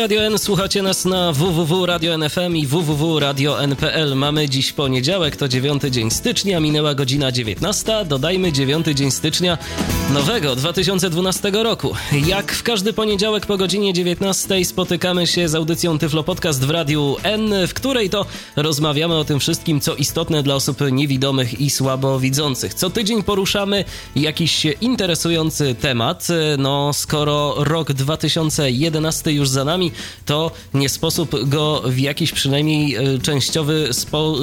Radio N, słuchacie nas na www.radio.nfm i www.radio.npl. Mamy dziś poniedziałek, to dziewiąty dzień stycznia, minęła godzina 19. Dodajmy dziewiąty dzień stycznia nowego 2012 roku. Jak w każdy poniedziałek po godzinie 19 spotykamy się z audycją Tyflo Podcast w Radiu N, w której to rozmawiamy o tym wszystkim, co istotne dla osób niewidomych i słabowidzących. Co tydzień poruszamy jakiś interesujący temat. No, skoro rok 2011 już za nami, to nie sposób go w jakiś przynajmniej e, częściowy, spo,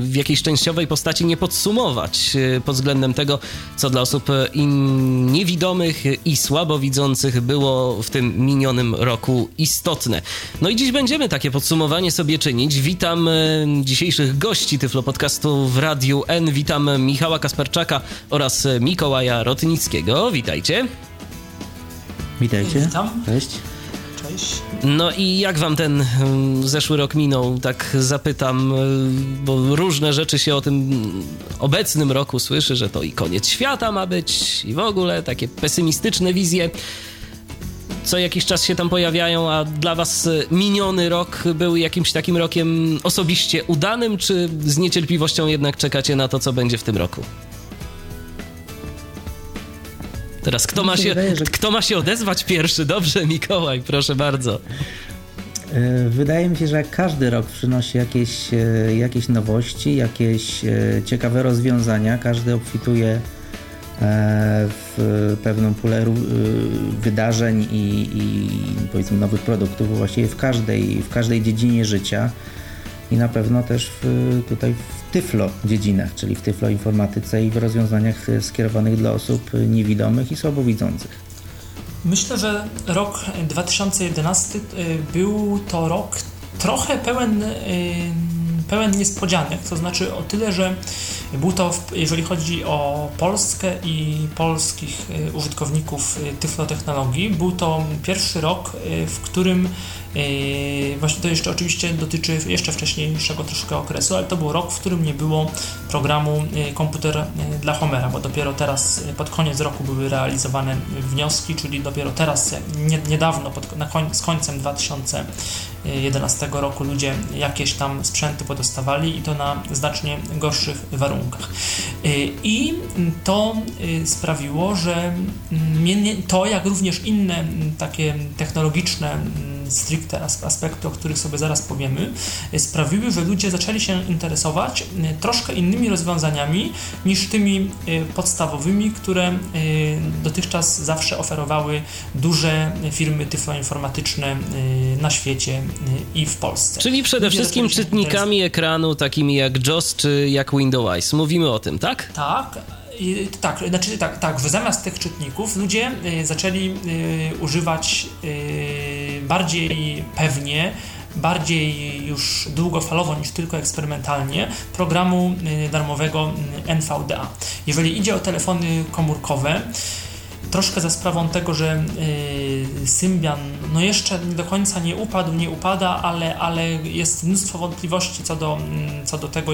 w jakiejś częściowej postaci nie podsumować e, pod względem tego, co dla osób niewidomych i słabowidzących było w tym minionym roku istotne. No i dziś będziemy takie podsumowanie sobie czynić. Witam e, dzisiejszych gości Tyflo Podcastu w Radiu N. Witam Michała Kasperczaka oraz Mikołaja Rotnickiego. Witajcie. Witajcie. Witam. Cześć. No i jak wam ten mm, zeszły rok minął? Tak zapytam, y, bo różne rzeczy się o tym obecnym roku słyszy, że to i koniec świata ma być i w ogóle takie pesymistyczne wizje co jakiś czas się tam pojawiają, a dla was miniony rok był jakimś takim rokiem osobiście udanym, czy z niecierpliwością jednak czekacie na to, co będzie w tym roku? Teraz kto ma, się, wydaje, że... kto ma się odezwać pierwszy? Dobrze, Mikołaj, proszę bardzo. E, wydaje mi się, że każdy rok przynosi jakieś, e, jakieś nowości, jakieś e, ciekawe rozwiązania, każdy obfituje w pewną pulę wydarzeń i, i powiedzmy nowych produktów właściwie w każdej, w każdej dziedzinie życia i na pewno też w, tutaj w tyflo dziedzinach, czyli w tyflo informatyce i w rozwiązaniach skierowanych dla osób niewidomych i słabowidzących. Myślę, że rok 2011 y, był to rok trochę pełen, pełen niespodzianek, to znaczy o tyle, że był to, jeżeli chodzi o Polskę i polskich użytkowników tyflotechnologii, był to pierwszy rok, w którym właśnie to jeszcze oczywiście dotyczy jeszcze wcześniejszego troszkę okresu, ale to był rok, w którym nie było programu yy, komputer yy, dla Homera, bo dopiero teraz pod koniec roku były realizowane wnioski, czyli dopiero teraz, niedawno, pod, koń, z końcem 2011 roku ludzie jakieś tam sprzęty podostawali i to na znacznie gorszych warunkach. I to sprawiło, że mm, to, jak również inne takie technologiczne mm, stricte aspekty, o których sobie zaraz powiemy, e, sprawiły, że ludzie zaczęli się interesować e, troszkę innymi rozwiązaniami niż tymi e, podstawowymi, które dotychczas zawsze oferowały duże firmy tyfloinformatyczne na świecie i w Polsce. Czyli przede ludzie wszystkim czytnikami ekranu takimi jak JOS czy jak Windows. Mówimy o tym, tak? Tak tak, znaczy tak, tak, że zamiast tych czytników ludzie y, zaczęli y, używać y, bardziej pewnie, bardziej już długofalowo niż tylko eksperymentalnie programu darmowego NVDA. Jeżeli idzie o telefony komórkowe, troszkę za sprawą tego, że yy, Symbian no jeszcze do końca nie upadł, nie upada, ale, ale jest mnóstwo wątpliwości co do, mm, co do tego,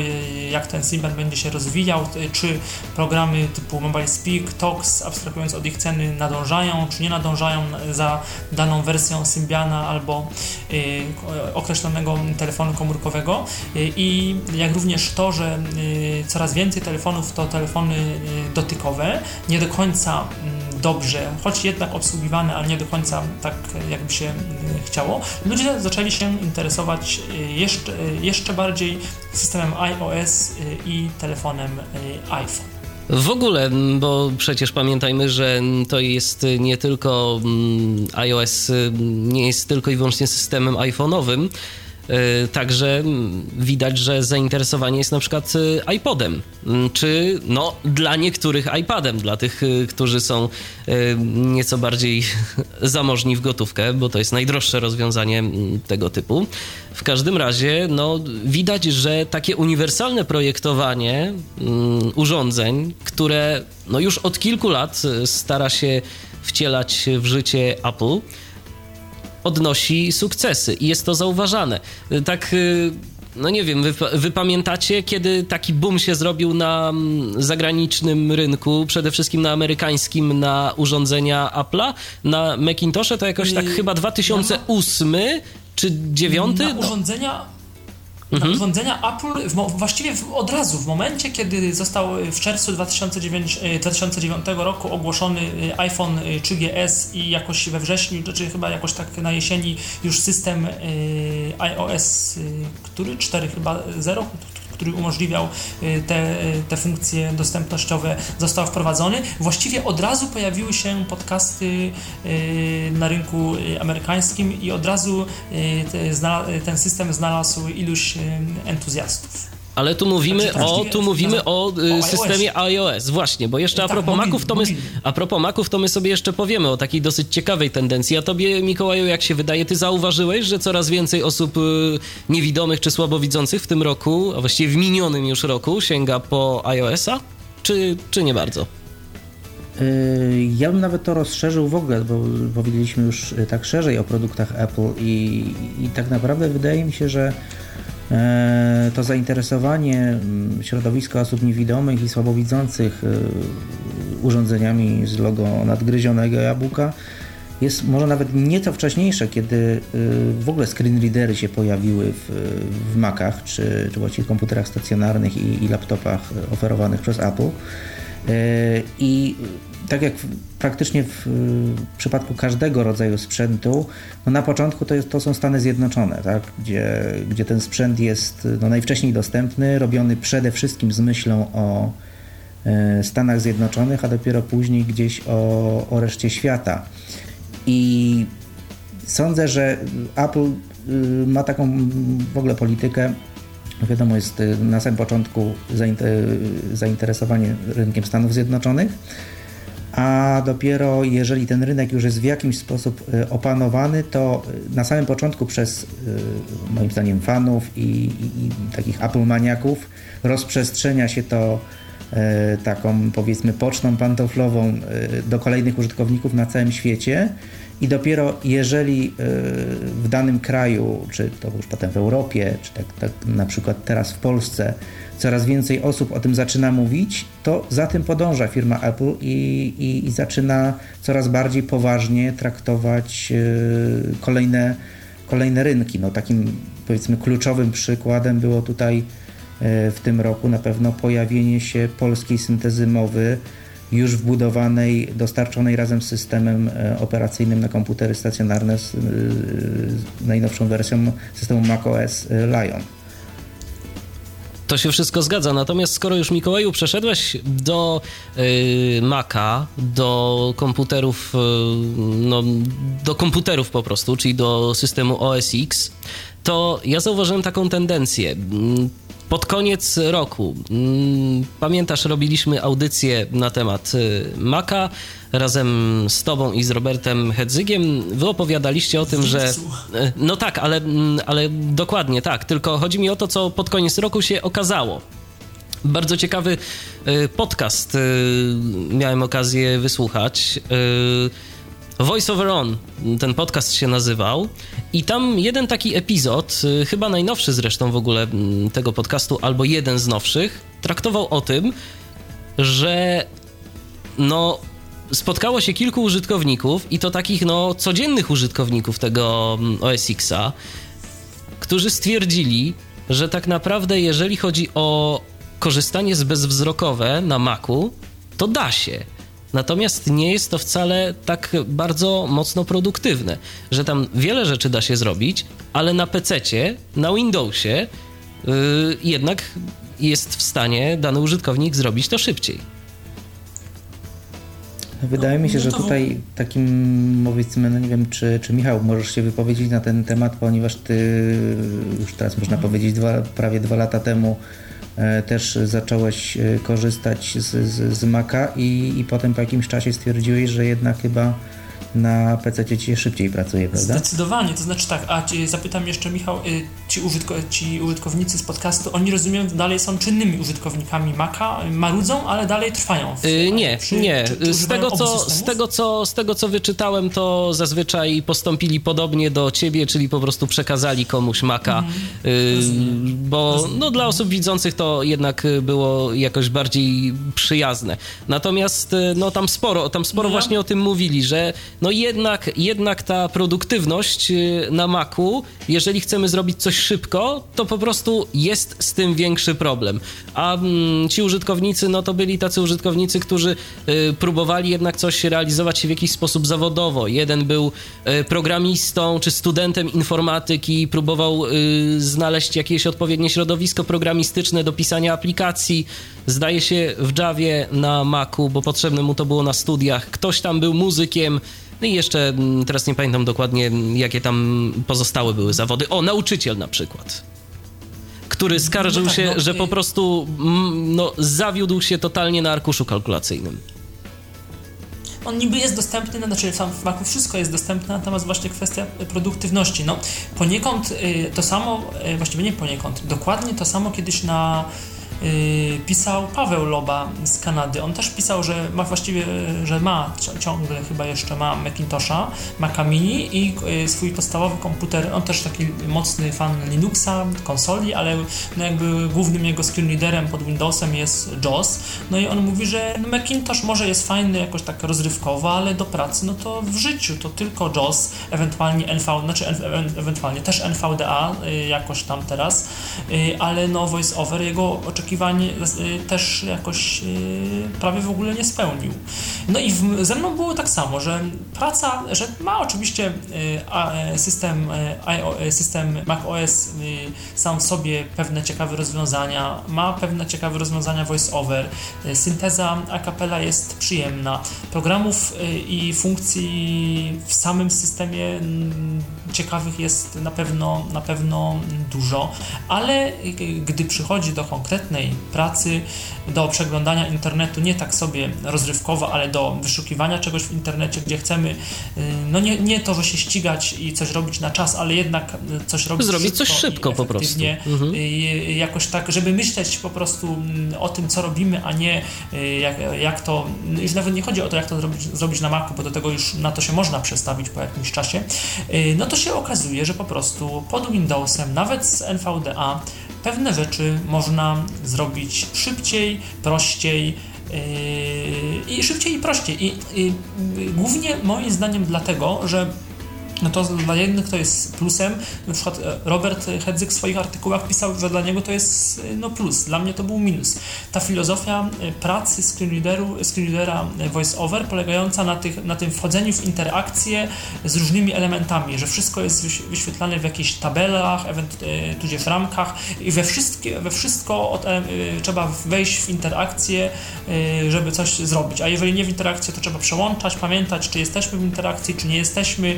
jak ten Symbian będzie się rozwijał, czy programy typu Mobile Speak, Tox, abstrahując od ich ceny, nadążają, czy nie nadążają za daną wersją Symbiana albo yy, określonego telefonu komórkowego. Yy, i jak również to, że yy, coraz więcej telefonów to telefony dotykowe, nie do końca mm, dobrze, choć jednak obsługiwane, ale nie do końca tak, jakby się y, chciało, ludzie zaczęli się interesować y, jeszcze, y, jeszcze bardziej systemem iOS i telefonem iPhone. W ogóle, bo przecież pamiętajmy, że to jest nie tylko iOS, nie jest tylko i wyłącznie systemem iPhone'owym, także widać, że zainteresowanie jest na przykład e, iPodem, czy no dla niektórych iPadem, dla tych, e, którzy są nieco bardziej zamożni w gotówkę, bo to jest najdroższe rozwiązanie tego typu. W każdym razie no, widać, że takie uniwersalne projektowanie urządzeń, które no, już od kilku lat stara się wcielać w życie Apple, odnosi sukcesy i jest to zauważane. Tak y, no nie wiem, wy, wy, pamiętacie, kiedy taki boom się zrobił na mm, zagranicznym rynku, przede wszystkim na amerykańskim, na urządzenia Apple'a, na Macintoshe to jakoś tak y, chyba 2008 czy 2009? Na urządzenia mhm. urządzenia Apple w, właściwie w, od razu, w momencie, kiedy został w czerwcu 2009, 2009 e, roku ogłoszony e, iPhone 3GS e, i jakoś we wrześniu, czy chyba jakoś tak na jesieni już system iOS, który 4 chyba 0, który umożliwiał y, te, y, te funkcje dostępnościowe, został wprowadzony. Właściwie od razu pojawiły się podcasty y, na rynku amerykańskim i od razu ten system znalazł iluś entuzjastów. Ale tu mówimy znaczy, o, tu mówimy o, o systemie iOS, właśnie, bo jeszcze a tak, propos Maców, to my, a propos Maców, to my sobie jeszcze powiemy o takiej dosyć ciekawej tendencji. A tobie, Mikołaju, jak się wydaje, ty zauważyłeś, że coraz więcej osób y, niewidomych czy słabowidzących w tym roku, a właściwie w minionym już roku, sięga po iOS-a? Czy, czy nie bardzo? Y, ja bym nawet to rozszerzył w ogóle, bo powiedzieliśmy już tak szerzej o produktach Apple i, i tak naprawdę wydaje mi się, że to zainteresowanie mm, środowiska osób niewidomych i słabowidzących e, urządzeniach z logo nadgryzionego jabłka jest może nawet nieco wcześniejsze, kiedy e, w ogóle screen readery się pojawiły w, w Macach, czy, czy właściwie komputerach stacjonarnych i, i laptopach oferowanych przez Apple. I tak jak praktycznie w, przypadku każdego rodzaju sprzętu, no na początku to, jest, to są Stany Zjednoczone, tak? gdzie, gdzie ten sprzęt jest no najwcześniej dostępny, robiony przede wszystkim z myślą o e, Stanach Zjednoczonych, a dopiero później gdzieś o, o reszcie świata. I sądzę, że Apple y, ma taką w ogóle politykę, wiadomo, jest y, na samym początku zainteresowanie rynkiem Stanów Zjednoczonych, a dopiero jeżeli ten rynek już jest w jakiś sposób e, opanowany, to e, na samym początku przez e, moim zdaniem fanów i, i, i takich Apple maniaków rozprzestrzenia się to taką powiedzmy pocztą pantoflową do kolejnych użytkowników na całym świecie. I dopiero jeżeli w danym kraju, czy to już potem w Europie, czy tak, tak na przykład teraz w Polsce coraz więcej osób o tym zaczyna mówić, to za tym podąża firma Apple i, i, i zaczyna coraz bardziej poważnie traktować yy, kolejne, kolejne rynki. No, takim powiedzmy kluczowym przykładem było tutaj yy, w tym roku na pewno pojawienie się polskiej syntezy mowy już wbudowanej, dostarczonej razem z systemem e, operacyjnym na komputery stacjonarne z najnowszą wersją systemu macOS Lion. To się wszystko zgadza. Natomiast skoro już Mikołaju przeszedłeś do yy, Maca, do komputerów, yy, no, do komputerów po prostu, czyli do systemu OS X, to ja zauważyłem taką tendencję pod koniec roku, mm, pamiętasz, robiliśmy audycję na temat y, Maka razem z tobą i z Robertem Hedzygiem. Wy opowiadaliście o tym, że. Y, no tak, ale, mm, ale dokładnie tak. Tylko chodzi mi o to, co pod koniec roku się okazało. Bardzo ciekawy y, podcast miałem okazję wysłuchać. Voice Over On, ten podcast się nazywał. I tam jeden taki epizod, chyba najnowszy zresztą w ogóle tego podcastu, albo jeden z nowszych, traktował o tym, że no spotkało się kilku użytkowników i to takich no codziennych użytkowników tego mm, OS Xa, którzy stwierdzili, że tak naprawdę jeżeli chodzi o korzystanie z bezwzrokowe na Macu, to da się Natomiast nie jest to wcale tak bardzo mocno produktywne, że tam wiele rzeczy da się zrobić, ale na PC, na Windowsie yy, jednak jest w stanie dany użytkownik zrobić to szybciej. Wydaje mi się, no, że tutaj takim powiedzmy, no nie wiem, czy, czy Michał możesz się wypowiedzieć na ten temat, ponieważ ty już teraz można mhm. powiedzieć dwa, prawie dwa lata temu e, też zacząłeś e, korzystać z, z, z Maca i, i potem po jakimś czasie stwierdziłeś, że jednak chyba na PC ci szybciej pracuje, prawda? Zdecydowanie, to znaczy tak, a zapytam jeszcze Michał, y, ci, użytko, ci użytkownicy z podcastu, oni rozumiem, dalej są czynnymi użytkownikami Maca, marudzą, ale dalej trwają. W, yy, nie, przy, nie. Czy, czy z, tego, co, z, tego, co, z tego, co wyczytałem, to zazwyczaj postąpili podobnie do ciebie, czyli po prostu przekazali komuś Maca, mhm. yy, bo no, dla osób widzących to jednak było jakoś bardziej przyjazne. Natomiast y, no, tam sporo, tam sporo no ja... właśnie o tym mówili, że no jednak, jednak ta produktywność y, na Macu, jeżeli chcemy zrobić coś szybko, to po prostu jest z tym większy problem. A mm, ci użytkownicy, no to byli tacy użytkownicy, którzy y, próbowali jednak coś realizować w jakiś sposób zawodowo. Jeden był y, programistą czy studentem informatyki, próbował znaleźć jakieś odpowiednie środowisko programistyczne do pisania aplikacji. Zdaje się w Javie na Macu, bo potrzebne mu to było na studiach. Ktoś tam był muzykiem, no i jeszcze mm, teraz nie pamiętam dokładnie, jakie tam pozostałe były zawody. O, nauczyciel na przykład który skarżył no tak, się, no, że po prostu mm, no, zawiódł się totalnie na arkuszu kalkulacyjnym. On niby jest dostępny, no, znaczy w Macu wszystko jest dostępne, natomiast właśnie kwestia produktywności. No, poniekąd y, to samo, y, właściwie nie poniekąd, dokładnie to samo kiedyś na pisał Paweł Loba z Kanady. On też pisał, że ma właściwie, że ma ciągle chyba jeszcze ma Macintosha, Maca Mini i yy, swój podstawowy komputer. On też taki mocny fan Linuxa, konsoli, ale no jakby głównym jego screenreaderem pod Windowsem jest JAWS. No i on mówi, że no Macintosh może jest fajny jakoś tak rozrywkowo, ale do pracy no to w życiu to tylko JAWS, ewentualnie NV, znaczy ewentualnie też NVDA yy, jakoś tam teraz, ale no VoiceOver jego oczekiwania oczekiwań y, też jakoś y, prawie w ogóle nie spełnił. No i ze mną było tak samo, że praca, że ma oczywiście y, system, system macOS sam w sobie pewne ciekawe rozwiązania, ma pewne ciekawe rozwiązania voice-over, synteza a cappella jest przyjemna, programów i funkcji w samym systemie mm, ciekawych jest na pewno, na pewno dużo, ale gdy przychodzi do konkretnej pracy, do przeglądania internetu nie tak sobie rozrywkowo, ale do wyszukiwania czegoś w internecie, gdzie chcemy, y, no nie, nie to, że się ścigać i coś robić na czas, ale jednak y, coś robić Zrobić szybko coś szybko po prostu. Mhm. Y, jakoś tak, żeby myśleć po prostu mm, o tym, co robimy, a nie jak, jak to, już nawet nie chodzi o to, jak to zrobić, zrobić na Macu, bo do tego już na to się można przestawić po jakimś czasie, no to się okazuje, że po prostu pod Windowsem, nawet z NVDA, pewne rzeczy można zrobić szybciej, prościej, yy, i szybciej i prościej. I, i, głównie moim zdaniem dlatego, że no to dla jednych to jest plusem. Na przykład e, Robert Hedzyk w swoich artykułach pisał, że dla niego to jest e, no plus, dla mnie to był minus. Ta filozofia e, pracy screenreaderu, screenreadera voice-over polegająca na, tych, na tym wchodzeniu w interakcję z różnymi elementami, że wszystko jest wyświetlane w jakichś tabelach, tudzież ramkach i we, wszystkie, we wszystko od, trzeba wejść w interakcję, żeby coś zrobić. A jeżeli nie w interakcję, to trzeba przełączać, pamiętać, czy jesteśmy w interakcji, czy nie jesteśmy,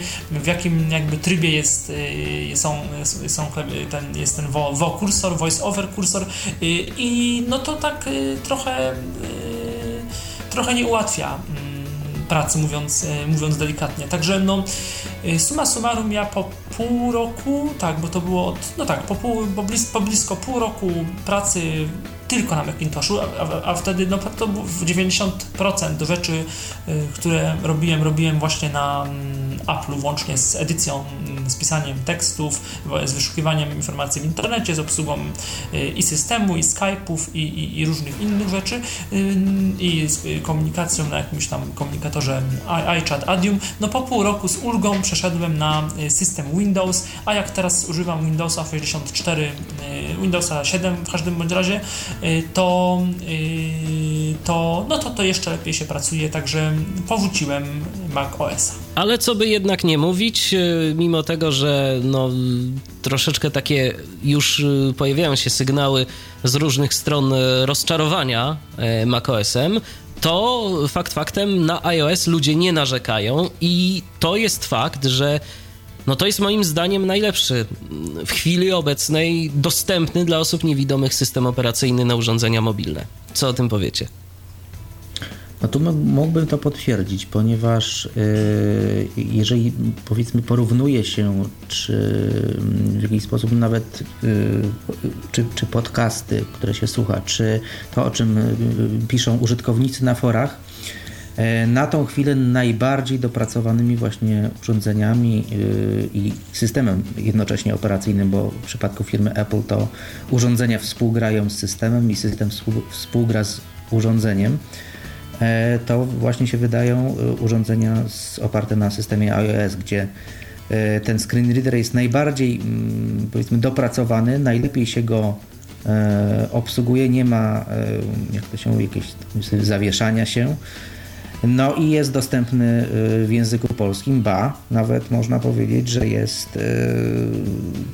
jakim jakby trybie jest, y, są, są ten, jest ten vo, vo kursor, voice over kursor y, i no to tak y, trochę trochę nie ułatwia mm, pracy, mówiąc, mówiąc delikatnie. Także no, suma summarum ja po pół roku, tak, bo to było od, no tak, po, pół, po, blis, po blisko pół roku pracy tylko na Macintoshu, a, a, a wtedy no, to 90% rzeczy, y, które robiłem, robiłem właśnie na mm, Apple'u, włącznie z edycją, mm, z pisaniem tekstów, z wyszukiwaniem informacji w internecie, z obsługą y, i systemu, i Skype'ów, i, i, i różnych innych rzeczy, y, i z komunikacją na jakimś tam komunikatorze iChat Adium. No po pół roku z ulgą przeszedłem na system Windows, a jak teraz używam Windowsa 64, Windowsa 7 w każdym bądź razie, to, y, to, no to, to jeszcze lepiej się pracuje, także powróciłem Mac OS. Ale co by jednak nie mówić, y, mimo tego, że no, troszeczkę takie już pojawiają się sygnały z różnych stron rozczarowania macOSem, to fakt faktem na iOS ludzie nie narzekają i to jest fakt, że no to jest moim zdaniem najlepszy w chwili obecnej dostępny dla osób niewidomych system operacyjny na urządzenia mobilne. Co o tym powiecie? No tu mógłbym to potwierdzić, ponieważ yy, jeżeli powiedzmy porównuje się, czy w jakiś sposób nawet yy, czy, czy podcasty, które się słucha, czy to, o czym yy, piszą użytkownicy na forach, na tą chwilę najbardziej dopracowanymi właśnie urządzeniami yy, i systemem jednocześnie operacyjnym, bo w przypadku firmy Apple to urządzenia współgrają z systemem i system współgra z urządzeniem. E, to właśnie się wydają e, urządzenia oparte na systemie iOS, gdzie e, ten screen reader jest najbardziej mm, powiedzmy dopracowany, najlepiej się go obsługuje, nie ma jak to się jakieś zawieszania się. No i jest dostępny w języku polskim, ba, nawet można powiedzieć, że jest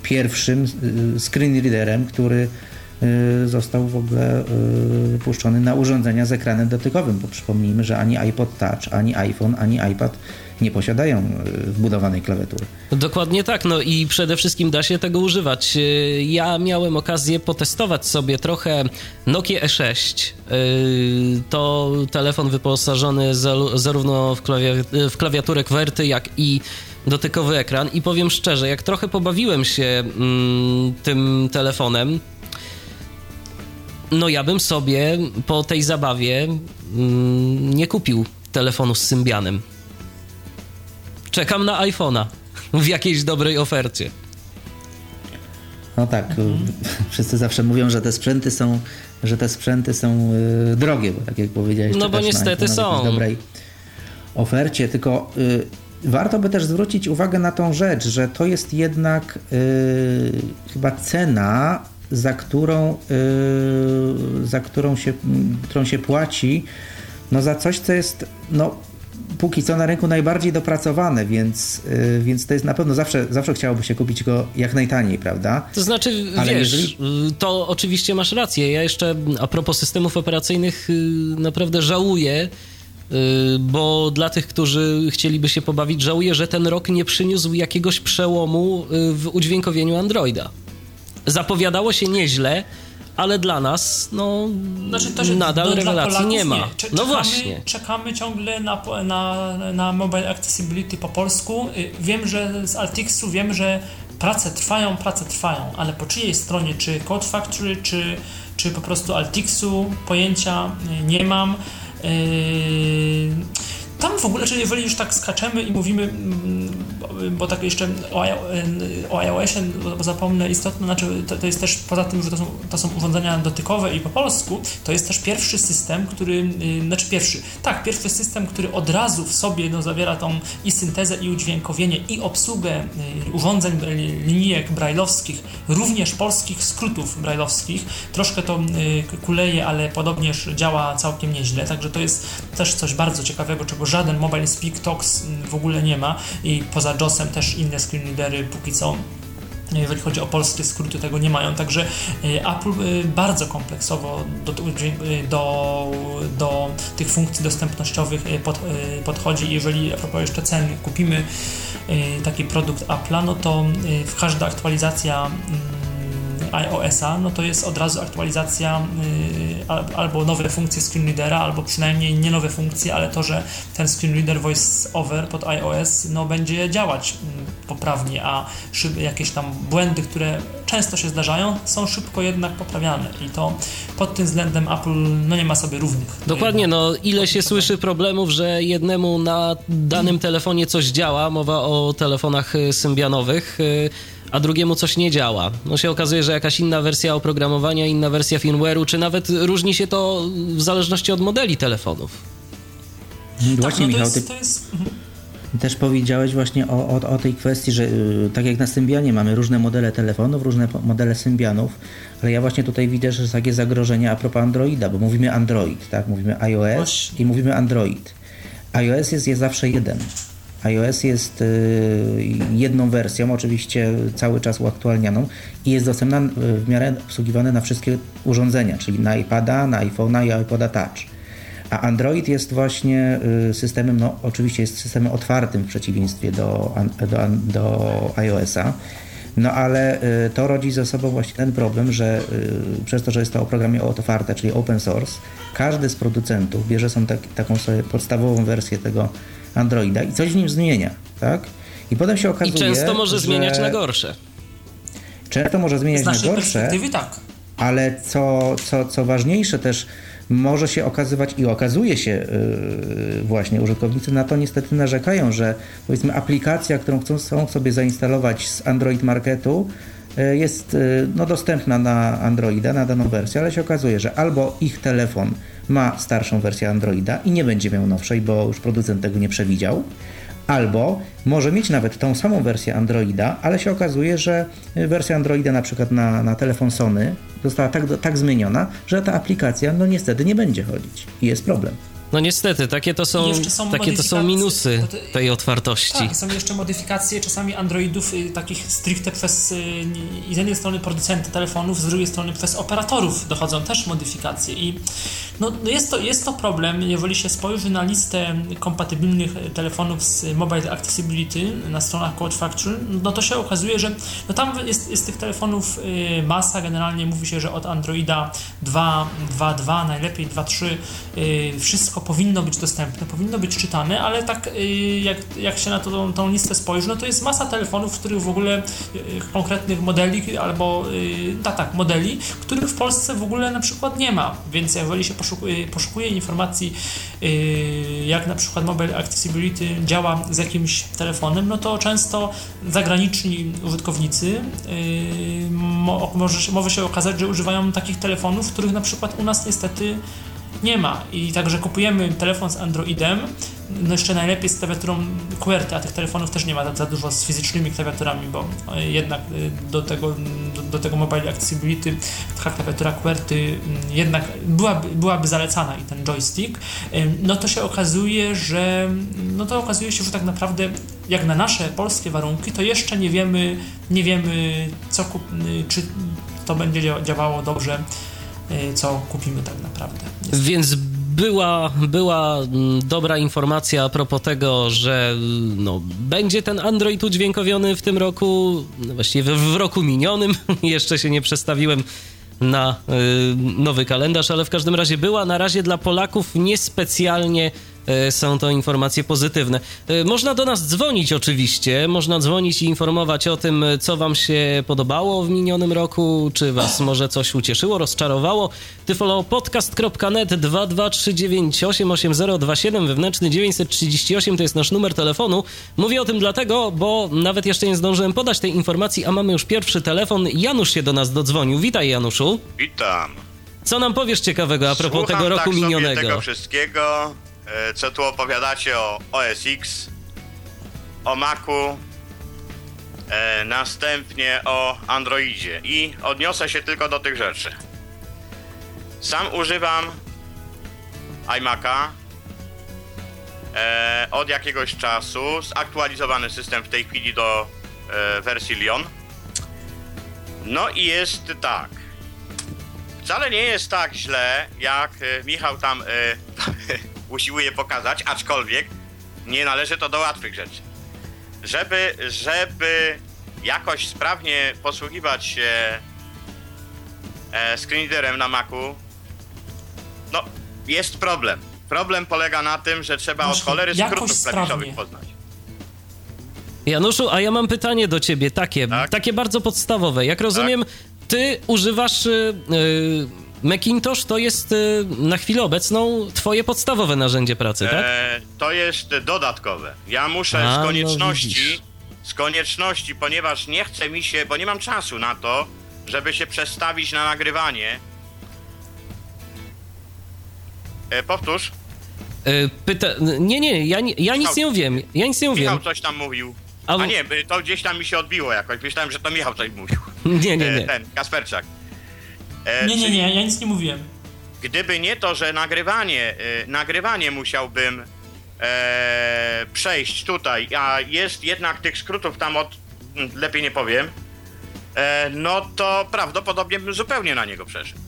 pierwszym screen readerem, który Y, został w ogóle y, puszczony na urządzenia z ekranem dotykowym, bo przypomnijmy, że ani iPod Touch, ani iPhone, ani iPad nie posiadają y, wbudowanej klawiatury. Dokładnie tak, no i przede wszystkim da się tego używać. Ja miałem okazję potestować sobie trochę Nokia E6. To telefon wyposażony zarówno w klawiaturę QWERTY, jak i dotykowy ekran i powiem szczerze, jak trochę pobawiłem się mm, tym telefonem, no ja bym sobie po tej zabawie mm, nie kupił telefonu z Symbianem. Czekam na iPhone'a w jakiejś dobrej ofercie. No tak, mhm. wszyscy zawsze mówią, że te sprzęty są, że te sprzęty są y, drogie, bo tak jak powiedziałeś, no bo niestety są. W dobrej ofercie, tylko y, warto by też zwrócić uwagę na tą rzecz, że to jest jednak y, chyba cena za którą, yy, za którą, się, którą się płaci, no za coś, co jest no, póki co na rynku najbardziej dopracowane, więc, yy, więc to jest na pewno zawsze, zawsze chciałoby się kupić go jak najtaniej, prawda? To znaczy, Ale wiesz, jeżeli... to oczywiście masz rację. Ja jeszcze a propos systemów operacyjnych yy, naprawdę żałuję, yy, bo dla tych, którzy chcieliby się pobawić, żałuję, że ten rok nie przyniósł jakiegoś przełomu yy, w udźwiękowieniu Androida zapowiadało się nieźle, ale dla nas, no, znaczy to, nadal no, rewelacji nie ma. Nie. Czekamy, no właśnie. Czekamy ciągle na, na, na Mobile Accessibility po polsku. Y, wiem, że z Altixu wiem, że prace trwają, prace trwają, ale po czyjej stronie, czy Code Factory, czy, czy po prostu Altixu, pojęcia y, nie mam. Yy, tam w ogóle, czyli jeżeli już tak skaczemy i mówimy, mm, bo tak jeszcze o, iOSie, zapomnę istotne, znaczy to, to, jest też poza tym, że to są, to są urządzenia dotykowe i po polsku, to jest też pierwszy system, który, y, znaczy pierwszy, tak, pierwszy system, który od razu w sobie no, zawiera tą i syntezę, i udźwiękowienie, i obsługę y, urządzeń, y, linijek brajlowskich, również polskich skrótów brajlowskich. Troszkę to kuleje, ale podobnież działa całkiem nieźle, także to jest też coś bardzo ciekawego, czego żaden Mobile Speak Talks w ogóle nie ma i poza JOSem też inne screen readery póki co jeżeli chodzi o polskie skróty, tego nie mają. Także e, Apple e, bardzo kompleksowo do, do, do tych funkcji dostępnościowych e, pod, podchodzi. Jeżeli a propos jeszcze cen kupimy taki produkt Apple'a, no to w każda aktualizacja mm, iOS-a, no to jest od razu aktualizacja y, albo nowe funkcje screenreadera, albo przynajmniej nie nowe funkcje, ale to, że ten screenreader voice over pod iOS no, będzie działać mm, poprawnie, a szyb, jakieś tam błędy, które często się zdarzają, są szybko jednak poprawiane i to pod tym względem Apple no, nie ma sobie równych. Dokładnie, no ile się słyszy problemów, że jednemu na danym telefonie coś działa, mowa o telefonach y, symbianowych, y, a drugiemu coś nie działa. No się okazuje, że jakaś inna wersja oprogramowania, inna wersja firmware'u, czy nawet różni się to w zależności od modeli telefonów. Tak, właśnie, no Michał, jest, ty jest... Mhm. też powiedziałeś właśnie o, o, o, tej kwestii, że y, tak jak na Symbianie mamy różne modele telefonów, różne modele Symbianów, ale ja właśnie tutaj widzę, że jest takie zagrożenie a propos Androida, bo mówimy Android, tak? Mówimy iOS właśnie. i mówimy Android. iOS jest, jest zawsze jeden iOS jest y, jedną wersją, oczywiście cały czas uaktualnianą i jest dostępna w miarę obsługiwane na wszystkie urządzenia, czyli na iPada, na iPhone'a i iPoda Touch. A Android jest właśnie y, systemem, no oczywiście jest systemem otwartym w przeciwieństwie do, do, do iOS-a. No ale y, to rodzi ze sobą właśnie ten problem, że przez to, że jest to oprogramowanie otwarte, czyli open source, każdy z producentów bierze sobie tak, taką sobie podstawową wersję tego Androida i coś w nim zmienia, tak? I potem się okazuje, I często może zmieniać na gorsze. Często może zmieniać na gorsze. tak. Ale co, co, co ważniejsze też może się okazywać i okazuje się yy, właśnie, użytkownicy na to niestety narzekają, że powiedzmy aplikacja, którą chcą sobie zainstalować z Android Marketu yy, jest yy, no, dostępna na Androida, na daną wersję, ale się okazuje, że albo ich telefon ma starszą wersję Androida i nie będzie miał nowszej, bo już producent tego nie przewidział, albo może mieć nawet tą samą wersję Androida, ale się okazuje, że wersja Androida na przykład na, na telefon Sony została tak, tak zmieniona, że ta aplikacja no niestety nie będzie chodzić i jest problem. No niestety, takie to są, są takie to są minusy tej otwartości. Tak, są jeszcze modyfikacje czasami Androidów y, takich stricte przez y, z jednej strony producenty telefonów, z drugiej strony przez operatorów dochodzą też modyfikacje i no, no jest, to, jest to problem, jeżeli się spojrzy na listę kompatybilnych telefonów z Mobile Accessibility na stronach Code Factory, no to się okazuje, że no tam jest, jest tych telefonów y, masa, generalnie mówi się, że od Androida 2, 2.2, najlepiej 2.3 wszystko powinno być dostępne, powinno być czytane, ale tak y, jak, jak się na tą, tą listę spojrzy, no to jest masa telefonów, w których w ogóle y, konkretnych modeli albo tak, tak, modeli, których w Polsce w ogóle na przykład nie ma, więc jeżeli się poszukuje, poszukuje informacji jak na przykład Mobile Accessibility działa z jakimś telefonem, no to często zagraniczni użytkownicy może, może się okazać, że używają takich telefonów, których na przykład u nas niestety nie ma. I także kupujemy telefon z Androidem, no jeszcze najlepiej z klawiaturą QWERTY, a tych telefonów też nie ma za dużo z fizycznymi klawiaturami, bo jednak y, do tego, do, do tego Mobile Accessibility taka klawiatura QWERTY mm, jednak byłaby, byłaby zalecana i ten joystick, no to się okazuje, że no to okazuje się, że tak naprawdę jak na nasze polskie warunki, to jeszcze nie wiemy, nie wiemy co, y, czy to będzie działało dobrze co kupimy tak naprawdę. Więc była, była mm, dobra informacja a propos tego, że no, będzie ten Android udźwiękowiony w tym roku, no, właściwie w, w roku minionym. Jeszcze się nie przestawiłem na y, nowy kalendarz, ale w każdym razie była na razie dla Polaków niespecjalnie E, są to informacje pozytywne. E, można do nas dzwonić oczywiście, można dzwonić i informować o tym, co wam się podobało w minionym roku, czy was może coś ucieszyło, rozczarowało. tyfolowpodcast.net 223988027 wewnętrzny 938 to jest nasz numer telefonu. Mówię o tym dlatego, bo nawet jeszcze nie zdążyłem podać tej informacji, a mamy już pierwszy telefon. Janusz się do nas dodzwonił. Witaj Januszu. Witam. Co nam powiesz ciekawego a propos Słucham tego roku tak minionego? tego wszystkiego E, co tu opowiadacie o OS X, o Macu, e, następnie o Androidzie i odniosę się tylko do tych rzeczy. Sam używam iMac'a e, od jakiegoś czasu, zaktualizowany system w tej chwili do wersji Lyon. No i jest tak. Wcale nie jest tak źle, jak Michał tam usiłuje pokazać, aczkolwiek nie należy to do łatwych rzeczy. Żeby, żeby jakoś sprawnie posługiwać się e, screenreaderem na Macu, no jest problem. Problem polega na tym, że trzeba od cholery skrótów klawiszowych poznać. Januszu, a ja mam pytanie do ciebie, takie, tak? takie bardzo podstawowe. Jak rozumiem, tak? ty używasz yy, Macintosh to jest y, na chwilę obecną twoje podstawowe narzędzie pracy, tak? E, to jest dodatkowe. Ja muszę A, z no konieczności, no z konieczności, ponieważ nie chce mi się, bo nie mam czasu na to, żeby się przestawić na nagrywanie. E, powtórz. E, pyta... Nie, nie, ja, ja nic nie wiem. Ja nic nie mówię. Michał coś tam mówił. A, A nie, to gdzieś tam mi się odbiło jakoś. Myślałem, że to Michał coś mówił. Nie, nie, e, nie. Ten, Kasperczak. E, nie, nie, nie, ja nic nie mówiłem. Gdyby nie to, że nagrywanie, e, nagrywanie musiałbym e, przejść tutaj, a jest jednak tych skrótów tam od, mm, lepiej nie powiem, e, no to prawdopodobnie bym zupełnie na niego przeszedł.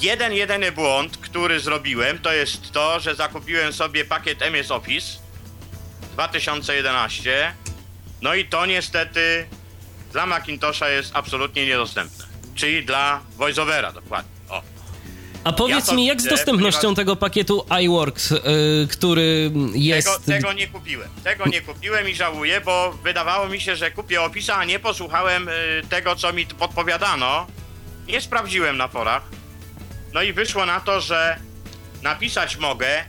jeden, jedyny błąd, który zrobiłem, to jest to, że zakupiłem sobie pakiet MS Office 2011. No i to niestety dla Macintosha jest absolutnie niedostępne. Czyli dla VoiceOvera dokładnie. O. A powiedz Ja mi, jak z widzę, dostępnością ponieważ- tego pakietu iWorks, y, który jest... Tego, tego nie kupiłem. Tego nie kupiłem i żałuję, bo wydawało mi się, że kupię opisa, a nie posłuchałem y, tego, co mi podpowiadano. Nie sprawdziłem na forach. No i wyszło na to, że napisać mogę,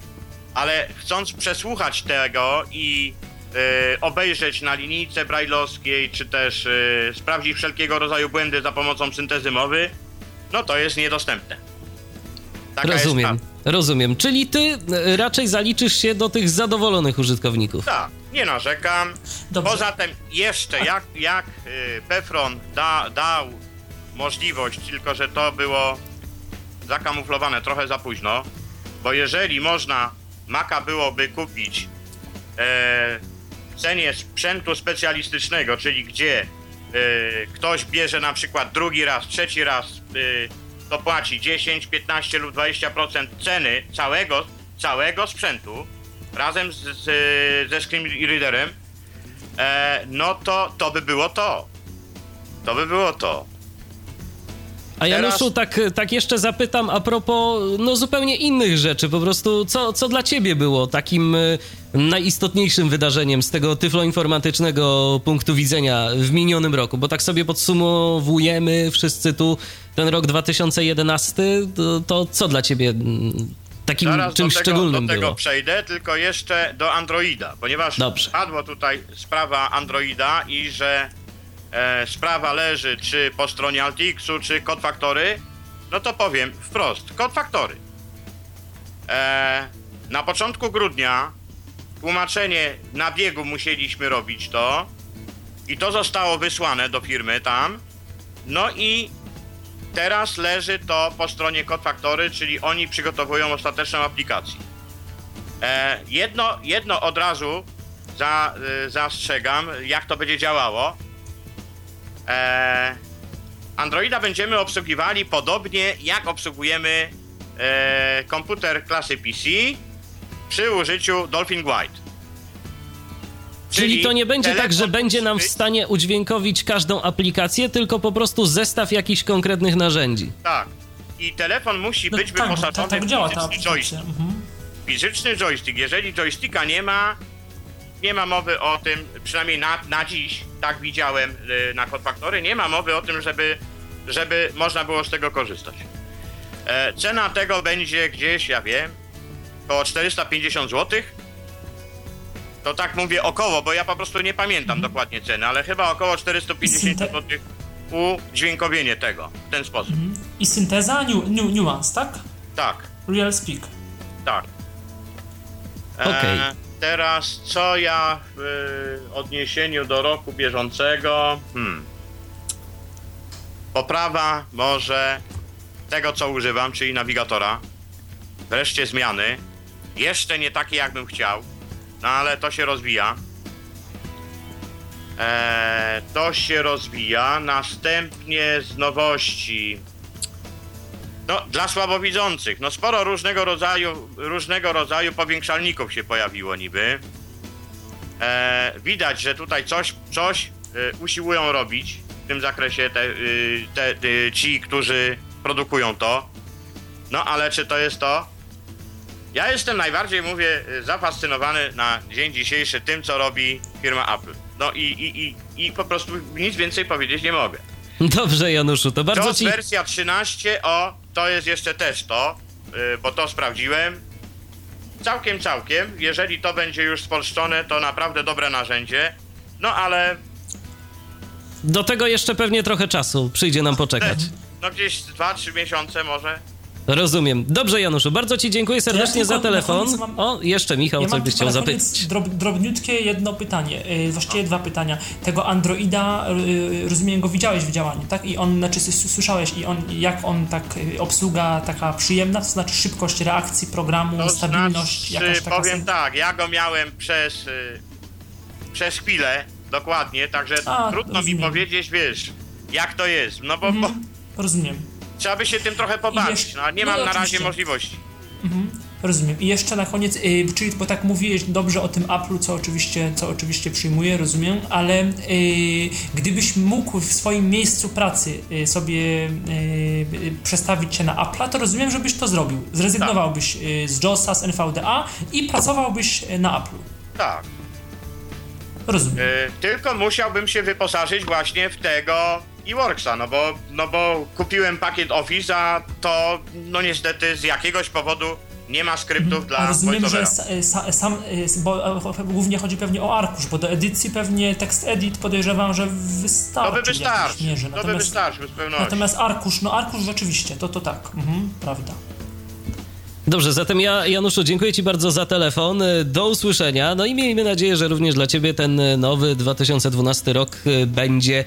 ale chcąc przesłuchać tego i obejrzeć na linijce brajlowskiej, czy też y, sprawdzić wszelkiego rodzaju błędy za pomocą syntezy mowy, no to jest niedostępne. Taka jest Rozumiem, prawda. rozumiem. Czyli ty y, raczej zaliczysz się do tych zadowolonych użytkowników. Tak, nie narzekam. Dobrze. Poza tym jeszcze jak, jak y, Pefron da, dał możliwość, tylko że to było zakamuflowane trochę za późno, bo jeżeli można Maca byłoby kupić e, cenie sprzętu specjalistycznego, czyli gdzie e, ktoś bierze na przykład drugi raz, trzeci raz, e, to płaci 10, 15 lub 20% ceny całego, całego sprzętu razem z, z, ze screen readerem, e, no to to by było to. To by było to. A Januszu, tak, tak jeszcze zapytam a propos no, zupełnie innych rzeczy. Po prostu, co, co dla ciebie było takim y, najistotniejszym wydarzeniem z tego tyfloinformatycznego punktu widzenia w minionym roku? Bo tak sobie podsumowujemy wszyscy tu ten rok 2011, to, to co dla ciebie mm, takim Zaraz czymś do tego, szczególnym do tego było? przejdę, tylko jeszcze do Androida, ponieważ Dobrze. padło tutaj sprawa Androida i że e, sprawa leży czy po stronie Altixu, czy Code Factory, no to powiem wprost, Code Factory. E, na początku grudnia tłumaczenie na biegu musieliśmy robić to i to zostało wysłane do firmy tam, no i Teraz leży to po stronie Code Factory, czyli oni przygotowują ostateczną aplikację. E, jedno, jedno od razu za, y, zastrzegam, jak to będzie działało. E, Androida będziemy obsługiwali podobnie jak obsługujemy e, komputer klasy PC przy użyciu Dolphin White. Czyli to nie będzie tak, że będzie nam w stanie udźwiękowić każdą aplikację, tylko po prostu zestaw jakichś konkretnych narzędzi. Tak. I telefon musi No być tak, wyposażony tak, tak w działa ta fizyczny joystick. Mhm. fizyczny joystick. Jeżeli joysticka nie ma, nie ma mowy o tym, przynajmniej na, na dziś, tak widziałem y, na Code Factory, nie ma mowy o tym, żeby, żeby można było z tego korzystać. E, cena tego będzie gdzieś, ja wiem, około 450 zł. To tak mówię około, bo ja po prostu nie pamiętam dokładnie ceny, ale chyba około 450 Synte- zł udźwiękowienie tego w ten sposób. Mhm. I synteza, nu, nu, nuance, tak? Tak. Real speak. Tak. Okej. Teraz co ja w y, odniesieniu do roku bieżącego? Hmm. Poprawa może tego, co używam, czyli nawigatora. Wreszcie zmiany. Jeszcze nie takie, jakbym chciał, no ale to się rozwija. Eee, to się rozwija. Następnie z nowości. No, dla słabowidzących, no sporo różnego rodzaju, różnego rodzaju powiększalników się pojawiło niby. E, widać, że tutaj coś, coś e, usiłują robić w tym zakresie te, y, te, y, ci, którzy produkują to. No, ale czy to jest to? Ja jestem najbardziej, mówię, zafascynowany na dzień dzisiejszy tym, co robi firma Apple. No i, i, i, i po prostu nic więcej powiedzieć nie mogę. Dobrze, Januszu, to bardzo JOS ci... wersja 13, o, to jest jeszcze też to, y, bo to sprawdziłem. Całkiem, całkiem. Jeżeli to będzie już spolszczone, to naprawdę dobre narzędzie. No ale Do tego jeszcze pewnie trochę czasu przyjdzie nam poczekać. no gdzieś 2-3 miesiące może. Rozumiem. Dobrze, Januszu, bardzo ci dziękuję serdecznie tylko za telefon. mam- O, jeszcze Michał, Ja co mam byś chciał zapytać? Drob, drobniutkie jedno pytanie, yy, właściwie dwa pytania. Tego Androida, yy, rozumiem, go widziałeś w działaniu, tak? I on, znaczy słyszałeś, i on, jak on tak, yy, obsługa taka przyjemna, to znaczy szybkość reakcji programu, To stabilność, znaczy, jakaś taka... powiem tak, ja go miałem przez, y, przez chwilę, dokładnie, także A, trudno mi rozumiem. powiedzieć, wiesz, jak to jest. No bo, bo Mhm, rozumiem. Trzeba by się tym trochę pobawić, no, nie no, mam na razie możliwości. Mhm. Rozumiem. I jeszcze na koniec, yy, czyli bo tak mówiłeś dobrze o tym Apple'u, co oczywiście, co oczywiście przyjmuję, rozumiem, ale yy, gdybyś mógł w swoim miejscu pracy yy, sobie y, y, przestawić się na Apple'a, to rozumiem, żebyś to zrobił. Zrezygnowałbyś tak. Y, z JOSa, z NVDA i pracowałbyś na Apple'u. Tak. Rozumiem. tylko musiałbym się wyposażyć właśnie w tego e-worksa, no bo, no bo kupiłem pakiet Office, a to no niestety z jakiegoś powodu nie ma skryptów mhm. dla A rozumiem, że sa, sam, y, bo głównie chodzi pewnie o arkusz, bo do edycji pewnie tekst edit podejrzewam, że wystarczy. To by wystarczy, mierze. to by wystarczy, bez pewności. Natomiast arkusz, no arkusz rzeczywiście, to to tak, mhm, prawda. Dobrze, zatem ja, Januszu, dziękuję Ci bardzo za telefon. Do usłyszenia. No i miejmy nadzieję, że również dla Ciebie ten nowy 2012 rok będzie,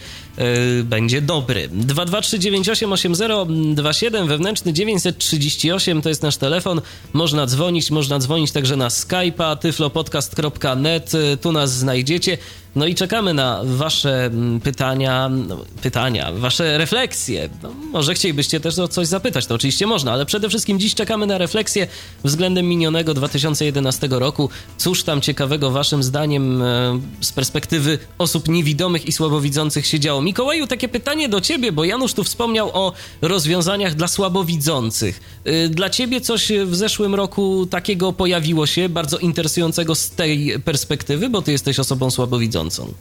będzie dobry. 223988027 wewnętrzny 938 to jest nasz telefon. Można dzwonić, można dzwonić także na Skype'a tyflopodcast.net. Tu nas znajdziecie. No i czekamy na Wasze mm, pytania, no, pytania, Wasze refleksje. No, może chcielibyście też o coś zapytać, to oczywiście można, ale przede wszystkim dziś czekamy na refleksję względem minionego 2011 roku. Cóż tam ciekawego Waszym zdaniem e, z perspektywy osób niewidomych i słabowidzących się działo? Mikołaju, takie pytanie do Ciebie, bo Janusz tu wspomniał o rozwiązaniach dla słabowidzących. E, dla Ciebie coś w zeszłym roku takiego pojawiło się, bardzo interesującego z tej perspektywy, bo Ty jesteś osobą słabowidzącą.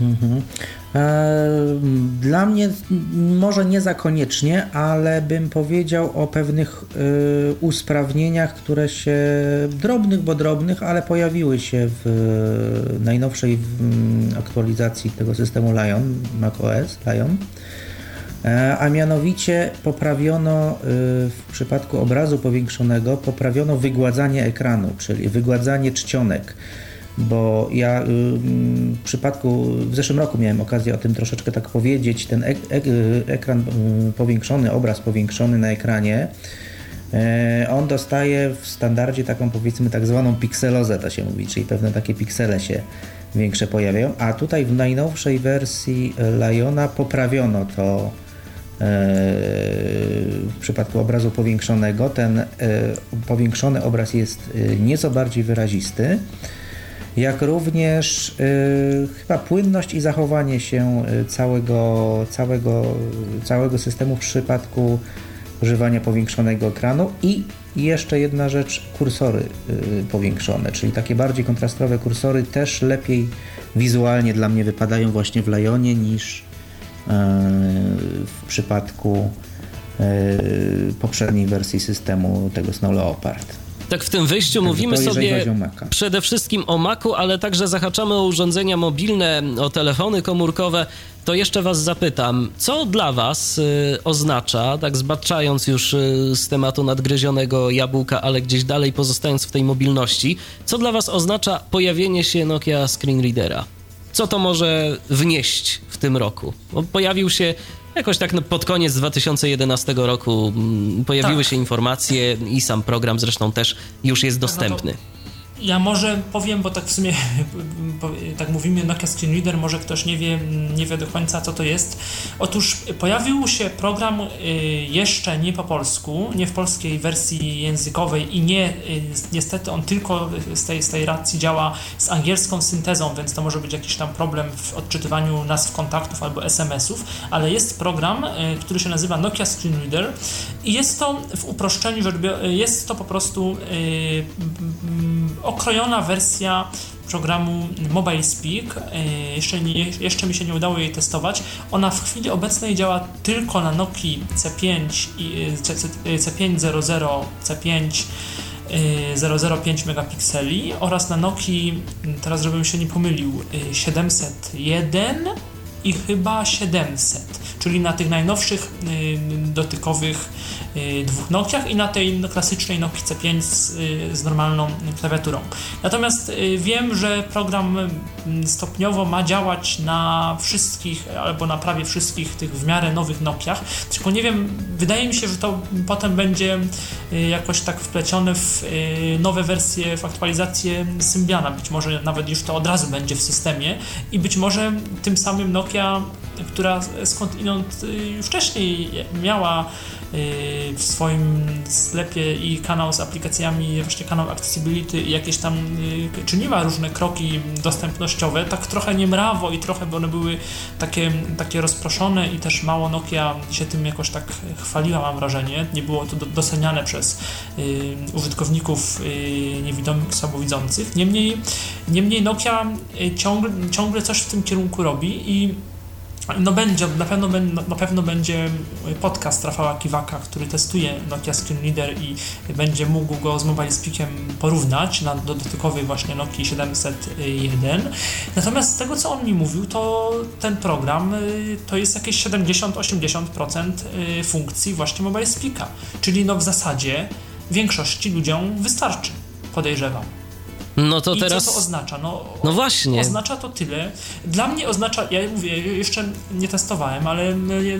Mhm. E, dla mnie może nie za koniecznie, ale bym powiedział o pewnych e, usprawnieniach, które się drobnych, bo drobnych, ale pojawiły się w najnowszej aktualizacji tego systemu Lion, macOS Lion. E, a mianowicie poprawiono w przypadku obrazu powiększonego, poprawiono wygładzanie ekranu, czyli wygładzanie czcionek bo ja y, w przypadku, w zeszłym roku miałem okazję o tym troszeczkę tak powiedzieć, ten ek, ek, ekran y, powiększony, obraz powiększony na ekranie, e, on dostaje w standardzie taką powiedzmy tak zwaną pikselozę, to się mówi, czyli pewne takie piksele się większe pojawiają, a tutaj w najnowszej wersji Liona poprawiono to e, w przypadku obrazu powiększonego. Ten e, powiększony obraz jest nieco bardziej wyrazisty jak również y, chyba płynność i zachowanie się y, całego, całego, całego systemu w przypadku używania powiększonego ekranu i jeszcze jedna rzecz, kursory y, powiększone, czyli takie bardziej kontrastowe kursory też lepiej wizualnie dla mnie wypadają właśnie w Lionie niż w przypadku poprzedniej wersji systemu tego Snow Leopard. Tak, w tym wyjściu tak, mówimy sobie przede wszystkim o Macu, ale także zahaczamy o urządzenia mobilne, o telefony komórkowe. To jeszcze Was zapytam, co dla Was y, oznacza, tak zbaczając już y, z tematu nadgryzionego jabłka, ale gdzieś dalej pozostając w tej mobilności, co dla Was oznacza pojawienie się Nokia Screen Readera? Co to może wnieść w tym roku? Bo pojawił się Jakoś tak no, pod koniec 2011 roku mm, pojawiły tak. się informacje i sam program zresztą też już jest dostępny. Ja może powiem, bo tak w sumie tak mówimy Nokia Screen Reader, może ktoś nie wie, nie wie do końca co to jest. Otóż pojawił się program y, jeszcze nie po polsku, nie w polskiej wersji językowej i nie, y, niestety on tylko z tej, z tej racji działa z angielską syntezą, więc to może być jakiś tam problem w odczytywaniu nazw kontaktów albo SMS-ów, ale jest program, y, który się nazywa Nokia Screen Reader i jest to w uproszczeniu, jest to po prostu okrojona wersja programu Mobile Speak. E, jeszcze, nie, jeszcze mi się nie udało jej testować. Ona w chwili obecnej działa tylko na Nokii C5 i C500, C5 005 megapikseli oraz na Nokii, teraz żebym się nie pomylił, 701 i chyba 700, czyli na tych najnowszych y, dotykowych dwóch Nokiach i na tej klasycznej Nokii C5 z, y, z normalną klawiaturą. Natomiast y, wiem, że program mm, stopniowo ma działać na wszystkich albo na prawie wszystkich tych w miarę nowych Nokiach, tylko nie wiem, wydaje mi się, że to potem będzie jakoś tak wplecione w nowe wersje, w aktualizację Symbiana. Być może nawet już to od razu będzie w systemie i być może tym samym Nokia która skąd inąd wcześniej miała w swoim sklepie i kanał z aplikacjami, właśnie kanał Accessibility i jakieś tam czyniła różne kroki dostępnościowe, tak trochę niemrawo i trochę, bo one były takie, takie rozproszone i też mało Nokia się tym jakoś tak chwaliła, mam wrażenie. Nie było to doceniane przez y, użytkowników y, niewidomych, słabowidzących. Niemniej, niemniej Nokia ciągle, ciągle coś w tym kierunku robi i no będzie, na pewno, na pewno będzie podcast Rafała Kiwaka, który testuje Nokia Screen Reader i będzie mógł go z Mobile Speakiem porównać na, do dotykowej właśnie Nokia 701. Natomiast z tego, co on mi mówił, to ten program y, to jest jakieś 70-80% y, funkcji właśnie Mobile Speaka. Czyli no w zasadzie większości ludziom wystarczy, podejrzewam. No to I teraz. Co to oznacza? No, no właśnie. Oznacza to tyle. Dla mnie oznacza, ja mówię, jeszcze nie testowałem, ale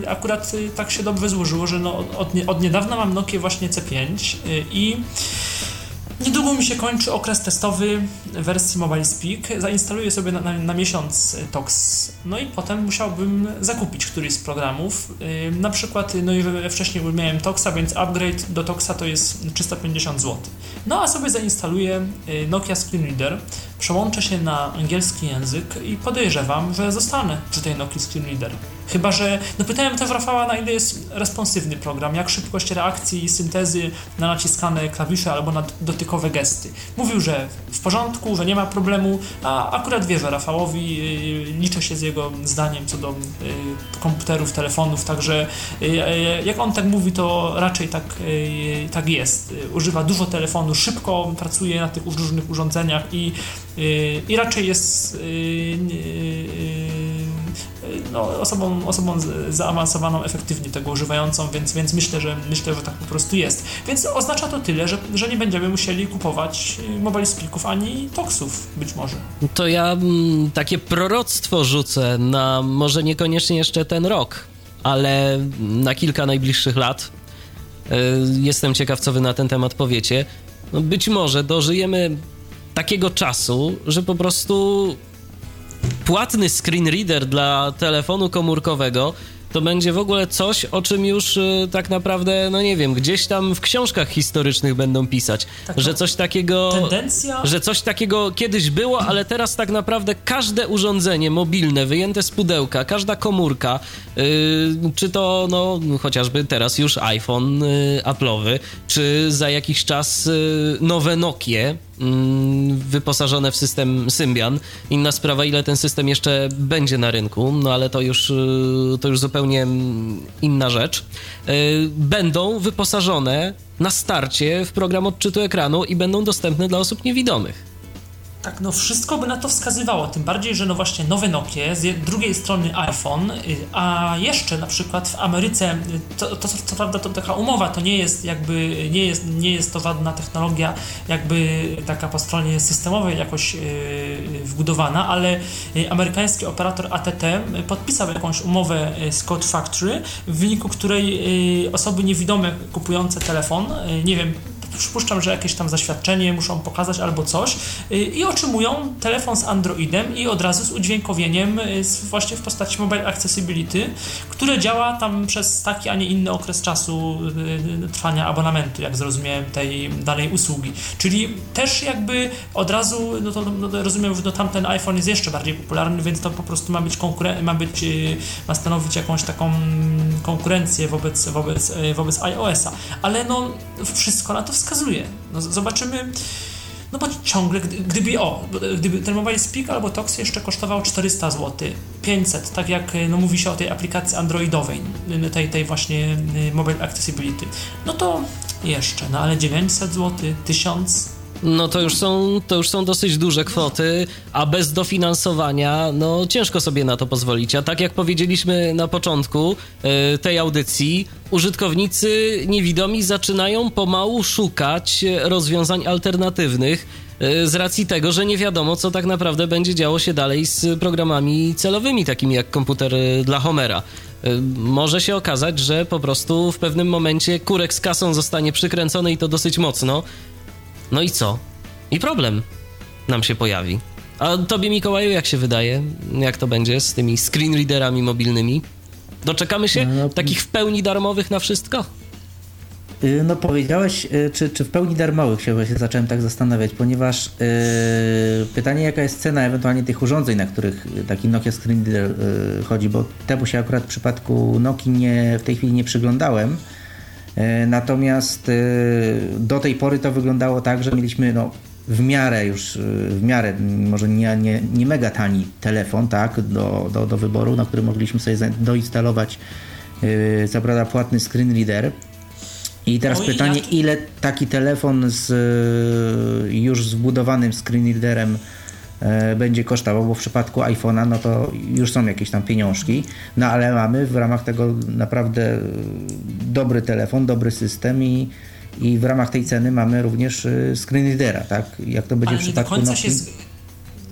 akurat tak się dobrze złożyło, że no od, od niedawna mam Nokia właśnie C5 y, i Niedługo mi się kończy okres testowy wersji Mobile Speak. Zainstaluję sobie na, na, na, miesiąc TOX, no i potem musiałbym zakupić któryś z programów. Yy, na przykład, no i wcześniej miałem TOXa, więc upgrade do TOXa to jest 350 zł. No a sobie zainstaluję yy, Nokia Screen Reader, przełączę się na angielski język i podejrzewam, że zostanę przy tej Nokia Screen Reader. Chyba, że. No pytałem też Rafała, na ile jest responsywny program, jak szybkość reakcji i syntezy na naciskane klawisze albo na dotykowe gesty. Mówił, że w porządku, że nie ma problemu, a akurat wierzę Rafałowi, yy, liczę się z jego zdaniem co do komputerów, telefonów, także jak on tak mówi, to raczej tak, tak jest. Używa dużo telefonu, szybko pracuje na tych różnych urządzeniach i, i raczej jest no, osobą, osobą zaawansowaną efektywnie tego używającą, więc, więc myślę, że myślę, że tak po prostu jest. Więc oznacza to tyle, że, że nie będziemy musieli kupować y, mobile speaków ani toksów być może. To ja mm, takie proroctwo rzucę na może niekoniecznie jeszcze ten rok, ale na kilka najbliższych lat. Y, jestem ciekaw, co wy na ten temat powiecie. No być może dożyjemy takiego czasu, że po prostu płatny screen reader dla telefonu komórkowego to będzie w ogóle coś, o czym już y, tak naprawdę, no nie wiem, gdzieś tam w książkach historycznych będą pisać, tak, że no, coś takiego. Tendencja. Że coś takiego kiedyś było, ale teraz tak naprawdę każde urządzenie mobilne wyjęte z pudełka, każda komórka, y, czy to no chociażby teraz już iPhone y, Apple'owy, czy za jakiś czas nowe Nokie, wyposażone w system Symbian. Inna sprawa, ile ten system jeszcze będzie na rynku, no ale to już, y, to już zupełnie mm, inna rzecz. Y, będą wyposażone na starcie w program odczytu ekranu i będą dostępne dla osób niewidomych. Tak, no wszystko by na to wskazywało, tym bardziej, że no właśnie nowe Nokia, z drugiej strony iPhone, y, a jeszcze na przykład w Ameryce, y, to, to co prawda to taka umowa, to nie jest jakby, nie jest, nie jest to żadna technologia jakby taka po stronie systemowej jakoś yy, wbudowana, ale amerykański operator ATT podpisał jakąś umowę z Code Factory, w wyniku której yy, osoby niewidome kupujące telefon, yy, nie wiem, przypuszczam, że jakieś tam zaświadczenie muszą pokazać albo coś y, i otrzymują telefon z Androidem i od razu z udźwiękowieniem y, właśnie w postaci Mobile Accessibility, które działa tam przez taki, a nie inny okres czasu y, trwania abonamentu, jak zrozumiałem tej danej usługi. Czyli też jakby od razu, no to no rozumiem, że no tamten iPhone jest jeszcze bardziej popularny, więc to po prostu ma być konkuren- ma być, ma stanowić jakąś taką konkurencję wobec, wobec, wobec iOS-a. Ale no wszystko na to wskazuje wskazuje. No, zobaczymy. No bo ciągle, gdyby, o, gdyby ten Mobile Speak albo Tox jeszcze kosztował 400 zł, 500, tak jak no, mówi się o tej aplikacji androidowej, tej, tej właśnie Mobile Accessibility, no to jeszcze, no ale 900 zł, 1000 no to już są, to już są dosyć duże kwoty, a bez dofinansowania, no ciężko sobie na to pozwolić. A tak jak powiedzieliśmy na początku y, tej audycji, użytkownicy niewidomi zaczynają pomału szukać rozwiązań alternatywnych y, z racji tego, że nie wiadomo, co tak naprawdę będzie działo się dalej z programami celowymi, takimi jak komputer dla Homera. Y, może się okazać, że po prostu w pewnym momencie kurek z kasą zostanie przykręcony i to dosyć mocno, no i co? I problem nam się pojawi. A tobie, Mikołaju, jak się wydaje? Jak to będzie z tymi screen readerami mobilnymi? Doczekamy się no, takich w pełni darmowych na wszystko? Y, no powiedziałeś, y, czy, czy w pełni darmowych się właśnie zacząłem tak zastanawiać, ponieważ yy, pytanie jaka jest cena ewentualnie tych urządzeń, na których taki Nokia Screen Reader yy, chodzi, bo temu się akurat w przypadku Nokii nie, w tej chwili nie przyglądałem. Yy, natomiast do tej pory to wyglądało tak, że mieliśmy no, w miarę już, w miarę, może nie, nie, nie mega tani telefon, tak, do, do, do wyboru, na który mogliśmy sobie doinstalować co prawda płatny screen reader, i teraz no pytanie, ile taki telefon z już zbudowanym screen readerem e, będzie kosztował, bo w przypadku iPhone'a no to już są jakieś tam pieniążki, no ale mamy w ramach tego naprawdę dobry telefon, dobry system i, i w ramach tej ceny mamy również y, screen readera, tak? Jak to będzie ale w przypadku Nokii?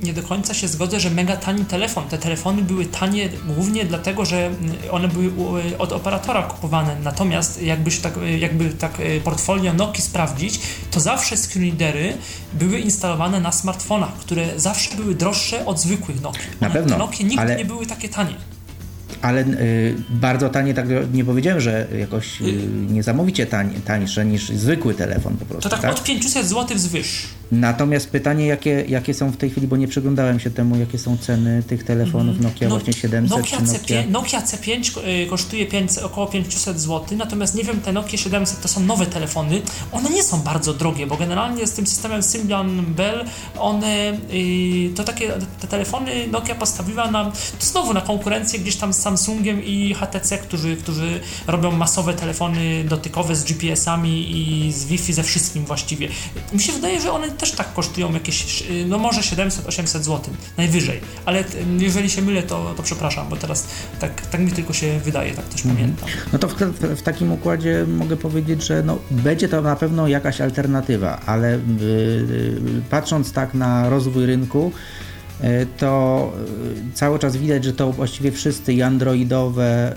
Nie do końca się zgodzę, że mega tani telefon. Te telefony były tanie głównie dlatego, że one były od operatora kupowane. Natomiast jakbyś tak, jakby tak e, portfolio Noki sprawdzić, to zawsze screenreadery były instalowane na smartfonach, które zawsze były droższe od zwykłych Noki. Na pewno. Te Nokie nigdy ale... nie były takie tanie ale y, bardzo tanie, tak nie powiedziałem, że jakoś y, niesamowicie tań, tańsze niż zwykły telefon po prostu. To tak, tak? od 500 zł wzwyż. Natomiast pytanie, jakie, jakie są w tej chwili, bo nie przyglądałem się temu, jakie są ceny tych telefonów mhm. Nokia no, właśnie 700 Nokia, Nokia... C5, Nokia C5 y, kosztuje 5, około 500 zł, natomiast nie wiem, te Nokia 700 to są nowe telefony, one nie są bardzo drogie, bo generalnie z tym systemem Symbian Bell, one to takie, te telefony Nokia postawiła na, to znowu na konkurencję gdzieś tam sam Samsungiem i HTC, którzy, którzy robią masowe telefony dotykowe z GPS-ami i z Wi-Fi, ze wszystkim właściwie. Mi się wydaje, że one też tak kosztują jakieś, no może 700-800 zł, najwyżej, ale jeżeli się mylę, to, to przepraszam, bo teraz tak, tak mi tylko się wydaje, tak też mm. pamiętam. No to w, w, takim układzie mogę powiedzieć, że no, będzie to na pewno jakaś alternatywa, ale yy, patrząc tak na rozwój rynku, to cały czas widać, że to właściwie wszyscy i androidowe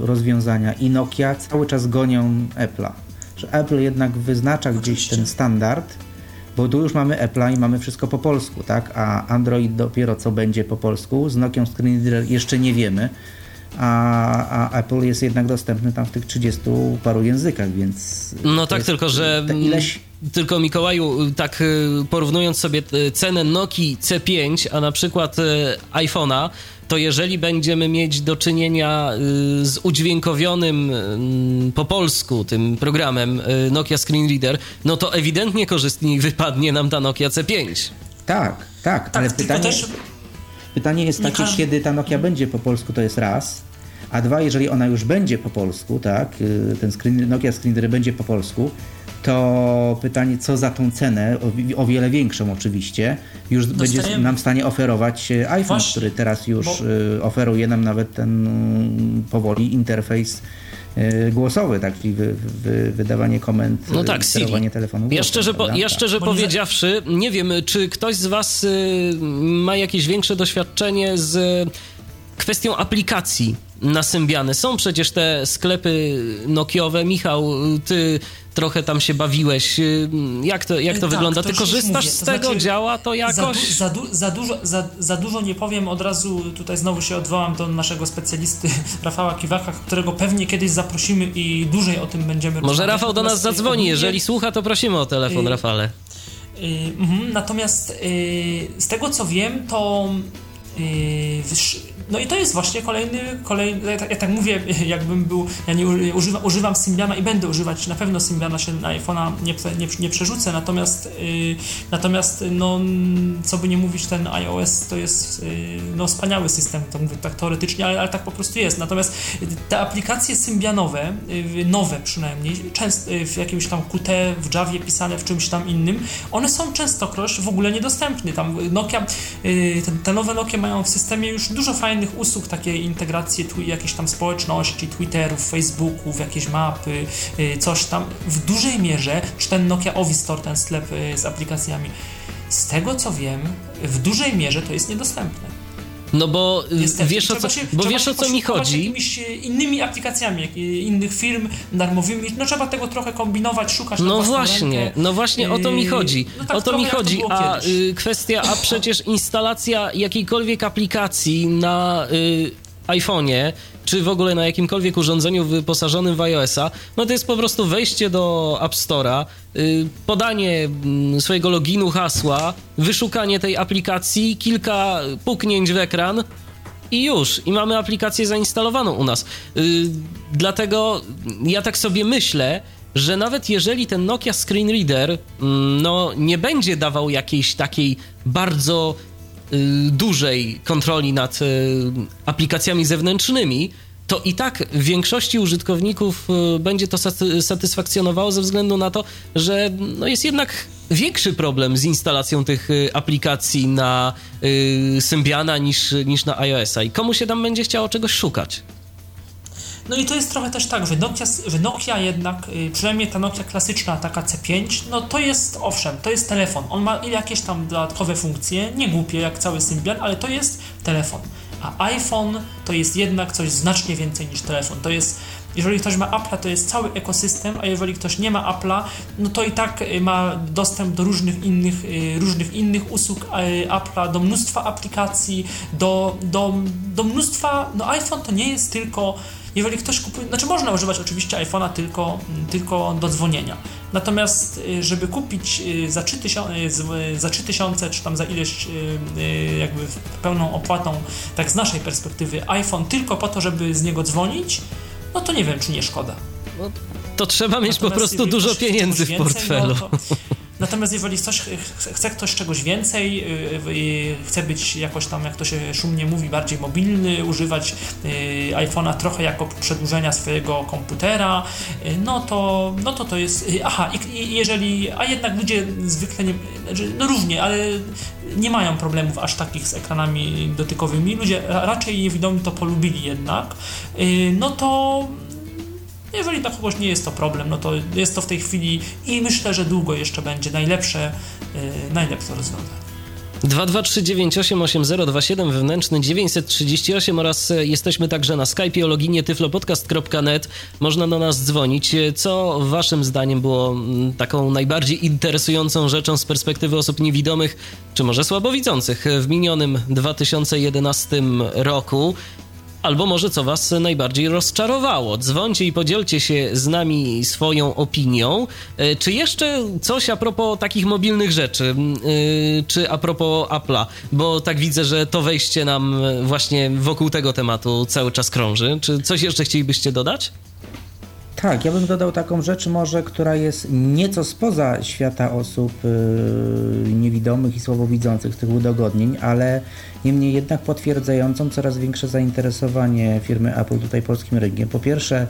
rozwiązania i Nokia cały czas gonią Apple'a. Że Apple jednak wyznacza gdzieś ten standard, bo tu już mamy Apple'a i mamy wszystko po polsku, tak? A Android dopiero co będzie po polsku. Z Nokią Screen jeszcze nie wiemy a, a Apple jest jednak dostępny tam w tych 30 paru językach, więc. No tak, tylko że. Ileś... Tylko Mikołaju, tak y, porównując sobie y, cenę Nokii C5, a na przykład y, iPhone'a, to jeżeli będziemy mieć do czynienia z udźwiękowionym po polsku tym programem Nokia Screen Reader, no to ewidentnie korzystniej wypadnie nam ta Nokia C5. Tak, tak, tak ale pytanie, też... pytanie jest takie, kiedy ta Nokia będzie po polsku, to jest raz. A dwa, jeżeli ona już będzie po polsku, tak, y, ten screen, Nokia Screen będzie po polsku, to pytanie, co za tą cenę, o, o wiele większą oczywiście, już Dostajemy. będzie nam w stanie oferować y, iPhone, Właśnie, który teraz już bo... Y, oferuje nam nawet ten mm, powoli interfejs głosowy, tak, czyli wy, wy, wydawanie komend, no tak, sterowanie telefonu. Ja szczerze, po, ja szczerze powiedziawszy, nie wiem, czy ktoś z Was ma jakieś większe doświadczenie z kwestią aplikacji na Symbiany. Są przecież te sklepy Nokiowe. Michał, ty trochę tam się bawiłeś. Jak to, jak to tak, wygląda? To Ty korzystasz z tego? Znaczy, działa to jakoś? Za, du, za, za, dużo, za, za dużo nie powiem. Od razu tutaj znowu się odwołam do naszego specjalisty Rafała Kiwaka, którego pewnie kiedyś zaprosimy i dłużej o tym będziemy Może Rafał do nas zadzwoni. Jeżeli słucha, to prosimy o telefon, y, Rafale. Y, y, natomiast y, z tego co wiem, to y, no i to jest właśnie kolejny, kolejny ja, tak, ja tak mówię, jakbym był, ja nie używam, używam Symbiana i będę używać, na pewno Symbiana się na iPhone'a nie, nie, nie przerzucę, natomiast yy, natomiast no, co by nie mówić, ten iOS to jest yy, no, wspaniały system, to mówię tak teoretycznie, ale, ale tak po prostu jest, natomiast te aplikacje Symbianowe, yy, nowe przynajmniej, często w jakimś tam Qt, w Javie pisane, w czymś tam innym, one są częstokroć w ogóle niedostępne, tam Nokia, y, te, te nowe Nokia mają w systemie już dużo fajnych fajnych usług, takiej integracji jakiejś tam społeczności, Twitterów, Facebooków, jakieś mapy, y, coś tam. W dużej mierze, czy ten Nokia Ovi Store, ten sklep y, z aplikacjami, z tego co wiem, w dużej mierze to jest niedostępne. No bo y, Niestety. wiesz, o co, się, bo wiesz o co mi chodzi. jakimiś e, innymi aplikacjami innych firm darmowymi. No trzeba tego trochę kombinować, szukać. No właśnie, rękę. no właśnie o to mi chodzi. No tak o to mi chodzi. To a y, kwestia, a przecież instalacja jakiejkolwiek aplikacji na y, iPhone'ie czy w ogóle na jakimkolwiek urządzeniu wyposażonym w iOS-a, no to jest po prostu wejście do App Store'a, y, podanie mm, swojego loginu, hasła, wyszukanie tej aplikacji, kilka puknięć w ekran i już. I mamy aplikację zainstalowaną u nas. Y, dlatego ja tak sobie myślę, że nawet jeżeli ten Nokia Screen Reader mm, no, nie będzie dawał jakiejś takiej bardzo dużej kontroli nad y, aplikacjami zewnętrznymi, to i tak większości użytkowników y, będzie to satysfakcjonowało ze względu na to, że no jest jednak większy problem z instalacją tych aplikacji na Symbiana niż, niż na iOS-a i komu się tam będzie chciało czegoś szukać. No i to jest trochę też tak, że Nokia, że Nokia jednak, y, przynajmniej ta Nokia klasyczna, taka C5, no to jest, owszem, to jest telefon. On ma jakieś tam dodatkowe funkcje, nie głupie jak cały Symbian, ale to jest telefon. A iPhone to jest jednak coś znacznie więcej niż telefon. To jest, jeżeli ktoś ma Apple'a, to jest cały ekosystem, a jeżeli ktoś nie ma Apple'a, no to i tak y, ma dostęp do różnych innych, y, różnych innych usług Apple'a, do mnóstwa aplikacji, do, do, do mnóstwa, no iPhone to nie jest tylko jeżeli ktoś kupuje, znaczy można używać oczywiście iPhone'a tylko, tylko do dzwonienia. Natomiast y, żeby kupić y, za 3000, y, za 3000 czy tam za ileś jakby pełną opłatą, tak z naszej perspektywy, iPhone tylko po to, żeby z niego dzwonić, no to nie wiem, czy nie szkoda. No, to trzeba mieć Natomiast po prostu dużo pieniędzy w portfelu. No to, Natomiast jeżeli ktoś, chce ktoś czegoś więcej, y, y, chce być jakoś tam, jak to się szumnie mówi, bardziej mobilny, używać y, iPhone'a trochę jako przedłużenia swojego komputera, no to no to, to jest. Aha, i jeżeli. A jednak ludzie zwykle nie. Znaczy, no równie, ale nie mają problemów aż takich z ekranami dotykowymi. Ludzie raczej niewidomi to polubili jednak. No to jeżeli dla kogoś nie jest to problem, no to jest to w tej chwili i myślę, że długo jeszcze będzie najlepsze, yy, najlepsze rozwiązanie. 223988027 wewnętrzny 938 oraz e, jesteśmy także na Skype o loginie tyflopodcast.net. Można do nas dzwonić. Co waszym zdaniem było mm, taką najbardziej interesującą rzeczą z perspektywy osób niewidomych, czy może słabowidzących w minionym 2011 roku? Albo może co Was najbardziej rozczarowało. Dzwońcie i podzielcie się z nami swoją opinią. E, czy jeszcze coś a propos takich mobilnych rzeczy, e, czy a propos Apple'a, bo tak widzę, że to wejście nam właśnie wokół tego tematu cały czas krąży. Czy coś jeszcze chcielibyście dodać? Tak, ja bym dodał taką rzecz może, która jest nieco spoza świata osób yy, niewidomych i słabowidzących tych udogodnień, ale niemniej jednak potwierdzającą coraz większe zainteresowanie firmy Apple tutaj polskim rynkiem. Po pierwsze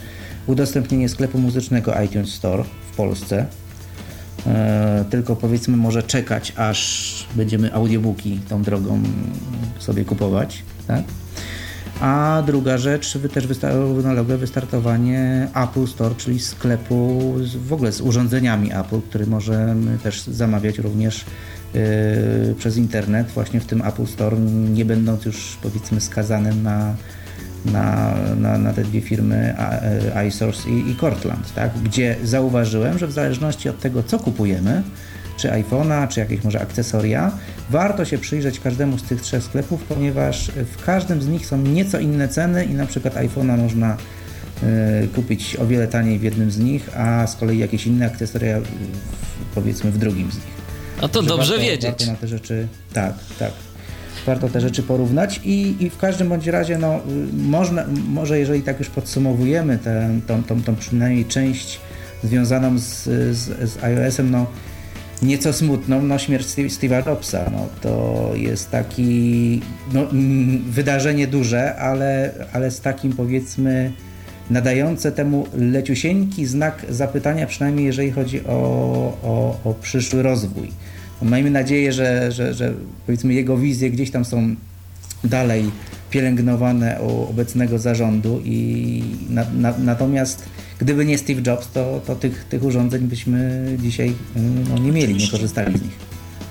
udostępnienie sklepu muzycznego iTunes Store w Polsce, yy, tylko powiedzmy może czekać, aż będziemy audiobooki tą drogą sobie kupować, tak? A druga rzecz, też równolegle wystartowanie Apple Store, czyli sklepu z, w ogóle z urządzeniami Apple, który możemy też zamawiać również yy, przez internet, właśnie w tym Apple Store, nie będąc już powiedzmy skazanym na, na, na, na te dwie firmy iSource i, i Cortland, tak? gdzie zauważyłem, że w zależności od tego, co kupujemy, czy iPhone'a, czy jakieś może akcesoria. Warto się przyjrzeć każdemu z tych trzech sklepów, ponieważ w każdym z nich są nieco inne ceny i na przykład iPhone'a można y, kupić o wiele taniej w jednym z nich, a z kolei jakieś inne akcesoria powiedzmy w drugim z nich. A to dobrze warto, wiedzieć. Warto na te rzeczy, tak, tak. Warto te rzeczy porównać i, i w każdym bądź razie, no, y, można, może jeżeli tak już podsumowujemy tę, tą, tą, tą przynajmniej część związaną z, z, z iOS-em, no nieco smutną, no śmierć Steve'a Jobsa. No, to jest taki no, wydarzenie duże, ale, ale z takim powiedzmy nadające temu leciusieńki znak zapytania, przynajmniej jeżeli chodzi o, o, o przyszły rozwój. No, miejmy nadzieję, że, że, że powiedzmy jego wizje gdzieś tam są dalej pielęgnowane u obecnego zarządu i na, na, natomiast gdyby nie Steve Jobs, to, to tych, tych urządzeń byśmy dzisiaj no, nie mieli, nie korzystali z nich.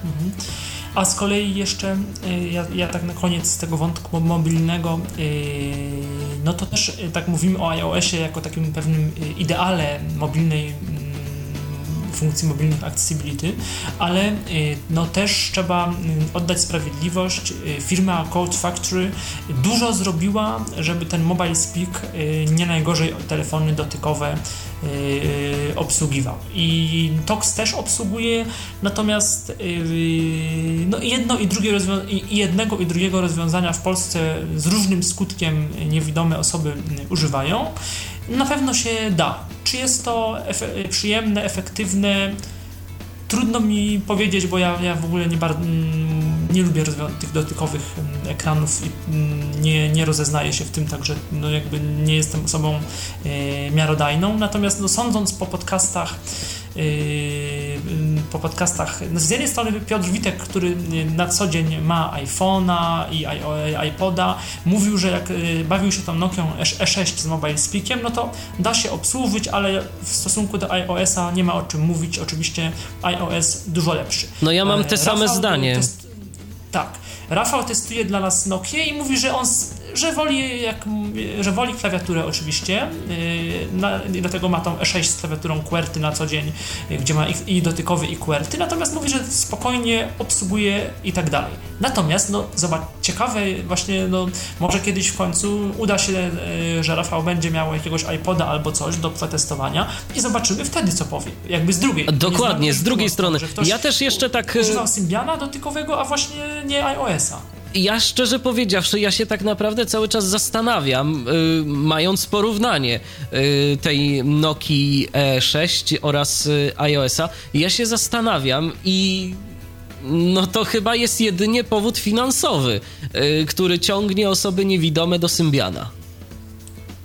Mhm. A z kolei jeszcze, ja, ja tak na koniec tego wątku mobilnego, no to też tak mówimy o iOSie jako takim pewnym ideale mobilnej funkcji mobilnych accessibility, ale y, no też trzeba y, oddać sprawiedliwość. Y, firma Code Factory dużo zrobiła, żeby ten mobile speak nie najgorzej telefony dotykowe obsługiwał. I TOX też obsługuje, natomiast no jedno i drugie jednego i drugiego rozwiązania w Polsce z różnym skutkiem niewidome osoby używają. Na pewno się da. Czy jest to efe przyjemne, efektywne? Trudno mi powiedzieć, bo ja, ja w ogóle nie, bardzo, mm, nie lubię tych dotykowych mm, ekranów i mm, nie, nie rozeznaję się w tym, także no jakby nie jestem osobą e, miarodajną. Natomiast no, sądząc po podcastach, po podcastach. No, z jednej strony Piotr Witek, który na co dzień ma iPhone'a i iPoda, mówił, że jak yy, bawił się tą Nokią E6 z Mobile Speakiem, no to da się obsłużyć, ale w stosunku do iOS-a nie ma o czym mówić. Oczywiście iOS dużo lepszy. No ja mam te e, same Rafał zdanie. Test... Tak. Rafał testuje dla nas Nokia i mówi, że on że woli, jak, że woli klawiaturę oczywiście, yy, na, dlatego ma tą E6 z klawiaturą QWERTY na co dzień, yy, gdzie ma i, i dotykowy i QWERTY, natomiast mówi, że spokojnie obsługuje i tak dalej. Natomiast, no zobacz, ciekawe właśnie, no może kiedyś w końcu uda się, yy, że Rafał będzie miał jakiegoś iPoda albo coś do przetestowania i zobaczymy wtedy, co powie. Jakby z drugiej. Dokładnie, z drugiej strony. Ja też jeszcze tak... Używał Symbiana dotykowego, a właśnie nie iOS-a ja szczerze powiedziawszy, ja się tak naprawdę cały czas zastanawiam, y, mając porównanie y, tej Nokii E6 oraz y, iOS-a, ja się zastanawiam i no to chyba jest jedynie powód finansowy, y, który ciągnie osoby niewidome do Symbiana.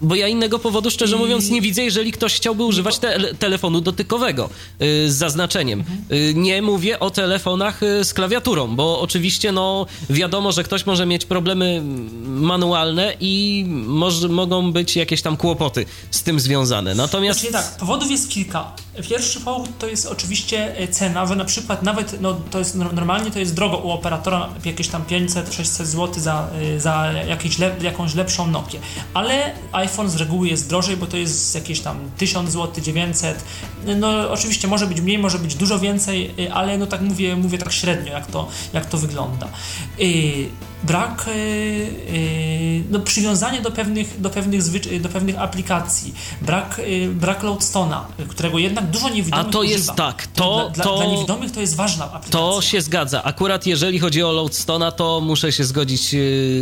Bo ja innego powodu, szczerze mówiąc, nie widzę, jeżeli ktoś chciałby używać te telefonu dotykowego y, z zaznaczeniem. Y, nie mówię o telefonach y, z klawiaturą, bo oczywiście no, wiadomo, że ktoś może mieć problemy manualne i może, mogą być jakieś tam kłopoty z tym związane. Natomiast... Znaczy, tak, powodów jest kilka. Pierwszy powód to jest oczywiście e, cena, że na przykład nawet, no to jest normalnie to jest drogo u operatora, jakieś tam 500-600 zł za, e, za jakieś le, jakąś lepszą Nokię, ale iPhone z reguły jest drożej, bo to jest jakieś tam 1000 zł, 900, no oczywiście może być mniej, może być dużo więcej, e, ale no tak mówię, mówię tak średnio, jak to, jak to wygląda brak e, e, no, przywiązania do pewnych, do, pewnych zwyczy, do pewnych aplikacji, brak, e, brak Loadstone'a, którego jednak dużo niewidomych A to używa. jest tak, to, dla, to, dla niewidomych to jest ważna aplikacja. To się zgadza. Akurat jeżeli chodzi o Loadstone'a, to muszę się zgodzić.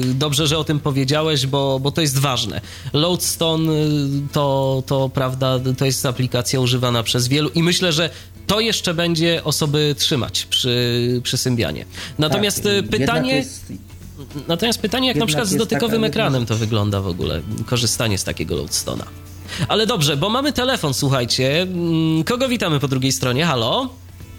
Dobrze, że o tym powiedziałeś, bo, bo to jest ważne. Loadstone to, to, prawda, to jest aplikacja używana przez wielu i myślę, że to jeszcze będzie osoby trzymać przy, przy Symbianie. Natomiast tak, pytanie... Jest Natomiast pytanie, jak Jednak na przykład z dotykowym ekranem to wygląda w ogóle, korzystanie z takiego Loadstona. Ale dobrze, bo mamy telefon, słuchajcie. Mm, kogo witamy po drugiej stronie? Halo?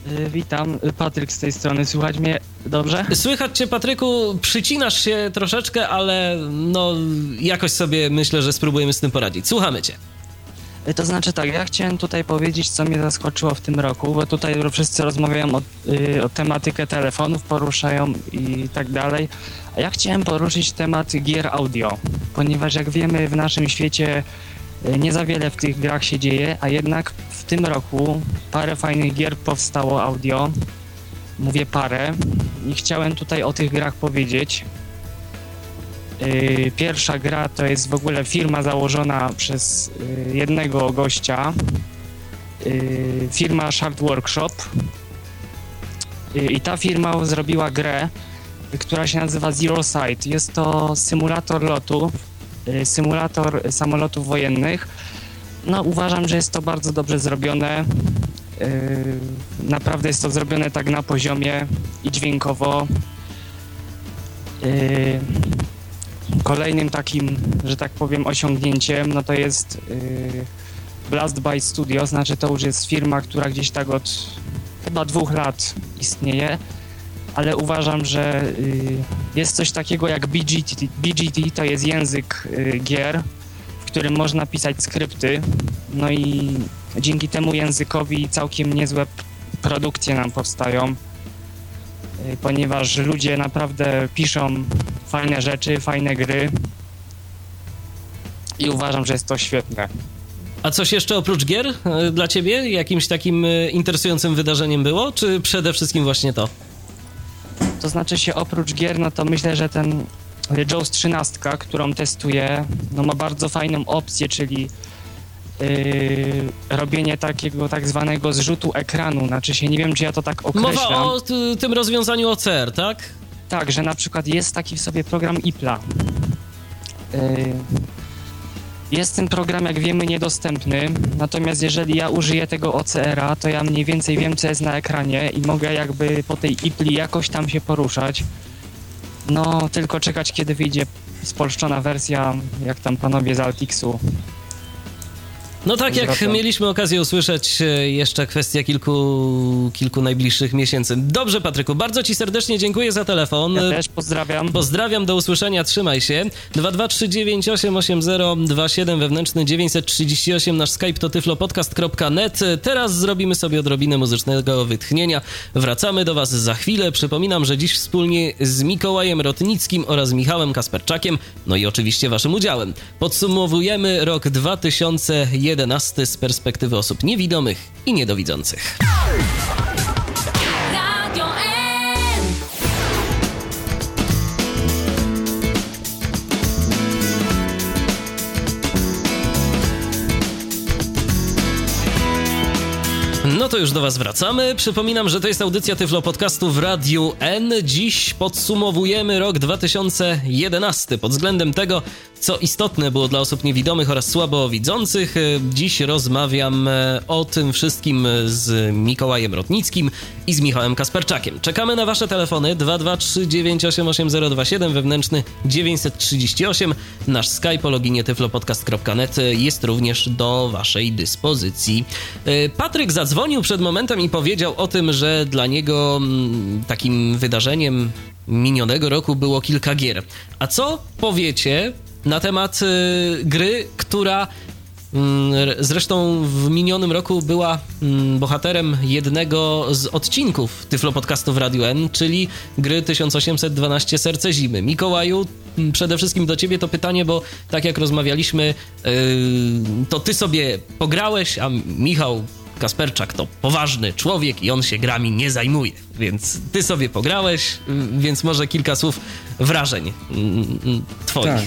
Y, witam, Patryk z tej strony. Słychać mnie dobrze? Słychać cię, Patryku. Przycinasz się troszeczkę, ale no jakoś sobie myślę, że spróbujemy z tym poradzić. Słuchamy cię. Y, to znaczy tak, ja chciałem tutaj powiedzieć, co mnie zaskoczyło w tym roku, bo tutaj wszyscy rozmawiają o, y, o tematykę telefonów, poruszają i tak dalej. A ja chciałem poruszyć temat gier audio, ponieważ jak wiemy w naszym świecie y, nie za wiele w tych grach się dzieje, a jednak w tym roku parę fajnych gier powstało audio. Mówię parę i chciałem tutaj o tych grach powiedzieć. Y, pierwsza gra to jest w ogóle firma założona przez y, jednego gościa, y, firma Shard Workshop. I ta firma zrobiła grę, która się nazywa Zero Sight. Jest to symulator lotu, symulator samolotów wojennych. No, uważam, że jest to bardzo dobrze zrobione. Naprawdę jest to zrobione tak na poziomie i dźwiękowo. Kolejnym takim, że tak powiem, osiągnięciem, no to jest yy, Blast by Studio, znaczy to już jest firma, która gdzieś tak od chyba dwóch lat istnieje, ale uważam, że yy, jest coś takiego jak BGT. BGT to jest język yy, gier, w którym można pisać skrypty, no i dzięki temu językowi całkiem niezłe produkcje nam powstają. Ponieważ ludzie naprawdę piszą fajne rzeczy, fajne gry i uważam, że jest to świetne. A coś jeszcze oprócz gier e, dla ciebie? Jakimś takim e, interesującym wydarzeniem było? Czy przede wszystkim właśnie to? To znaczy się oprócz gier, no to myślę, że ten Jaws 13, którą testuję, no ma bardzo fajną opcję, czyli robienie takiego tak zwanego zrzutu ekranu. Znaczy się, nie wiem, czy ja to tak określam. Mowa o tym rozwiązaniu OCR, tak? Tak, że na przykład jest taki w sobie program IPLA. Yy, jest ten program, jak wiemy, niedostępny, natomiast jeżeli ja użyję tego OCR-a, to ja mniej więcej wiem, co jest na ekranie i mogę jakby po tej IPLI jakoś tam się poruszać. No, tylko czekać, kiedy wyjdzie spolszczona wersja, jak tam panowie z Altixu no tak, jak mieliśmy okazję usłyszeć, e, jeszcze kwestia kilku, kilku najbliższych miesięcy. Dobrze, Patryku, bardzo Ci serdecznie dziękuję za telefon. Ja też pozdrawiam. Pozdrawiam, do usłyszenia, trzymaj się. 223988027 wewnętrzny 938, nasz Skype to tyflopodcast.net. Teraz zrobimy sobie odrobinę muzycznego wytchnienia. Wracamy do Was za chwilę. Przypominam, że dziś wspólnie z Mikołajem Rotnickim oraz Michałem Kasperczakiem, no i oczywiście Waszym udziałem, podsumowujemy rok 2001 11 z perspektywy osób niewidomych i niedowidzących. No to już do Was wracamy. Przypominam, że to jest audycja Tyflo Podcastu w Radiu N. Dziś podsumowujemy rok 2011 pod względem tego, co istotne było dla osób niewidomych oraz słabowidzących. Dziś rozmawiam e, o tym wszystkim z Mikołajem Rotnickim i z Michałem Kasperczakiem. Czekamy na Wasze telefony 223988027 wewnętrzny 938. Nasz Skype o loginie tyflopodcast.net jest również do Waszej dyspozycji. E, Patryk zadzwonił przed momentem i powiedział o tym, że dla niego mm, takim wydarzeniem minionego roku było kilka gier. A co powiecie na temat y, gry, która mm, Zresztą w minionym roku była mm, bohaterem jednego z odcinków Tyflo Podcastu w Radio N, czyli gry 1812 Serce Zimy. Mikołaju, przede wszystkim do ciebie to pytanie, bo tak jak rozmawialiśmy, y, to ty sobie pograłeś, a Michał Kasperczak to poważny człowiek i on się grami nie zajmuje. Więc ty sobie pograłeś, więc może kilka słów wrażeń mm, mm, twoich. Tak,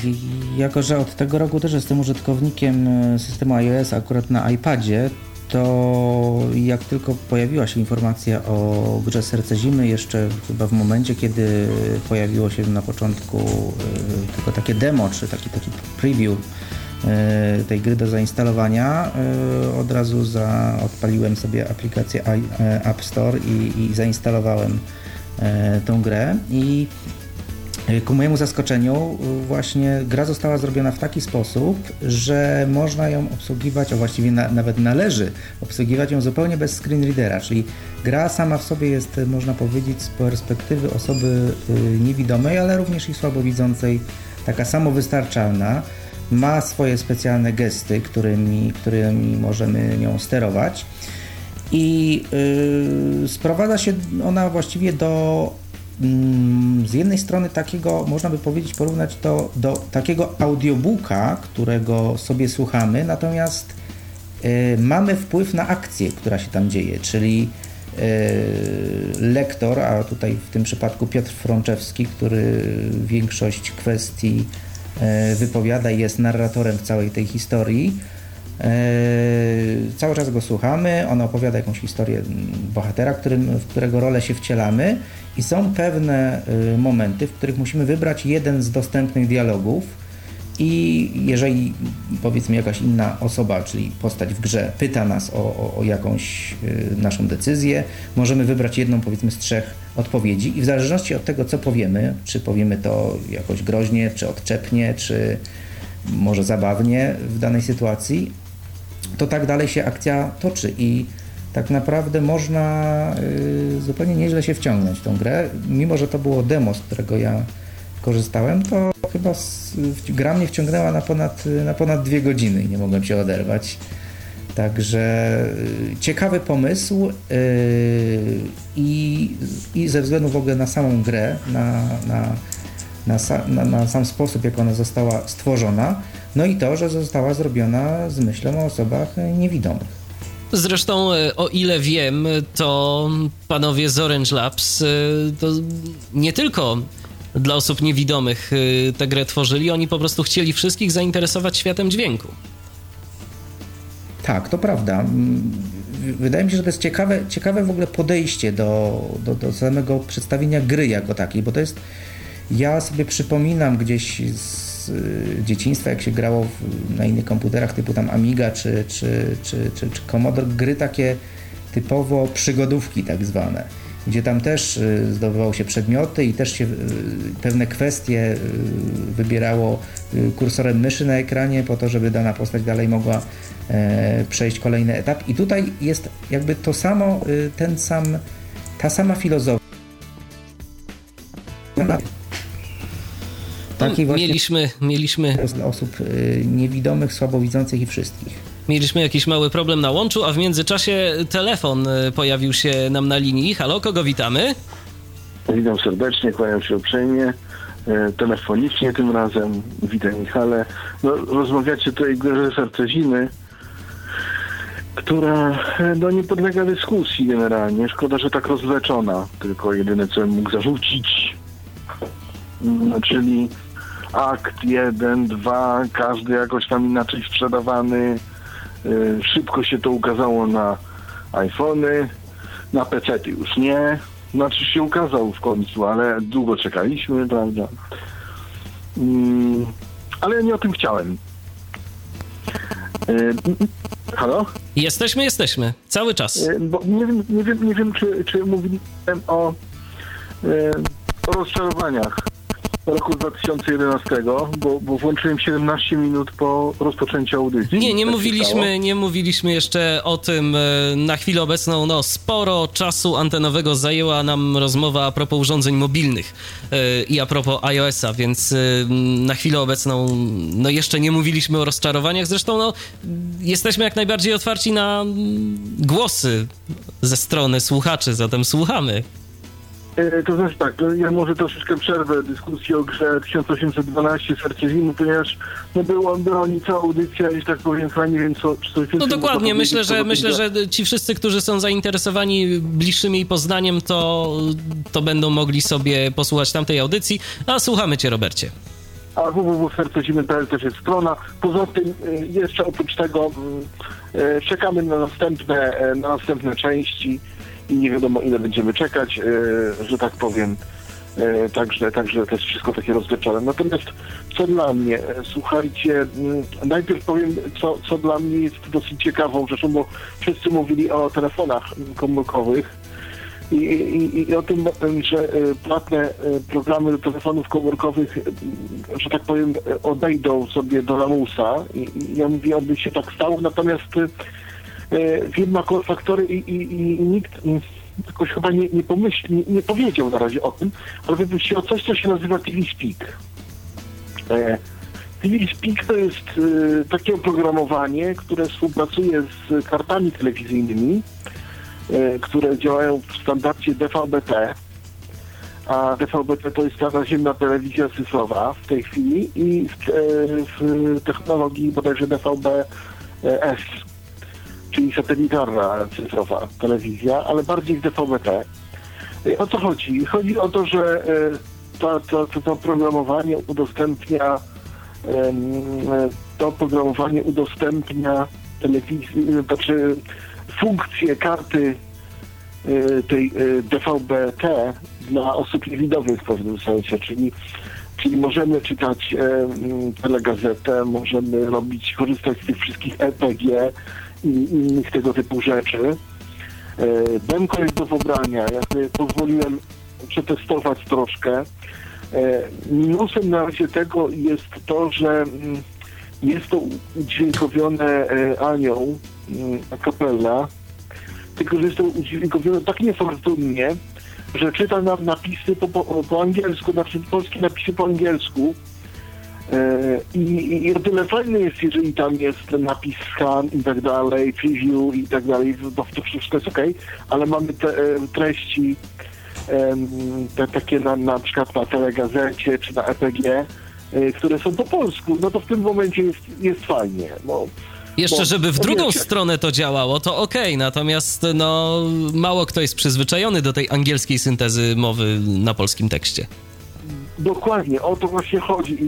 jako że od tego roku też jestem użytkownikiem e, systemu iOS akurat na iPadzie, to jak tylko pojawiła się informacja o grze Serce Zimy, jeszcze chyba w momencie, kiedy pojawiło się na początku e, tylko takie demo, czy taki, taki preview tej gry do zainstalowania, e, od razu za, odpaliłem sobie aplikację e, App Store i, i zainstalowałem tą grę. I Ku mojemu zaskoczeniu właśnie gra została zrobiona w taki sposób, że można ją obsługiwać, a właściwie na, nawet należy obsługiwać ją zupełnie bez screenreadera, czyli gra sama w sobie jest, można powiedzieć, z perspektywy osoby niewidomej, ale również i słabowidzącej, taka samowystarczalna ma swoje specjalne gesty, którymi, którymi możemy nią sterować. I yy, sprowadza się ona właściwie do mm, z jednej strony takiego, można by powiedzieć, porównać to do takiego audiobooka, którego sobie słuchamy, natomiast yy, mamy wpływ na akcję, która się tam dzieje, czyli yy, lektor, a tutaj w tym przypadku Piotr Frączewski, który większość kwestii wypowiada i jest narratorem w całej tej historii. E, cały czas go słuchamy, on opowiada jakąś historię bohatera, którym, w którego rolę się wcielamy i są pewne e, momenty, w których musimy wybrać jeden z dostępnych dialogów i jeżeli powiedzmy jakaś inna osoba, czyli postać w grze, pyta nas o, o, o jakąś y, naszą decyzję, możemy wybrać jedną powiedzmy z trzech odpowiedzi i w zależności od tego, co powiemy, czy powiemy to jakoś groźnie, czy odczepnie, czy może zabawnie w danej sytuacji, to tak dalej się akcja toczy i tak naprawdę można y, zupełnie nieźle się wciągnąć w tą grę, mimo że to było demo, z którego ja korzystałem, to chyba gra mnie wciągnęła na ponad, na ponad dwie godziny i nie mogłem się oderwać. Także y, ciekawy pomysł i, i ze względu w ogóle na samą grę, na, na, na, na, na sam sposób, jak ona została stworzona, no i to, że została zrobiona z myślą o osobach niewidomych. Zresztą, e, o ile wiem, to panowie z Orange Labs e, to nie tylko dla osób niewidomych e, tę grę tworzyli, oni po prostu chcieli wszystkich zainteresować światem dźwięku. Tak, to prawda. Mm, wydaje mi się, że to jest ciekawe, ciekawe w ogóle podejście do, do, do samego przedstawienia gry jako takiej, bo to jest. Ja sobie przypominam gdzieś z Y, dzieciństwa, jak się grało w, na innych komputerach typu tam Amiga czy, czy, czy, czy, czy Commodore, gry takie typowo przygodówki tak zwane, gdzie tam też y, zdobywało się przedmioty i też się y, pewne kwestie wybierało kursorem myszy na ekranie po to, żeby dana postać dalej mogła e, przejść kolejny etap. I tutaj jest jakby to samo, ten sam, ta sama filozofia Taki właśnie mieliśmy, mieliśmy osób y, niewidomych, słabowidzących i wszystkich. Mieliśmy jakiś mały problem na łączu, a w międzyczasie telefon y, pojawił się nam na linii. Halo, kogo witamy? Witam serdecznie, kłaniam się uprzejmie. E, telefonicznie tym razem. Witam Michale. No, rozmawiacie tutaj o serce zimy, która e, no, nie podlega dyskusji generalnie. Szkoda, że tak rozleczona. Tylko jedyne, co mógł zarzucić, no, czyli akt 1, 2, każdy jakoś tam inaczej sprzedawany. Y, szybko się to ukazało na iPhony, na PC już nie. Znaczy się ukazał w końcu, ale długo czekaliśmy, prawda? Mm, ale nie o tym chciałem. Y, halo? Jesteśmy, jesteśmy. Cały czas. Y, bo nie wiem, nie wiem, nie wiem czy, czy mówiłem o, o rozczarowaniach roku 2011, bo, bo włączyłem 17 minut po rozpoczęciu audycji. Nie, nie tak mówiliśmy, nie mówiliśmy jeszcze o tym e, na chwilę obecną. No, sporo czasu antenowego zajęła nam rozmowa a propos urządzeń mobilnych e, i a propos iOS-a, więc e, na chwilę obecną no jeszcze nie mówiliśmy o rozczarowaniach. Zresztą no, jesteśmy jak najbardziej otwarci na głosy ze strony słuchaczy, zatem słuchamy. E, to znaczy tak, ja może troszeczkę przerwę dyskusji o grze 1812 Serce Zimy, ponieważ no było, była cała audycja, jeśli tak powiem, fajnie, więc co, coś No dokładnie, myślę, że myślę, że ci wszyscy, którzy są zainteresowani bliższym jej poznaniem, to, to będą mogli sobie posłuchać tamtej audycji. A słuchamy cię, Robercie. A www.sercezimy.pl też jest strona. Poza tym e, jeszcze oprócz tego mm, e, czekamy na następne, na następne części i nie wiadomo ile będziemy czekać, e, że tak powiem. E, także, także to jest wszystko takie rozleczone. Natomiast co dla mnie, e, słuchajcie, mm, najpierw powiem, co, co dla mnie jest dosyć ciekawą rzeczą, bo wszyscy mówili o telefonach komórkowych i, i, i o tym, że płatne programy do telefonów komórkowych, że tak powiem, odejdą sobie do lamusa. I, ja mówię, aby się tak stało, natomiast E, firma Core i, i, i nikt jakoś chyba nie, nie pomyśli, nie, nie, powiedział na razie o tym, ale wypuściło coś, co się nazywa TV Speak. E, TV Speak to jest e, takie oprogramowanie, które współpracuje z kartami telewizyjnymi, e, które działają w standardzie DVB-T, a DVB-T to jest ta naziemna telewizja cyfrowa w tej chwili i w, e, w technologii bodajże DVB-S czyli satelitarna cyfrowa telewizja, ale bardziej w DVB-T. O co chodzi? Chodzi o to, że e, to, to, to, to oprogramowanie udostępnia to oprogramowanie udostępnia telewizji, znaczy funkcje karty e, tej e, DVB-T dla osób niewidomych w pewnym sensie, czyli, czyli możemy czytać telegazetę, możemy robić, korzystać z tych wszystkich EPG, i innych tego typu rzeczy. Demko jest do pobrania. Ja sobie pozwoliłem przetestować troszkę. E, minusem na razie tego jest to, że mm, jest to udźwiękowione e, Anią mm, kapella, tylko że jest to udźwiękowione tak niefortunnie, że czyta nam napisy po, po, po angielsku, znaczy polskie napisy po angielsku, I, I o tyle fajne jest, jeżeli tam jest napis scan i tak dalej, preview i tak dalej, to, to wszystko jest ok, ale mamy te treści te takie na, na przykład na telegazecie czy na EPG, które są po polsku, no to w tym momencie jest, jest fajnie. Jeszcze, bo, żeby w drugą wiecie, stronę to działało, to okej, okay, natomiast no, mało kto jest przyzwyczajony do tej angielskiej syntezy mowy na polskim tekście. Dokładnie, o to właśnie chodzi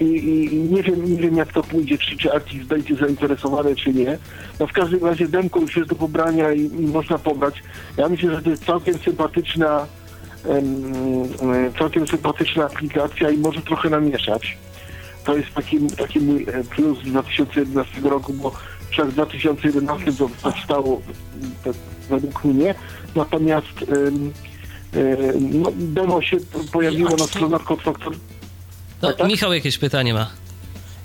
i, i, i nie, wiem, nie wiem jak to pójdzie, czy, czy artist będzie zainteresowany, czy nie. No w każdym razie demko już jest do pobrania i, i można pobrać. Ja myślę, że to jest całkiem sympatyczna całkiem sympatyczna aplikacja i może trochę namieszać to jest taki, taki mój e, plus 2011 roku, bo przez 2011 to powstało według mnie, natomiast no, demo się pojawiło na stronach Codefactor. No, tak? Michał jakieś pytanie ma.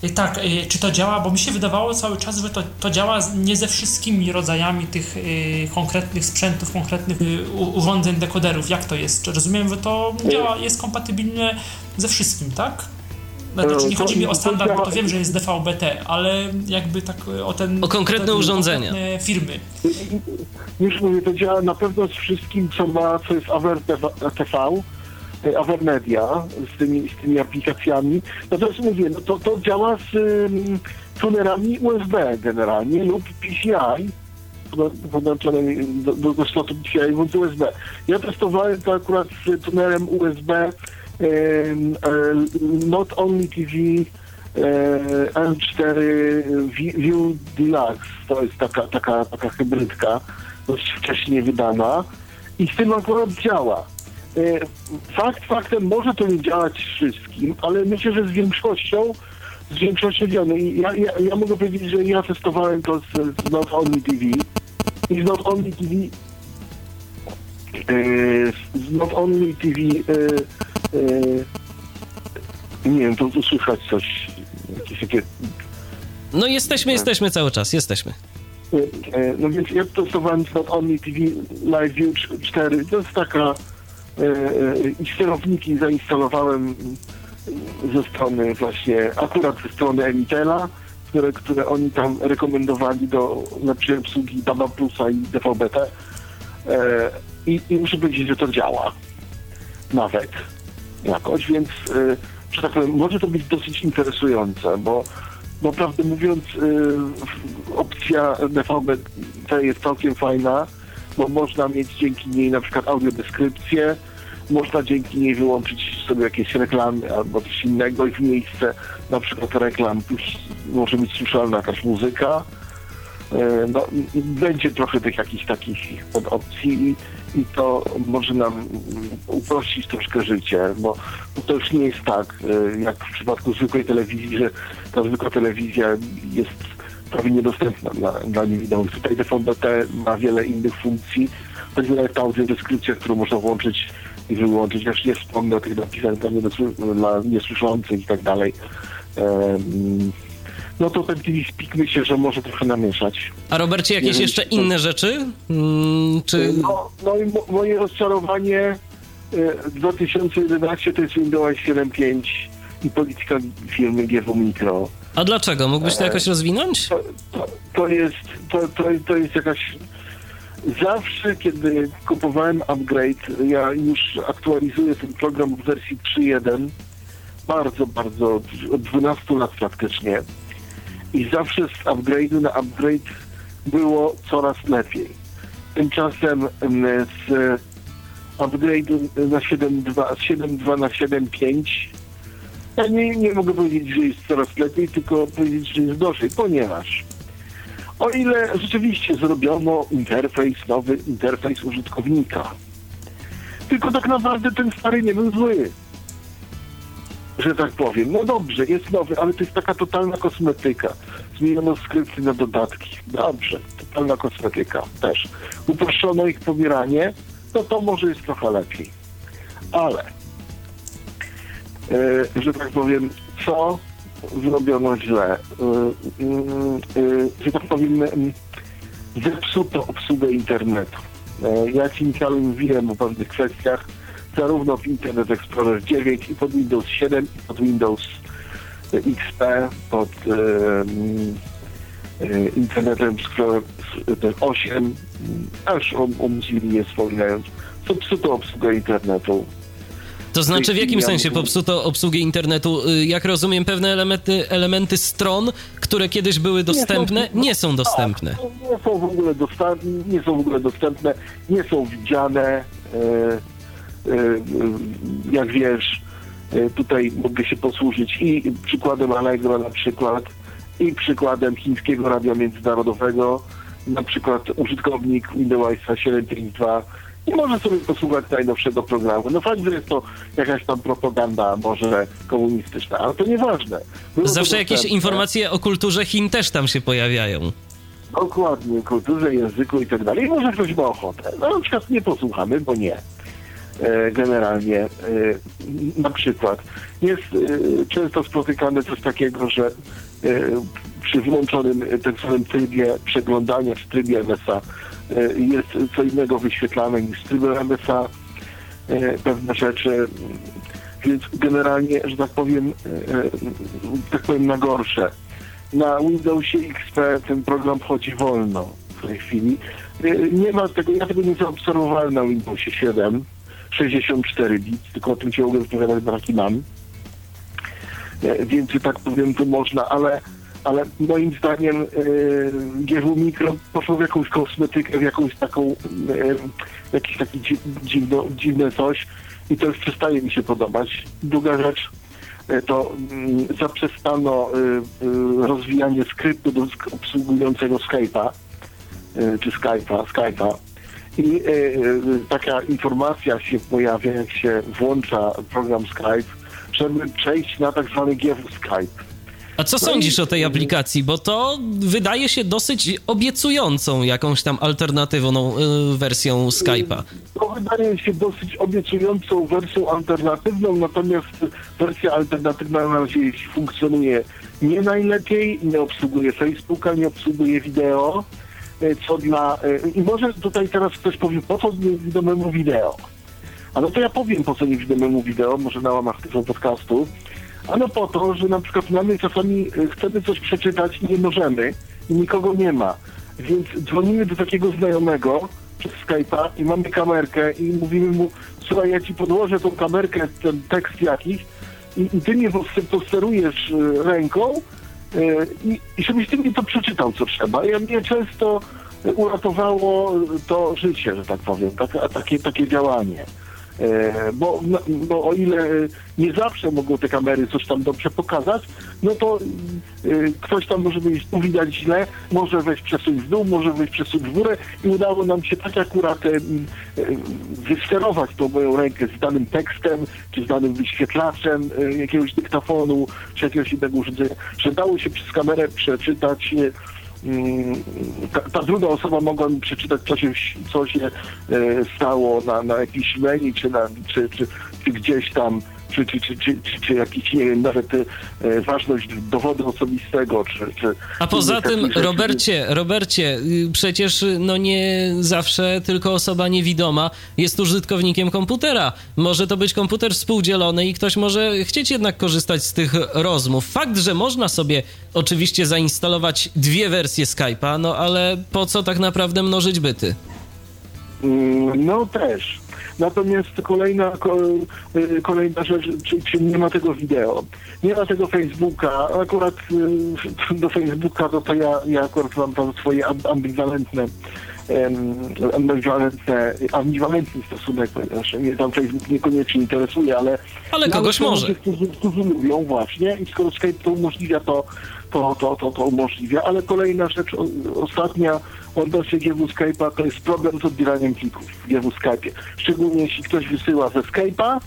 E, tak, e, czy to działa? Bo mi się wydawało cały czas, że to, to działa nie ze wszystkimi rodzajami tych y, konkretnych sprzętów, konkretnych y, urządzeń, dekoderów. Jak to jest? Czy rozumiem, że to działa, jest kompatybilne ze wszystkim, tak? Znaczy nie chodzi mi o standard, bo to wiem, że jest DVB-T, ale jakby tak o ten... O konkretne o urządzenia. Konkretne firmy. Już mówię, to działa na pewno z wszystkim, co ma, co jest AWR TV, e, Avermedia z tymi, z tymi aplikacjami. Natomiast mówię, no to, to działa z um, tunerami USB generalnie lub PCI podłączonymi do, do, do slotu PCI bądź USB. Ja testowałem to akurat z tunerem USB Not Only TV L4 View Deluxe, to jest taka, taka, taka hybrydka, dość wcześnie wydana i z tym akurat działa. Fakt faktem może to nie działać wszystkim, ale myślę, że z większością z większością działa. No ja, ja, ja mogę powiedzieć, że ja testowałem to z, z Not Only TV i z Not Only TV z Not Only TV nie wiem, to, słychać coś, jakieś takie... No jesteśmy, jesteśmy cały czas, jesteśmy. Yy, yy, no więc ja testowałem Not Only TV Live View 4, to jest taka i sterowniki zainstalowałem ze strony właśnie, akurat ze strony Emitela, które, które oni tam rekomendowali do lepszej obsługi Dama Plusa i DVB-T. I, I muszę powiedzieć, że to działa. Nawet jakoś, więc y, że tak powiem, może to być dosyć interesujące, bo, bo prawdę mówiąc y, opcja DVB jest całkiem fajna, bo można mieć dzięki niej na przykład audiodeskrypcję, można dzięki niej wyłączyć sobie jakieś reklamy albo coś innego i w miejsce na przykład reklam może być słyszalna jakaś muzyka. Y, no, będzie trochę tych jakichś takich podopcji i to może nam uprościć troszkę życie, bo to już nie jest tak, e, jak w przypadku zwykłej telewizji, że ta zwykła telewizja jest prawie niedostępna dla, dla niewidomych. Tutaj DVB-T ma wiele innych funkcji, choćby ta audiodeskrypcja, którą można włączyć i wyłączyć. Ja już nie wspomnę o tych napisach dla niesłyszących i tak dalej. Um, no to ten Speak myślę, że może trochę namieszać. A Robercie, jakieś jeszcze inne rzeczy? Hmm, czy... No, no i mo moje rozczarowanie 2011 e, to jest Windows 7.5 i polityka firmy GW Micro. A dlaczego? Mógłbyś to e, jakoś rozwinąć? To, to, to jest, to, to, to jest jakaś... Zawsze, kiedy kupowałem upgrade, ja już aktualizuję ten program w wersji 3.1 bardzo, bardzo, od 12 lat praktycznie i zawsze z upgrade'u na upgrade było coraz lepiej. Tymczasem z upgrade'u na 7.2 na 7.5 ja nie, nie mogę powiedzieć, że jest coraz lepiej, tylko powiedzieć, że jest gorzej, ponieważ o ile rzeczywiście zrobiono interfejs, nowy interfejs użytkownika, tylko tak naprawdę ten stary nie był zły że tak powiem. No dobrze, jest nowy, ale to jest taka totalna kosmetyka. Zmieniono skrypty na dodatki. Dobrze, totalna kosmetyka też. Uproszczono ich pobieranie, no to może jest trochę lepiej. Ale, yy, że tak powiem, co zrobiono źle? Yy, yy, że tak powiem, zepsuto obsługę internetu. Ja Ci, Michał, mówiłem o pewnych kwestiach, zarówno w Internet Explorer 9 i pod Windows 7 i pod Windows XP, pod internetem Explorer 8, aż o, o Mozilla nie wspominając. To to obsługa internetu. To znaczy w jakim sensie popsuto obsługę internetu? Y, jak rozumiem, pewne elementy, elementy stron, które kiedyś były dostępne, nie są, dostępne. Nie są w ogóle dostępne, nie są w ogóle dostępne, nie są widziane. E, e, jak wiesz, e, tutaj mogę się posłużyć i przykładem Allegro na przykład, i przykładem chińskiego radia międzynarodowego, na przykład użytkownik Windowsa 752 nie może sobie posłuchać najnowszego programu. No fakt, że jest to jakaś tam propaganda może komunistyczna, ale to nieważne. Było Zawsze jakieś informacje o kulturze Chin też tam się pojawiają. Dokładnie, kulturze, języku i tak dalej. Może ktoś ma ochotę. No na przykład nie posłuchamy, bo nie. E, generalnie e, na przykład jest e, często spotykane coś takiego, że przy wyłączonym tak zwanym trybie przeglądania, czy trybie MSA jest co innego wyświetlane niż trybem MSA, e, pewne rzeczy, więc generalnie, że tak powiem, tak powiem na gorsze. Na Windowsie XP ten program chodzi wolno w tej chwili. Nie ma tego, ja tego nie zaobserwowałem na Windowsie 7, 64 bit, tylko o tym się mogę wypowiadać, bo taki mam. Więc, tak powiem, to można, ale ale moim zdaniem e, GW Mikro poszło w jakąś kosmetykę, w jakąś taką, e, jakiś taki dziwno, dziwne coś i to już przestaje mi się podobać. Druga rzecz, e, to mm, zaprzestano rozwijanie skryptu do obsługującego Skype'a, czy Skype'a, Skype'a. I taka informacja się pojawia, jak się włącza program Skype, żeby przejść na tak zwany GW Skype. A co no sądzisz o tej aplikacji? Bo to wydaje się dosyć obiecującą jakąś tam alternatywną y, wersją Skype'a. To wydaje się dosyć obiecującą wersją alternatywną, natomiast wersja alternatywna na razie funkcjonuje nie najlepiej, nie obsługuje Facebooka, nie obsługuje wideo, co dla... Y, I może tutaj teraz ktoś powie, po co niewidomemu wideo? A no to ja powiem, po co niewidomemu wideo, może na łamach tego podcastu. Ano po to, że na przykład mamy czasami y, chcemy coś przeczytać i nie możemy i nikogo nie ma. Więc dzwonimy do takiego znajomego przez Skype'a i mamy kamerkę i mówimy mu, słuchaj, ja ci podłożę tą kamerkę, ten tekst jakiś i, i ty mnie posterujesz y, ręką y, i, i żebyś ty mi to przeczytał, co trzeba. I mnie często uratowało to życie, że tak powiem, tak, takie, takie działanie. E, bo, no, bo o ile nie zawsze mogą te kamery coś tam dobrze pokazać, no to e, ktoś tam może być tu widać źle, może wejść przesuń w dół, może wejść przesuń w górę i udało nam się tak akurat e, wysterować tą moją rękę z danym tekstem, czy z danym wyświetlaczem jakiegoś dyktafonu, czy jakiegoś innego urządzenia, że dało się przez kamerę przeczytać ta, ta, druga osoba mogła mi przeczytać, co się, co się e, stało na, na jakiejś menu, czy, na, czy, czy, czy gdzieś tam czy, czy, czy, czy, czy, czy jakiś, nie wiem, nawet e, ważność dowodu osobistego, czy... czy A poza tym, Robercie, Robercie, y, przecież no nie zawsze tylko osoba niewidoma jest użytkownikiem komputera. Może to być komputer współdzielony i ktoś może chcieć jednak korzystać z tych rozmów. Fakt, że można sobie oczywiście zainstalować dwie wersje Skype'a, no ale po co tak naprawdę mnożyć byty? Mm, no też. Natomiast kolejna, y, kolejna rzecz, czy, czy, nie ma tego wideo. Nie ma tego Facebooka. Akurat y, do Facebooka to, to ja, ja akurat mam tam swoje ambiwalentne ambiwalentne, ambiwalentny stosunek, ponieważ mnie tam Facebook niekoniecznie interesuje, ale... Ale kogoś może. Którzy, którzy lubią właśnie i skoro Skype to umożliwia, to, to, to, to, to umożliwia. Ale kolejna rzecz, ostatnia odnośnie GW Skype'a, to jest problem z odbieraniem plików w GW Skype'ie. Szczególnie jeśli ktoś wysyła ze Skype'a,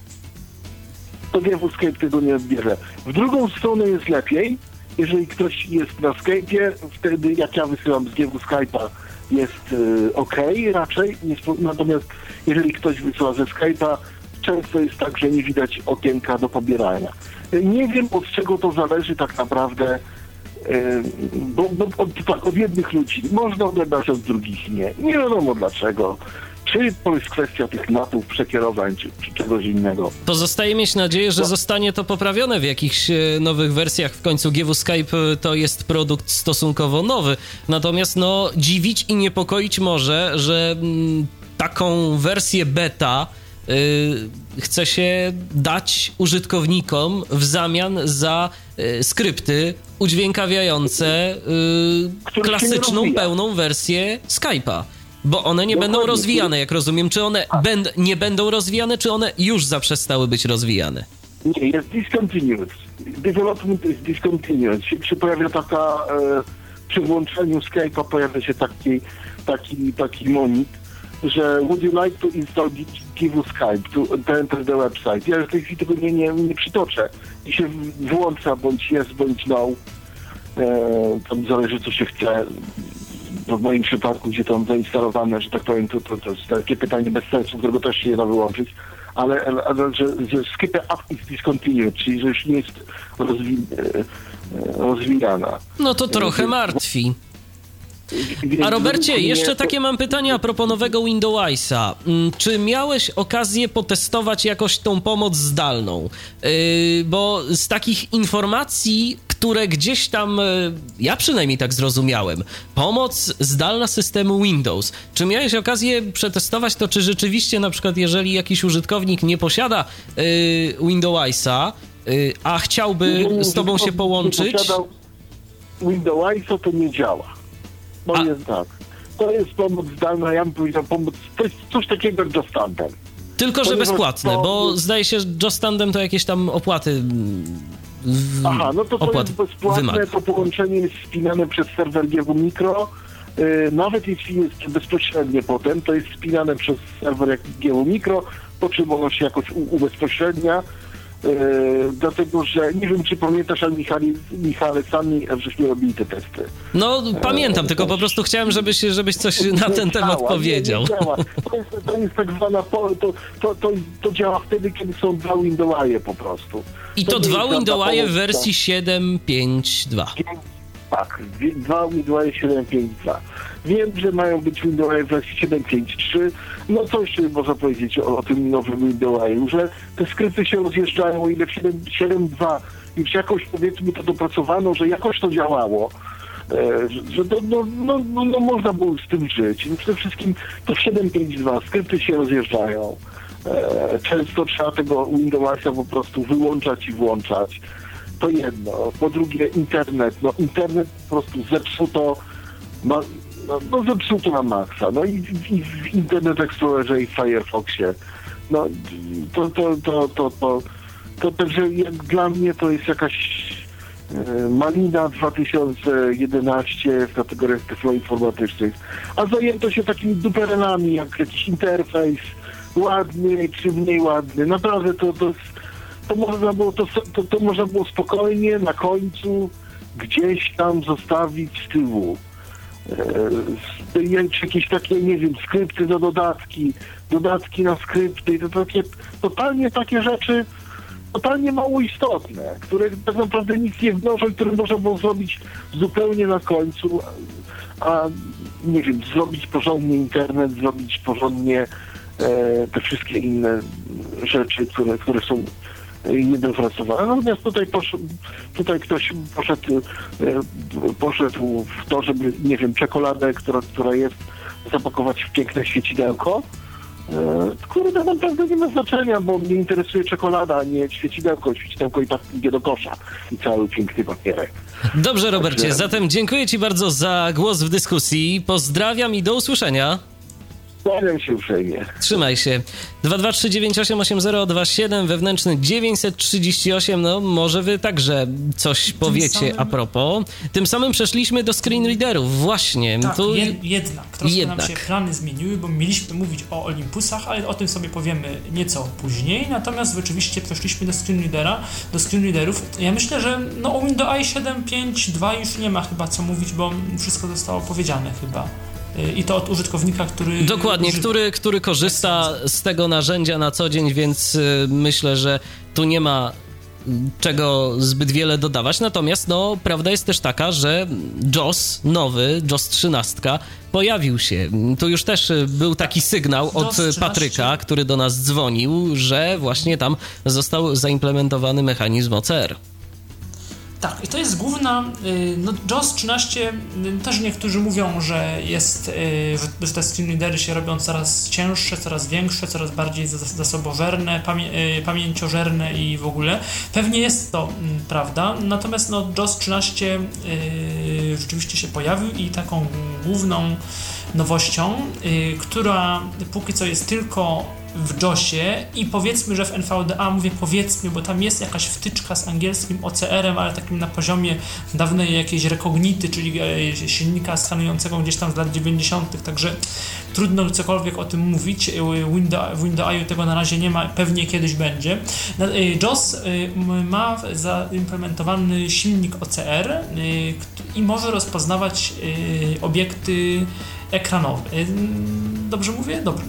to GW Skype tego nie odbierze. W drugą stronę jest lepiej, jeżeli ktoś jest na Skype'ie, wtedy jak ja wysyłam z GW Skype'a, jest y, ok raczej, natomiast jeżeli ktoś wysyła ze Skype'a, często jest tak, że nie widać okienka do pobierania. Nie wiem od czego to zależy tak naprawdę, bo, bo od, tak, od jednych ludzi można odebrać, od drugich nie. Nie wiadomo dlaczego. czy to jest kwestia tych natów, przekierowań, czy, czy czegoś innego. Pozostaje mieć nadzieję, że zostanie to poprawione w jakichś e, nowych wersjach. W końcu GW Skype e, to jest produkt stosunkowo nowy. Natomiast no, dziwić i niepokoić może, że mm, taką wersję beta y, chce się dać użytkownikom w zamian za y, skrypty udźwiękawiające y, klasyczną, pełną wersję Skype'a. Bo one nie będą rozwijane, jak rozumiem. Czy one będ, nie będą rozwijane, czy one już zaprzestały być rozwijane? Nie, jest discontinued. Development is discontinued. Się, się pojawia taka, e, przy włączeniu Skype'a pojawia się taki, taki, taki monit, że would you like to install Givu Skype to, enter the website. Ja w tej chwili tego nie, nie, nie przytoczę. I się włącza bądź jest, bądź no. E, tam zależy co się chce w moim przypadku, gdzie to mam zainstalowane, że tak powiem, to, to, to jest takie pytanie bez sensu, którego też się nie da wyłączyć, ale, ale że, że skip up is discontinued, czyli że już nie jest rozwi e, e, rozwijana. No to trochę martwi. A Robercie, jeszcze takie mam pytanie a propos nowego Windowsa. Mm, czy miałeś okazję potestować jakoś tą pomoc zdalną? Yy, bo z takich informacji, które gdzieś tam, yy, ja przynajmniej tak zrozumiałem, pomoc zdalna systemu Windows. Czy miałeś okazję przetestować to, czy rzeczywiście na przykład jeżeli jakiś użytkownik nie posiada yy, Windowsa, a chciałby z tobą się połączyć... Windowsa to nie działa. No A... jest tak. To jest pomoc zdalna, ja bym powiedział pomoc, to jest coś takiego jak Just Tandem. Tylko, że Ponieważ bezpłatne, to... bo zdaje się, że Just Tandem to jakieś tam opłaty w... Aha, no to to jest bezpłatne, wymaga. to połączenie jest spinane przez serwer GW Mikro. Yy, nawet jeśli jest bezpośrednie potem, to jest spinane przez serwer GW Mikro, po czym ono się jakoś ubezpośrednia. Yy, dlatego, że nie wiem, czy pamiętasz, ale Michali, Michale, sami żeśmy robili te testy. No, pamiętam, tylko po prostu chciałem, żebyś, żebyś coś na ten temat powiedział. Nie, nie działa. To, jest, to jest tak zwana, to, to, to, to działa wtedy, kiedy są dwa Windows'e po prostu. I to, to dwa Windows'e w wersji 7.5.2. Tak, dwa Windows'e 7.5.2. Wiem, że mają być Windows'e w wersji 7.5.3. No co jeszcze można powiedzieć o, o tym nowym Windows'e, że te skrypty się rozjeżdżają, ile w 7.2 już jakoś powiedzmy to dopracowano, że jakoś to działało. E, że to, no, no, no, no, można było z tym żyć. Przede wszystkim to w 7.5.2 skrypty się rozjeżdżają. E, często trzeba tego Windowsa po prostu wyłączać i włączać. To jedno. Po drugie internet. No internet po prostu zepsuto. Ma, no, no zepsuto na maksa. No i, i w Internet Explorerze i w Firefoxie. No to, to, to, to, to, to także jak dla mnie to jest jakaś e, Malina 2011 w kategoriach informatycznych, a zajęto się takimi duperelami jak jakiś interfejs ładny czy mniej ładny. Naprawdę to, to, to, można, było, to, to, to można było spokojnie na końcu gdzieś tam zostawić z tyłu. E, jakieś takie, nie wiem, skrypty do dodatki, dodatki na skrypty, to takie, totalnie takie rzeczy totalnie mało istotne, które tak naprawdę nic nie wnoszą, które można było zrobić zupełnie na końcu, a nie wiem, zrobić porządnie internet, zrobić porządnie e, te wszystkie inne rzeczy, które, które są niedopracowane. Natomiast tutaj, poszedł, tutaj ktoś poszedł, e, poszedł w to, żeby, nie wiem, czekoladę, która, która jest, zapakować w piękne świecidełko. E, kurde, naprawdę nie ma znaczenia, bo mnie interesuje czekolada, a nie świecidełko. Świecidełko i tak idzie do kosza i cały piękny papierek. Dobrze, Robercie, zatem dziękuję Ci bardzo za głos w dyskusji. Pozdrawiam i do usłyszenia. Kłaniam się uprzejmie. Trzymaj się. 223988027 wewnętrzny 938. No, może wy także coś powiecie samym... a propos. Tym samym przeszliśmy do screenreaderów. Właśnie. Tak, tu... jed jednak. Troszkę jednak. nam się plany zmieniły, bo mieliśmy mówić o Olympusach, ale o tym sobie powiemy nieco później. Natomiast rzeczywiście przeszliśmy do screenreadera, do screenreaderów. Ja myślę, że no, o Windows 7.5.2 już nie ma chyba co mówić, bo wszystko zostało powiedziane chyba i to od użytkownika, który. Dokładnie, który, który korzysta z tego narzędzia na co dzień, więc y, myślę, że tu nie ma czego zbyt wiele dodawać. Natomiast no, prawda jest też taka, że JOS nowy, JOS 13 pojawił się. Tu już też był taki sygnał od Patryka, który do nas dzwonił, że właśnie tam został zaimplementowany mechanizm OCR. Tak, i to jest główna, y, no JOS 13, y, też niektórzy mówią, że jest, y, że te screen readery się robią coraz cięższe, coraz większe, coraz bardziej zasobożerne, pamię pamięciożerne i w ogóle. Pewnie jest to mm, prawda, natomiast no JOS 13 rzeczywiście się pojawił i taką główną nowością, która póki co jest tylko w JOSie i powiedzmy, że w NVDA, mówię powiedzmy, bo tam jest jakaś wtyczka z angielskim OCR-em, ale takim na poziomie dawnej jakiejś rekognity, czyli e, silnika skanującego gdzieś tam z lat 90., także trudno cokolwiek o tym mówić. W Windows tego na razie nie ma, pewnie kiedyś będzie. E, JOS e, ma zaimplementowany silnik OCR i może rozpoznawać obiekty ekranowe. Dobrze mówię? Dobrze.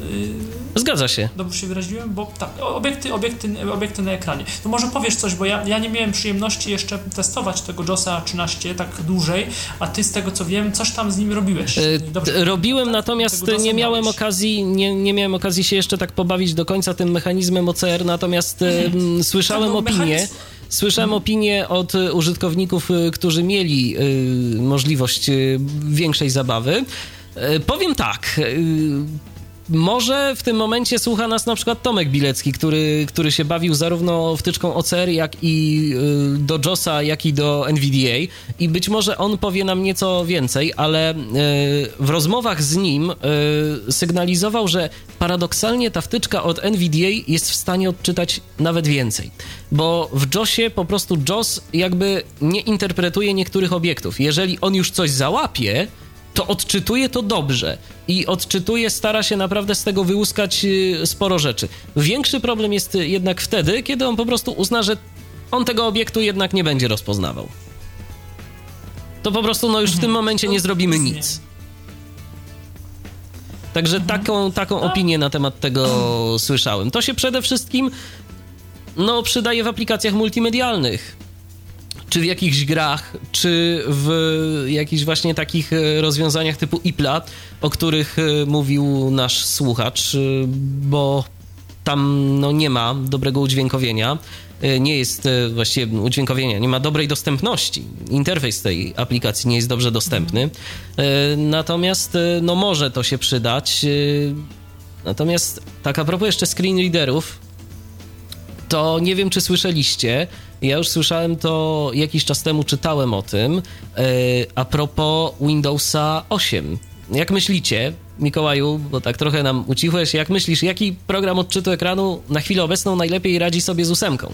Zgadza się. Dobrze się wyraziłem, bo tak, obiekty, obiekty, obiekty na ekranie. To może powiesz coś, bo ja, ja nie miałem przyjemności jeszcze testować tego JOSa 13 tak dłużej, a ty z tego co wiem, coś tam z nim robiłeś. E, Dobrze, Robiłem, tak, natomiast nie miałem okazji, nie, nie miałem okazji się jeszcze tak pobawić do końca tym mechanizmem OCR, natomiast mhm. słyszałem opinię. Mechanizm... Słyszałem mhm. opinie od użytkowników, y, którzy mieli możliwość większej zabawy. Powiem tak, może w tym momencie słucha nas na przykład Tomek Bilecki, który, który się bawił zarówno wtyczką OCR, jak i y, do JOSa, jak i do NVDA i być może on powie nam nieco więcej, ale y, w rozmowach z nim y, sygnalizował, że paradoksalnie ta wtyczka od NVDA jest w stanie odczytać nawet więcej, bo w JOSie po prostu JOS jakby nie interpretuje niektórych obiektów. Jeżeli on już coś załapie, to odczytuje to dobrze i odczytuje, stara się naprawdę z tego wyłuskać y, sporo rzeczy. Większy problem jest jednak wtedy, kiedy on po prostu uzna, że on tego obiektu jednak nie będzie rozpoznawał. To po prostu no już w tym mhm. momencie nie zrobimy nic. Także mhm. taką, taką opinię na temat tego słyszałem. To się przede wszystkim no, przydaje w aplikacjach multimedialnych czy w jakichś grach, czy w jakichś właśnie takich e, rozwiązaniach typu IPLA, o których e, mówił nasz słuchacz, e, bo tam no, nie ma dobrego udźwiękowienia, nie jest właściwie udźwiękowienia, nie ma dobrej dostępności. Interfejs tej aplikacji nie jest dobrze dostępny. Natomiast no, może to się przydać. Natomiast tak a propos jeszcze screen readerów, to nie wiem, czy słyszeliście, ja już słyszałem to jakiś czas temu, czytałem o tym, yy, a propos Windowsa 8. Jak myślicie, Mikołaju, bo tak trochę nam ucichłeś, jak myślisz, jaki program odczytu ekranu na chwilę obecną najlepiej radzi sobie z ósemką?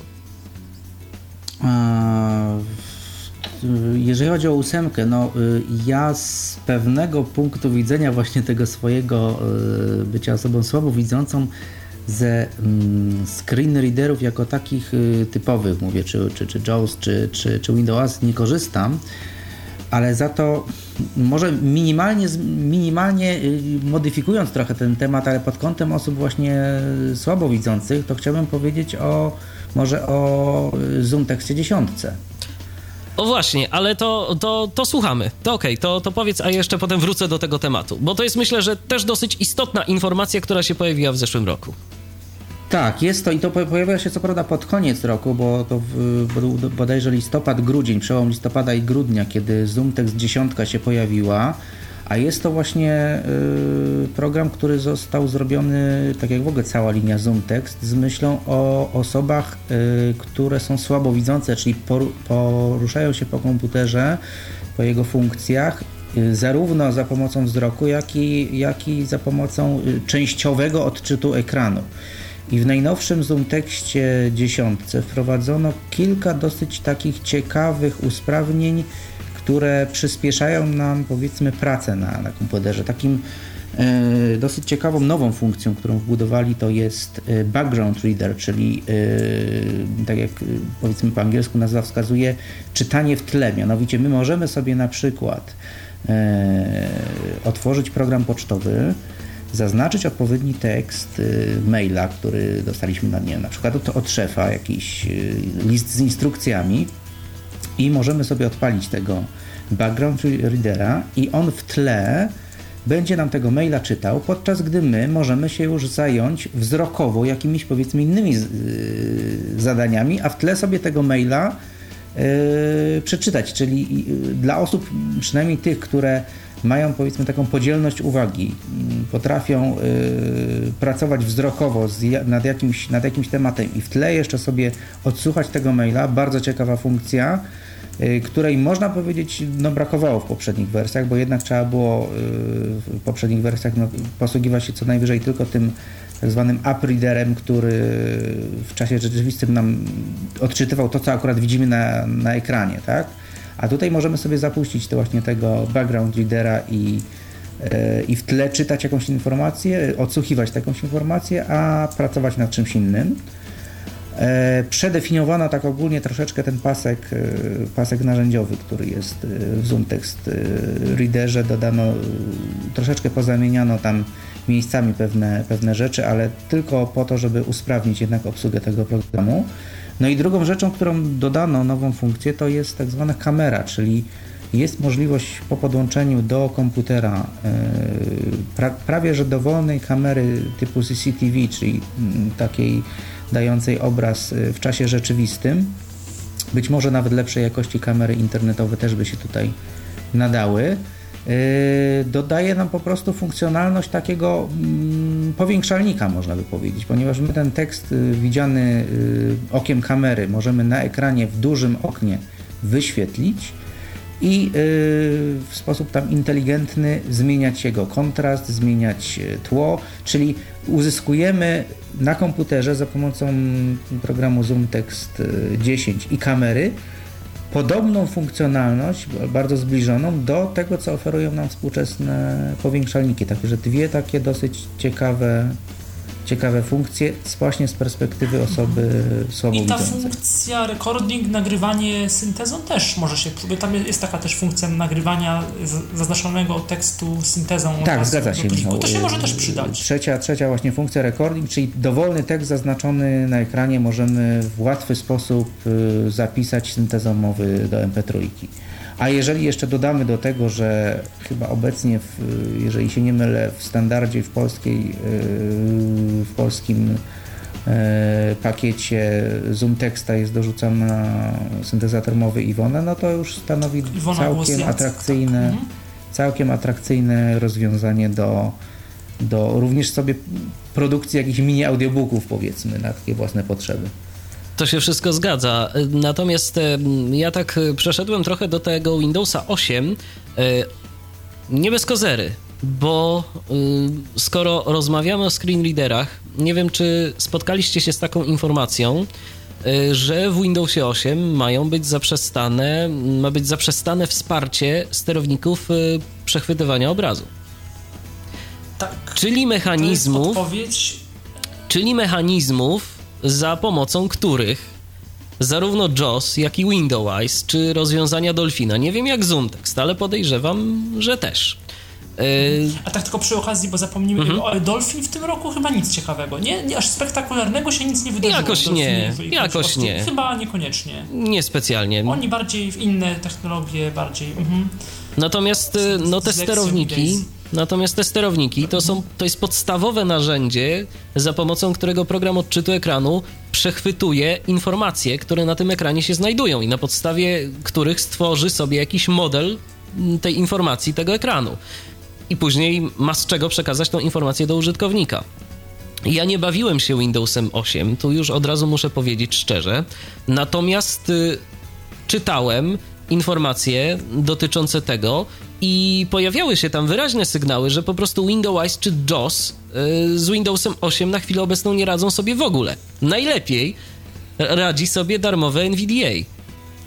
Jeżeli chodzi o ósemkę, no y, ja z pewnego punktu widzenia właśnie tego swojego y, bycia osobą słabowidzącą ze mm, screen readerów jako takich y, typowych, mówię, czy, czy, czy JAWS, czy, czy, czy Windows nie korzystam, ale za to może minimalnie, minimalnie y, modyfikując trochę ten temat, ale pod kątem osób właśnie słabowidzących, to chciałbym powiedzieć o może o y, Zoom Texcie 10. O właśnie, ale to, to, to słuchamy. To okej, okay, to, to powiedz, a jeszcze potem wrócę do tego tematu, bo to jest myślę, że też dosyć istotna informacja, która się pojawiła w zeszłym roku. Tak, jest to i to pojawia się co prawda pod koniec roku, bo to w, bodajże listopad, grudzień, przełom listopada i grudnia, kiedy ZoomText 10 się pojawiła, a jest to właśnie y, program, który został zrobiony, tak jak w ogóle cała linia ZoomText, z myślą o osobach, y, które są słabowidzące, czyli poruszają się po komputerze, po jego funkcjach y, zarówno za pomocą wzroku, jak i, jak i za pomocą częściowego odczytu ekranu. I w najnowszym ZoomTexcie 10 wprowadzono kilka dosyć takich ciekawych usprawnień, które przyspieszają nam powiedzmy pracę na, na komputerze. Takim e, dosyć ciekawą nową funkcją, którą wbudowali to jest e, background reader, czyli e, tak jak powiedzmy po angielsku nazwa wskazuje, czytanie w tle. Mianowicie my możemy sobie na przykład otworzyć program pocztowy, zaznaczyć odpowiedni tekst y, maila, który dostaliśmy na, nie na przykład od, od szefa, jakiś y, list z instrukcjami i możemy sobie odpalić tego background readera i on w tle będzie nam tego maila czytał, podczas gdy my możemy się już zająć wzrokowo jakimiś powiedzmy innymi yy, zadaniami, a w tle sobie tego maila yy, przeczytać. Czyli yy, dla osób, przynajmniej tych, które mają powiedzmy taką podzielność uwagi, potrafią pracować wzrokowo nad, jakimś, nad jakimś tematem i w tle jeszcze sobie odsłuchać tego maila, bardzo ciekawa funkcja Y, której można powiedzieć no, brakowało w poprzednich wersjach, bo jednak trzeba było y, w poprzednich wersjach no, posługiwać się co najwyżej tylko tym tak zwanym upreaderem, który w czasie rzeczywistym nam odczytywał to, co akurat widzimy na, na ekranie, tak? A tutaj możemy sobie zapuścić to właśnie tego background readera i, y, i w tle czytać jakąś informację, odsłuchiwać jakąś informację, a pracować nad czymś innym. E, przedefiniowano tak ogólnie troszeczkę ten pasek, e, pasek narzędziowy, który jest e, w ZoomText Readerze. Dodano, troszeczkę pozamieniano tam miejscami pewne, pewne rzeczy, ale tylko po to, żeby usprawnić jednak obsługę tego programu. No i drugą rzeczą, którą dodano, nową funkcję, to jest tak zwana kamera, czyli jest możliwość po podłączeniu do komputera pra, prawie że dowolnej kamery typu CCTV, czyli mm, takiej dającej obraz y, w czasie rzeczywistym. Być może nawet lepszej jakości kamery internetowe też by się tutaj nadały. Y, dodaje nam po prostu funkcjonalność takiego mm, powiększalnika, można by powiedzieć, ponieważ my ten tekst y, widziany okiem kamery możemy na ekranie w dużym oknie wyświetlić i w sposób tam inteligentny zmieniać jego kontrast, zmieniać tło, czyli uzyskujemy na komputerze za pomocą programu Zoom Text 10 i kamery podobną funkcjonalność, bardzo zbliżoną do tego, co oferują nam współczesne powiększalniki. Także dwie takie dosyć ciekawe ciekawe funkcje właśnie z perspektywy osoby słabowidzącej. I ta funkcja recording, nagrywanie syntezą też może się, bo tam jest taka też funkcja nagrywania zaznaczonego tekstu syntezą. Tak, zgadza się. Michał. To się może też przydać. Trzecia, trzecia właśnie funkcja recording, czyli dowolny tekst zaznaczony na ekranie możemy w łatwy sposób y, zapisać syntezą mowy do MP3. A jeżeli jeszcze dodamy do tego, że chyba obecnie, w, jeżeli się nie mylę, w standardzie w polskiej, yy, w polskim yy, pakiecie Zoom Teksta jest dorzucana syntezator mowy Iwona, no to już stanowi Iwona całkiem atrakcyjne, tak. mhm. całkiem atrakcyjne rozwiązanie do, do również sobie produkcji jakichś mini audiobooków powiedzmy na takie własne potrzeby. To się wszystko zgadza. Natomiast ja tak e, przeszedłem trochę do tego Windowsa 8 e, nie bez kozery, bo e, skoro rozmawiamy o screenreaderach, nie wiem czy spotkaliście się z taką informacją, że w Windowsie 8 mają być zaprzestane, ma być zaprzestane wsparcie sterowników przechwytywania obrazu. Tak. Czyli mechanizmów. Czyli mechanizmów, za pomocą których zarówno JOS, jak i Windows, czy rozwiązania Dolphina, nie wiem jak ZoomText, ale podejrzewam, że też. A tak tylko przy okazji, bo zapomnimy, mhm. Dolphin w tym roku chyba nic ciekawego. Nie, nie aż spektakularnego się nic nie wydarzyło. Jakoś nie, jakoś nie. Chyba niekoniecznie. Niespecjalnie. Oni bardziej w inne technologie, bardziej... Mhm. Natomiast y, no, te sterowniki Natomiast te sterowniki to, są, to jest podstawowe narzędzie, za pomocą którego program odczytu ekranu przechwytuje informacje, które na tym ekranie się znajdują i na podstawie których stworzy sobie jakiś model tej informacji, tego ekranu. I później ma z czego przekazać tą informację do użytkownika. Ja nie bawiłem się Windowsem 8, tu już od razu muszę powiedzieć szczerze. Natomiast y, czytałem informacje dotyczące tego i pojawiały się tam wyraźne sygnały, że po prostu Windows czy JOS yy, z Windowsem 8 na chwilę obecną nie radzą sobie w ogóle. Najlepiej radzi sobie darmowe NVDA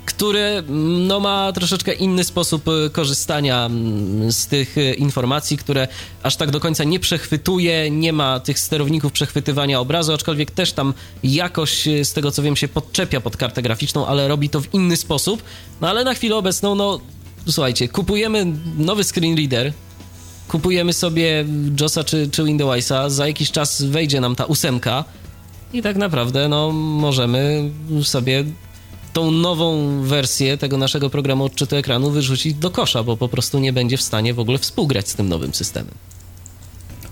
które no, ma troszeczkę inny sposób y, korzystania mm, z tych y, informacji, które aż tak do końca nie przechwytuje, nie ma tych sterowników przechwytywania obrazu, aczkolwiek też tam jakoś, y, z tego co wiem, się podczepia pod kartę graficzną, ale robi to w inny sposób. No ale na chwilę obecną, no słuchajcie, kupujemy nowy screen reader, kupujemy sobie JOSa czy, czy Windowsa, za jakiś czas wejdzie nam ta ósemka i tak naprawdę no, możemy sobie tą nową wersję tego naszego programu odczytu ekranu wyrzucić do kosza, bo po prostu nie będzie w stanie w ogóle współgrać z tym nowym systemem.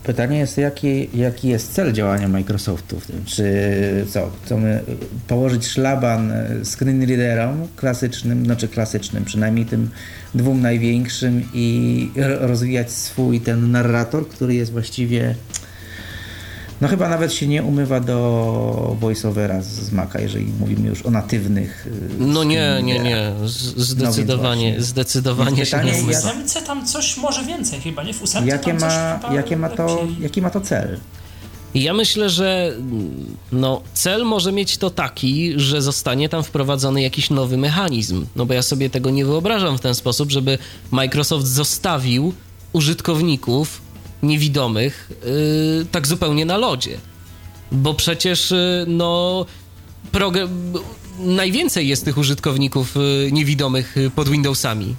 Pytanie jest, jaki, jaki jest cel działania Microsoftu w tym? Czy co, chcemy położyć szlaban screenreaderom klasycznym, znaczy klasycznym, przynajmniej tym dwóm największym i rozwijać swój ten narrator, który jest właściwie no chyba nawet się nie umywa do voiceovera z Maca, jeżeli mówimy już o natywnych. Y, no nie, nie, nie. Zdecydowanie, no zdecydowanie się nie umywa. W ósemce tam coś może więcej chyba, nie? W ósemce jakie ma, jakie ma to, Jaki ma to cel? Ja myślę, że no, cel może mieć to taki, że zostanie tam wprowadzony jakiś nowy mechanizm. No bo ja sobie tego nie wyobrażam w ten sposób, żeby Microsoft zostawił użytkowników niewidomych yy, tak zupełnie na lodzie. Bo przecież yy, no najwięcej jest tych użytkowników yy, niewidomych y, pod Windowsami.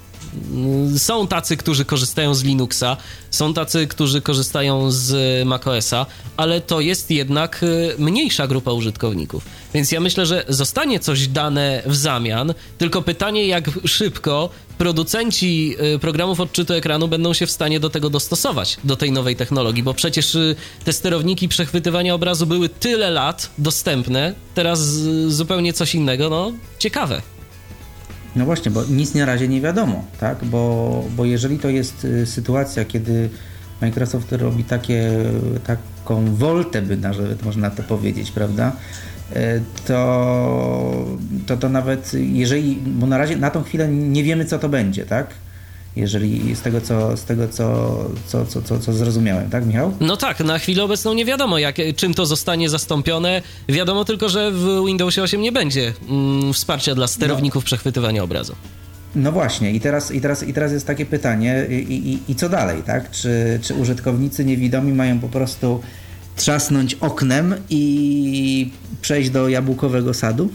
Y, są tacy, którzy korzystają z Linuxa, są tacy, którzy korzystają z macOSa, ale to jest jednak y, mniejsza grupa użytkowników. Więc ja myślę, że zostanie coś dane w zamian, tylko pytanie, jak szybko producenci y, programów odczytu ekranu będą się w stanie do tego dostosować, do tej nowej technologii, bo przecież te sterowniki przechwytywania obrazu były tyle lat dostępne, teraz zupełnie coś innego, no ciekawe. No właśnie, bo nic na razie nie wiadomo, tak? Bo, bo jeżeli to jest y, sytuacja, kiedy Microsoft robi takie, taką woltę, by nawet można to powiedzieć, prawda? E, to, to, to nawet jeżeli, bo na razie na tą chwilę nie wiemy, co to będzie, tak? Jeżeli z tego, co, z tego co, co, co, co, co zrozumiałem, tak Michał? No tak, na chwilę obecną nie wiadomo, jak, czym to zostanie zastąpione. Wiadomo tylko, że w Windowsie 8 nie będzie mm, wsparcia dla sterowników no. przechwytywania obrazu. No właśnie, i teraz, i teraz, i teraz jest takie pytanie, i, i, i co dalej, tak? Czy, czy użytkownicy niewidomi mają po prostu trzasnąć oknem i przejść do jabłkowego sadu?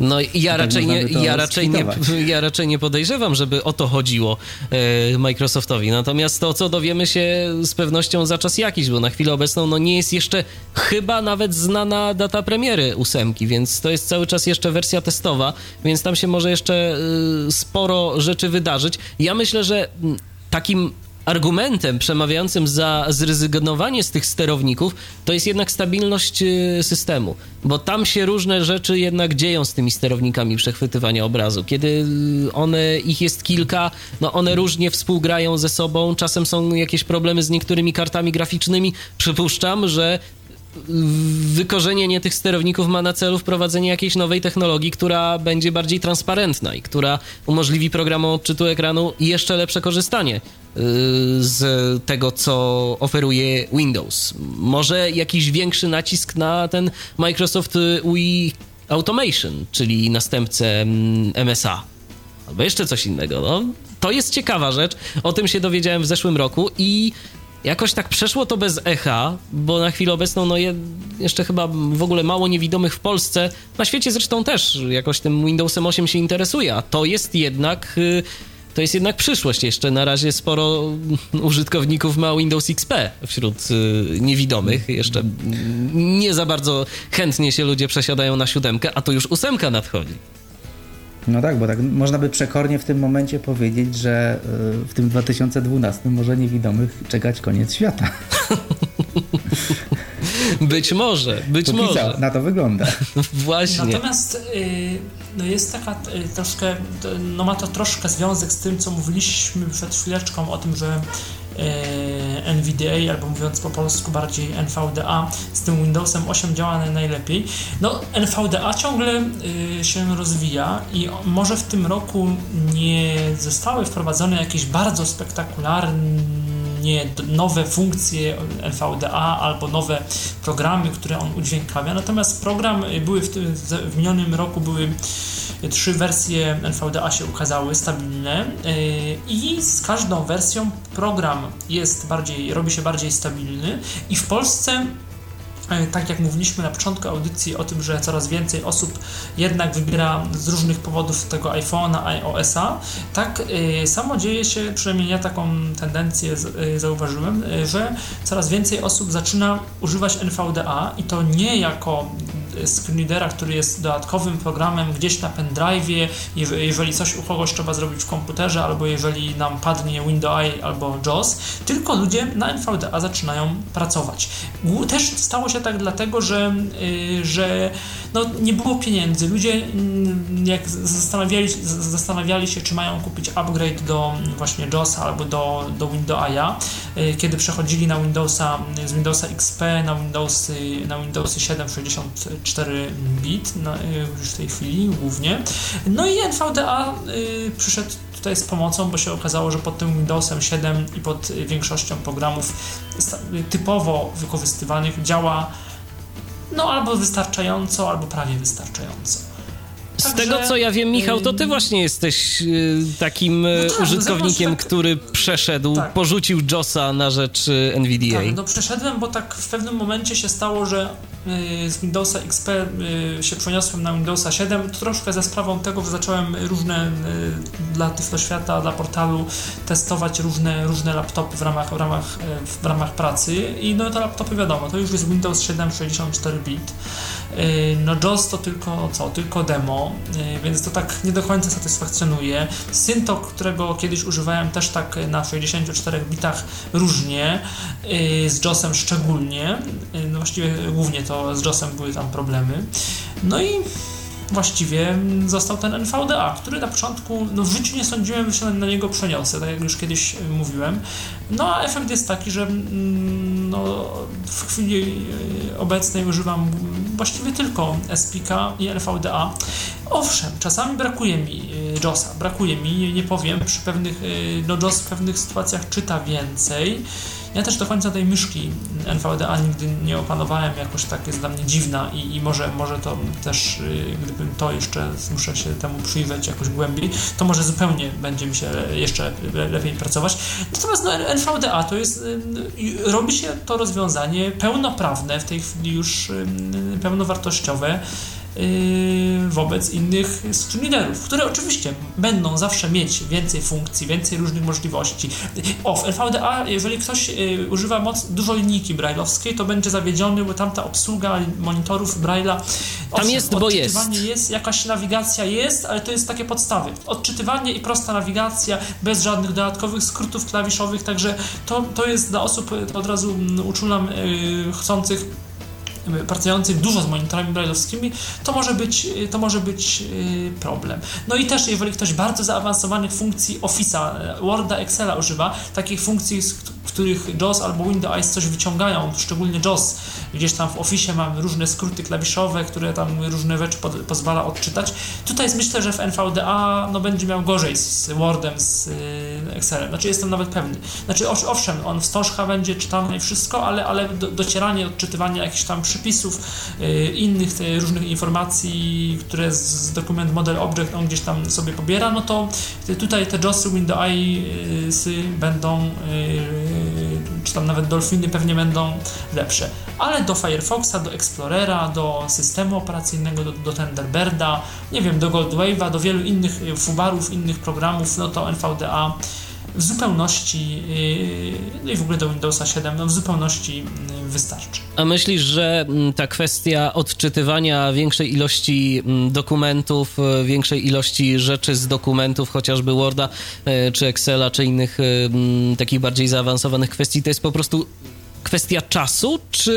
No ja tak raczej, nie, ja, raczej nie, ja raczej nie podejrzewam, żeby o to chodziło e, Microsoftowi. Natomiast to, co dowiemy się z pewnością za czas jakiś, bo na chwilę obecną no, nie jest jeszcze chyba nawet znana data premiery ósemki, więc to jest cały czas jeszcze wersja testowa, więc tam się może jeszcze e, sporo rzeczy wydarzyć. Ja myślę, że takim argumentem przemawiającym za zrezygnowanie z tych sterowników to jest jednak stabilność y, systemu, bo tam się różne rzeczy jednak dzieją z tymi sterownikami przechwytywania obrazu. Kiedy y, one, ich jest kilka, no one różnie współgrają ze sobą, czasem są jakieś problemy z niektórymi kartami graficznymi. Przypuszczam, że wykorzenienie tych sterowników ma na celu wprowadzenie jakiejś nowej technologii, która będzie bardziej transparentna i która umożliwi programom odczytu ekranu jeszcze lepsze korzystanie z tego, co oferuje Windows. Może jakiś większy nacisk na ten Microsoft UI Automation, czyli następcę MSA. Mm, Albo jeszcze coś innego. No, to jest ciekawa rzecz. O tym się dowiedziałem w zeszłym roku i Jakoś tak przeszło to bez echa, bo na chwilę obecną no je, jeszcze chyba w ogóle mało niewidomych w Polsce, na świecie zresztą też jakoś tym Windowsem 8 się interesuje, a to jest jednak... Y, to jest jednak przyszłość. Jeszcze na razie sporo użytkowników ma Windows XP wśród y, niewidomych. Jeszcze nie za bardzo chętnie się ludzie przesiadają na siódemkę, a to już ósemka nadchodzi. No tak, bo tak można by przekornie w tym momencie powiedzieć, że y, w tym 2012 może niewidomych czekać koniec świata. Być może, być Póki może. Co, na to wygląda. Właśnie. Natomiast y, no jest taka y, troszkę, no ma to troszkę związek z tym, co mówiliśmy przed chwileczką o tym, że E, NVDA, albo mówiąc po polsku bardziej NVDA, z tym Windowsem 8 działa najlepiej. No, NVDA ciągle y, się rozwija i może w tym roku nie zostały wprowadzone jakieś bardzo spektakularne nowe funkcje NVDA albo nowe programy, które on udźwiękawia. Natomiast program y, były w, tym, w minionym roku były trzy wersje NVDA się ukazały stabilne y, i z każdą wersją program jest bardziej, robi się bardziej stabilny i w Polsce tak jak mówiliśmy na początku audycji o tym, że coraz więcej osób jednak wybiera z różnych powodów tego iPhone'a, iOS-a, tak e, samo dzieje się, przynajmniej ja taką tendencję e, zauważyłem, że coraz więcej osób zaczyna używać NVDA i to nie jako screenreadera, który jest dodatkowym programem gdzieś na pendrive'ie, jeżeli coś u kogoś trzeba zrobić w komputerze, albo jeżeli nam padnie Windows albo JAWS, tylko ludzie na NVDA zaczynają pracować. Też stało się tak dlatego, że, y, że no, nie było pieniędzy. Ludzie mm, jak zastanawiali, zastanawiali się, czy mają kupić upgrade do właśnie JAWS albo do, do Windowsa, y, kiedy przechodzili na Windowsa, z Windowsa XP na Windowsy, na Windowsy 7 64 bit no, już w tej chwili głównie. No i NVDA y, przyszedł tutaj z pomocą, bo się okazało, że pod tym Windowsem 7 i pod większością programów typowo wykorzystywanych działa no albo wystarczająco, albo prawie wystarczająco. Z Także, tego co ja wiem, Michał, to ty właśnie jesteś y, takim y, no tak, użytkownikiem, tak, który przeszedł, tak. porzucił JOSa na rzecz y, NVDA. Tak, no przeszedłem, bo tak w pewnym momencie się stało, że z Windowsa XP się przeniosłem na Windowsa 7, troszkę ze sprawą tego, że zacząłem różne dla Tyflo Świata, dla portalu testować różne, różne laptopy w ramach, w, ramach, w ramach pracy. I no te laptopy wiadomo, to już jest Windows 7 64 bit. No JOS to tylko co, tylko demo, więc to tak nie do końca satysfakcjonuje. Syntok, którego kiedyś używałem też tak na 64 bitach różnie, z JOSem szczególnie, no właściwie głównie to z JOSem były tam problemy. No i właściwie został ten NVDA, który na początku no w życiu nie sądziłem, że się na niego przeniosę, tak jak już kiedyś mówiłem. No a efekt jest taki, że mm, no, w chwili obecnej używam właściwie tylko SPK i NVDA. Owszem, czasami brakuje mi y, JOSa, brakuje mi, nie powiem, przy pewnych, y, no JOS w pewnych sytuacjach czyta więcej, ja też do końca tej myszki NVDA nigdy nie opanowałem, jakoś tak jest dla mnie dziwna i, i może, może to też, y, gdybym to jeszcze muszę się temu przyjrzeć jakoś głębiej, to może zupełnie będzie mi się jeszcze lepiej pracować. Natomiast no, NVDA to jest, y, robi się to rozwiązanie pełnoprawne, w tej chwili już y, pełnowartościowe. Yy, wobec innych screenreaderów, które oczywiście będą zawsze mieć więcej funkcji, więcej różnych możliwości. O, w NVDA, jeżeli ktoś yy, używa moc, dużo linijki brailleowskiej, to będzie zawiedziony, bo tam ta obsługa monitorów Braille'a tam jest, bo jest. jest, jakaś nawigacja jest, ale to jest takie podstawy. Odczytywanie i prosta nawigacja, bez żadnych dodatkowych skrótów klawiszowych, także to, to jest dla osób, od razu mm, uczulam, yy, chcących pracujących dużo z monitorami brailleowskimi, to może być, to może być y, problem. No i też, jeżeli ktoś bardzo zaawansowanych funkcji Office'a, e, Worda, Excela używa, takich funkcji, których JAWS albo Windows coś wyciągają, szczególnie JAWS, gdzieś tam w Office mamy różne skróty klawiszowe, które tam różne rzeczy pod, pozwala odczytać. Tutaj jest, myślę, że w NVDA no, będzie miał gorzej z Wordem, z y, Excelem. Znaczy jestem nawet pewny. Znaczy owszem, on wstążka będzie czytany i wszystko, ale, ale do, docieranie, odczytywanie jakichś tam przypisów, y, innych różnych informacji, które z dokument model object on gdzieś tam sobie pobiera, no to tutaj te JOSy, Windowsy będą y, czy tam nawet Dolphiny pewnie będą lepsze. Ale do Firefoxa, do Explorera, do systemu operacyjnego, do, do Thunderbirda, nie wiem, do Goldwave'a, do wielu innych fubarów, innych programów, no to NVDA w zupełności, yy, no i w ogóle do Windowsa 7, no w zupełności yy, wystarczy. A myślisz, że mm, ta kwestia odczytywania większej ilości mm, dokumentów, yy, większej ilości rzeczy z dokumentów, chociażby Worda, czy Excela, czy innych takich bardziej zaawansowanych kwestii, to jest po prostu kwestia czasu, czy,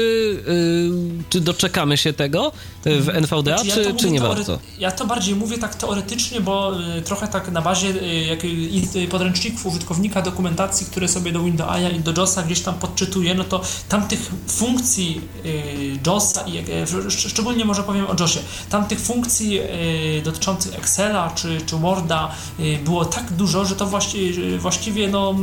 yy, czy doczekamy się tego w NVDA, znaczy, ja czy, czy nie warto? Ja to bardziej mówię tak teoretycznie, bo y, trochę tak na bazie y, podręczników użytkownika dokumentacji, które sobie do Windowsa i do JOSa gdzieś tam podczytuję, no to tamtych funkcji y, JOSa i szczególnie może powiem o JOSie, tamtych funkcji dotyczących Excela czy, czy Worda było tak dużo, że to właściwie, właściwie no,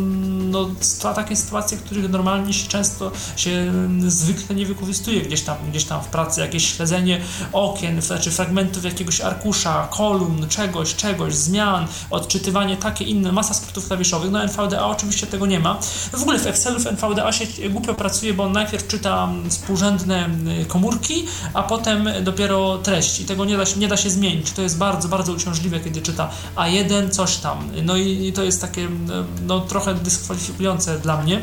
no, takie sytuacje, których normalnie się często się zwykle nie wykorzystuje gdzieś tam, gdzieś tam w pracy, jakieś śledzenie okien, znaczy fragmentów jakiegoś arkusza, kolumn, czegoś, czegoś, zmian, odczytywanie takie inne, masa skrótów klawiszowych, no NVDA oczywiście tego nie ma. W ogóle w Excelu w NVDA się głupio pracuje, bo on najpierw czyta współrzędne komórki, a potem dopiero treści. Tego nie da się, nie da się zmienić. To jest bardzo, bardzo uciążliwe, kiedy czyta A1 coś tam. No i to jest takie no, trochę dyskwalifikujące dla mnie.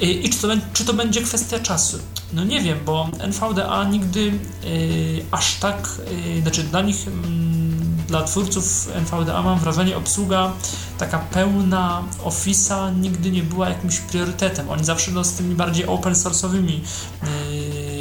I czy to, czy to będzie kwestia czasu? No nie wiem, bo NVDA nigdy yy, aż tak, yy, znaczy dla nich, yy, dla twórców NVDA mam wrażenie, obsługa taka pełna Office'a nigdy nie była jakimś priorytetem. Oni zawsze no, z tymi bardziej open source'owymi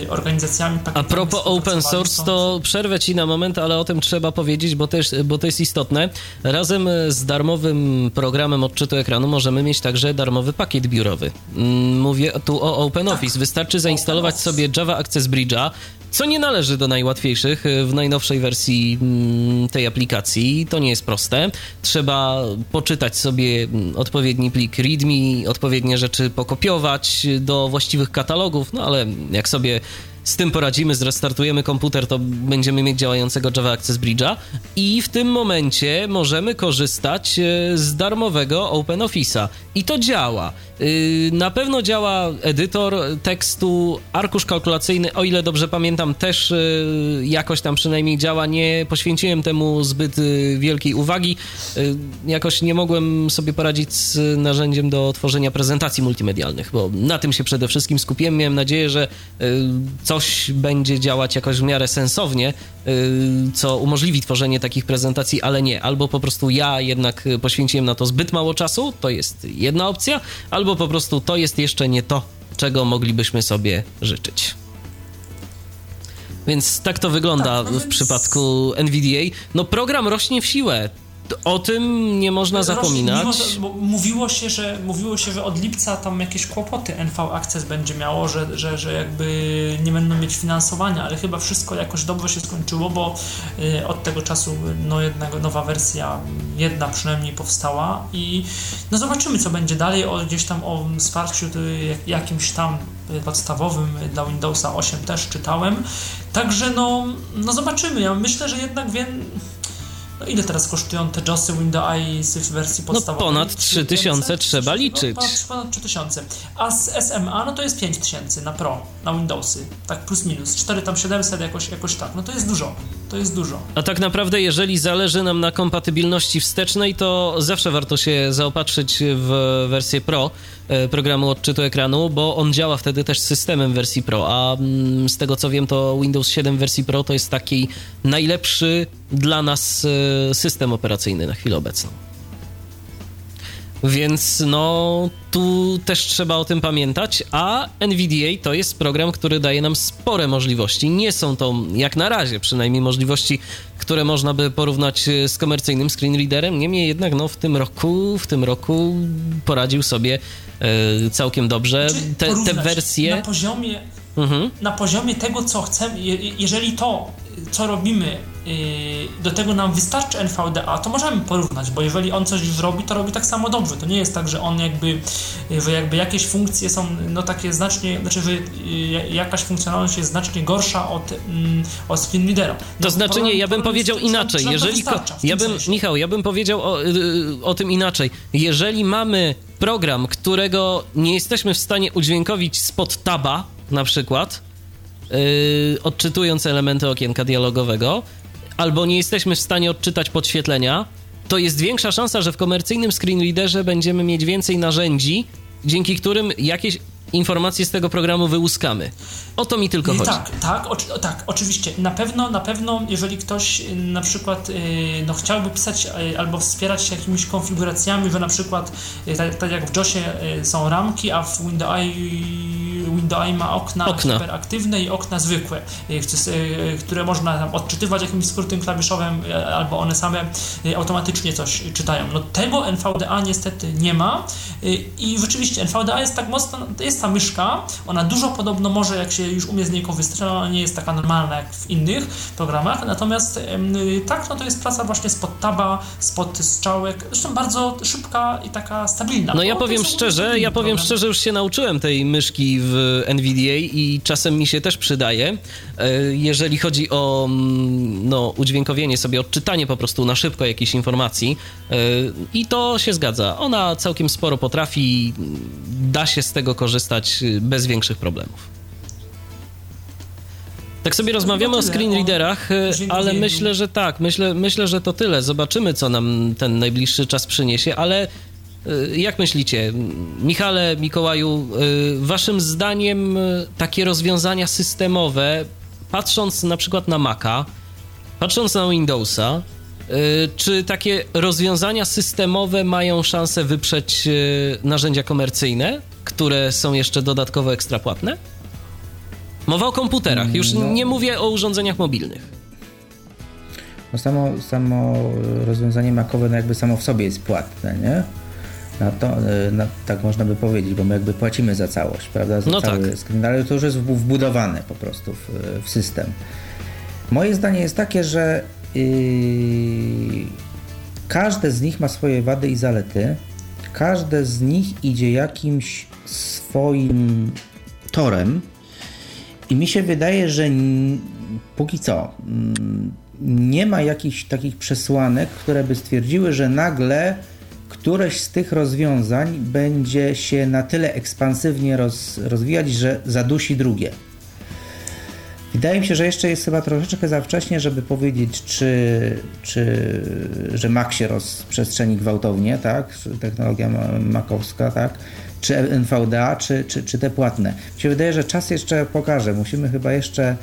yy, organizacjami. A propos open source, to przerwę ci na moment, ale o tym trzeba powiedzieć, bo, też, bo to jest istotne. Razem z darmowym programem odczytu ekranu możemy mieć także darmowy pakiet biurowy. Mm, mówię tu o OpenOffice. Tak. Wystarczy zainstalować sobie Java Access Bridge'a, co nie należy do najłatwiejszych y, w najnowszej wersji mm, tej aplikacji. To nie jest proste. Trzeba poczytać sobie mm, odpowiedni plik README, odpowiednie rzeczy pokopiować do właściwych katalogów, no ale jak sobie z tym poradzimy, zrestartujemy komputer, to będziemy mieć działającego Java Access Bridge'a i w tym momencie możemy korzystać e, z darmowego OpenOffice'a. I to działa. Y, na pewno działa edytor tekstu, arkusz kalkulacyjny, o ile dobrze pamiętam, też y, jakoś tam przynajmniej działa. Nie poświęciłem temu zbyt y, wielkiej uwagi. Jakoś nie mogłem sobie poradzić z narzędziem do tworzenia prezentacji multimedialnych, bo na tym się przede wszystkim skupiłem. Miałem nadzieję, że coś będzie działać jakoś w miarę sensownie, co umożliwi tworzenie takich prezentacji, ale nie. Albo po prostu ja jednak poświęciłem na to zbyt mało czasu, to jest jedna opcja, albo po prostu to jest jeszcze nie to, czego moglibyśmy sobie życzyć. Więc tak to wygląda tak, no w więc... przypadku NVDA. No program rośnie w siłę. O tym nie można zapominać. mówiło, się, że, mówiło się, że od lipca tam jakieś kłopoty NV Access będzie miało, że, że, że jakby nie będą mieć finansowania, ale chyba wszystko jakoś dobrze się skończyło, bo y, od tego czasu no jednak nowa wersja, jedna przynajmniej powstała i no zobaczymy co będzie dalej, o, gdzieś tam o wsparciu y, jakimś tam podstawowym dla Windowsa 8 też czytałem. Także no, no zobaczymy. Ja myślę, że jednak wiem, no ile teraz kosztują te JOSy Windows Eyes w wersji no podstawowej? No ponad 3000 trzeba liczyć. Ponad, ponad 3000. A z SMA no to jest 5000 na Pro, na Windowsy. Tak plus minus. 4 tam 700 jakoś, jakoś tak. No to jest dużo. To jest dużo. A tak naprawdę jeżeli zależy nam na kompatybilności wstecznej, to zawsze warto się zaopatrzyć w wersję Pro E, programu odczytu ekranu, bo on działa wtedy też z systemem wersji Pro, a mm, z tego co wiem, to Windows 7 wersji Pro to jest taki najlepszy dla nas e, system operacyjny na chwilę obecną. Więc no, tu też trzeba o tym pamiętać, a NVDA to jest program, który daje nam spore możliwości. Nie są to, jak na razie przynajmniej, możliwości, które można by porównać e, z komercyjnym screen readerem. Niemniej jednak, no, w tym roku, w tym roku poradził sobie e, całkiem dobrze. Te, te wersje... Na poziomie, mhm. na poziomie tego, co chcemy, jeżeli to, co robimy do tego nam wystarczy NVDA, to możemy porównać, bo jeżeli on coś już robi, to robi tak samo dobrze. To nie jest tak, że on jakby, że jakby jakieś funkcje są no takie znacznie, znaczy, że jakaś funkcjonalność jest znacznie gorsza od, mm, od screen readera. No, to znaczy nie, ja bym powiedział inaczej. Jeżeli ja bym, Michał, ja bym powiedział o, y, o tym inaczej. Jeżeli mamy program, którego nie jesteśmy w stanie udźwiękowić spod taba, na przykład, yy, odczytując elementy okienka dialogowego, albo nie jesteśmy w stanie odczytać podświetlenia, to jest większa szansa, że w komercyjnym screen readerze będziemy mieć więcej narzędzi, dzięki którym jakieś informacje z tego programu wyłuskamy. O to mi tylko chodzi. Tak, tak, oczy, tak, oczywiście. Na pewno, na pewno, jeżeli ktoś y, na przykład y, no, chciałby pisać y, albo wspierać się jakimiś konfiguracjami, że na przykład tak, tak jak w JOSie są ramki, a w Windows Windows ma okna, okna hiperaktywne i okna zwykłe, które można odczytywać jakimś skrótem klawiszowym, albo one same automatycznie coś czytają. No tego NVDA niestety nie ma i rzeczywiście NVDA jest tak mocno, jest ta myszka, ona dużo podobno może, jak się już umie z niej korzystać, ona nie jest taka normalna jak w innych programach, natomiast tak, no to jest praca właśnie spod taba, spod strzałek, zresztą bardzo szybka i taka stabilna. No ja powiem szczerze, ja powiem szczerze, już się nauczyłem tej myszki w NVDA i czasem mi się też przydaje, jeżeli chodzi o mm, no, udźwiękowienie sobie, odczytanie po prostu na szybko jakiejś informacji i to się zgadza. Ona całkiem sporo potrafi, da się z tego korzystać bez większych problemów. Tak sobie rozmawiamy o screenreaderach, ale myślę, że tak, myślę, myślę, że to tyle. Zobaczymy, co nam ten najbliższy czas przyniesie, ale y, jak myślicie, Michale, Mikołaju, y, waszym zdaniem takie rozwiązania systemowe, patrząc na przykład na Maca, patrząc na Windowsa, czy takie rozwiązania systemowe mają szansę wyprzeć narzędzia komercyjne, które są jeszcze dodatkowo ekstrapłatne? Mowa o komputerach, już no. nie mówię o urządzeniach mobilnych. No samo, samo rozwiązanie makowe no jakby samo w sobie jest płatne, nie? Na to, e, na, tak można by powiedzieć, bo my jakby płacimy za całość, prawda? Za no cały tak. screen, ale to już jest wbudowane po prostu w, w system. Moje zdanie jest takie, że yy, każde z nich ma swoje wady i zalety. Każde z nich idzie jakimś swoim torem, i mi się wydaje, że póki co nie ma jakichś takich przesłanek, które by stwierdziły, że nagle któreś z tych rozwiązań będzie się na tyle ekspansywnie roz, rozwijać, że zadusi drugie. Wydaje mi się, że jeszcze jest chyba troszeczkę za wcześnie, żeby powiedzieć, czy, czy że Mac się rozprzestrzeni gwałtownie, tak? Technologia makowska, tak? Czy NVDA, czy, czy, czy te płatne. Mi się wydaje, że czas jeszcze pokaże. Musimy chyba jeszcze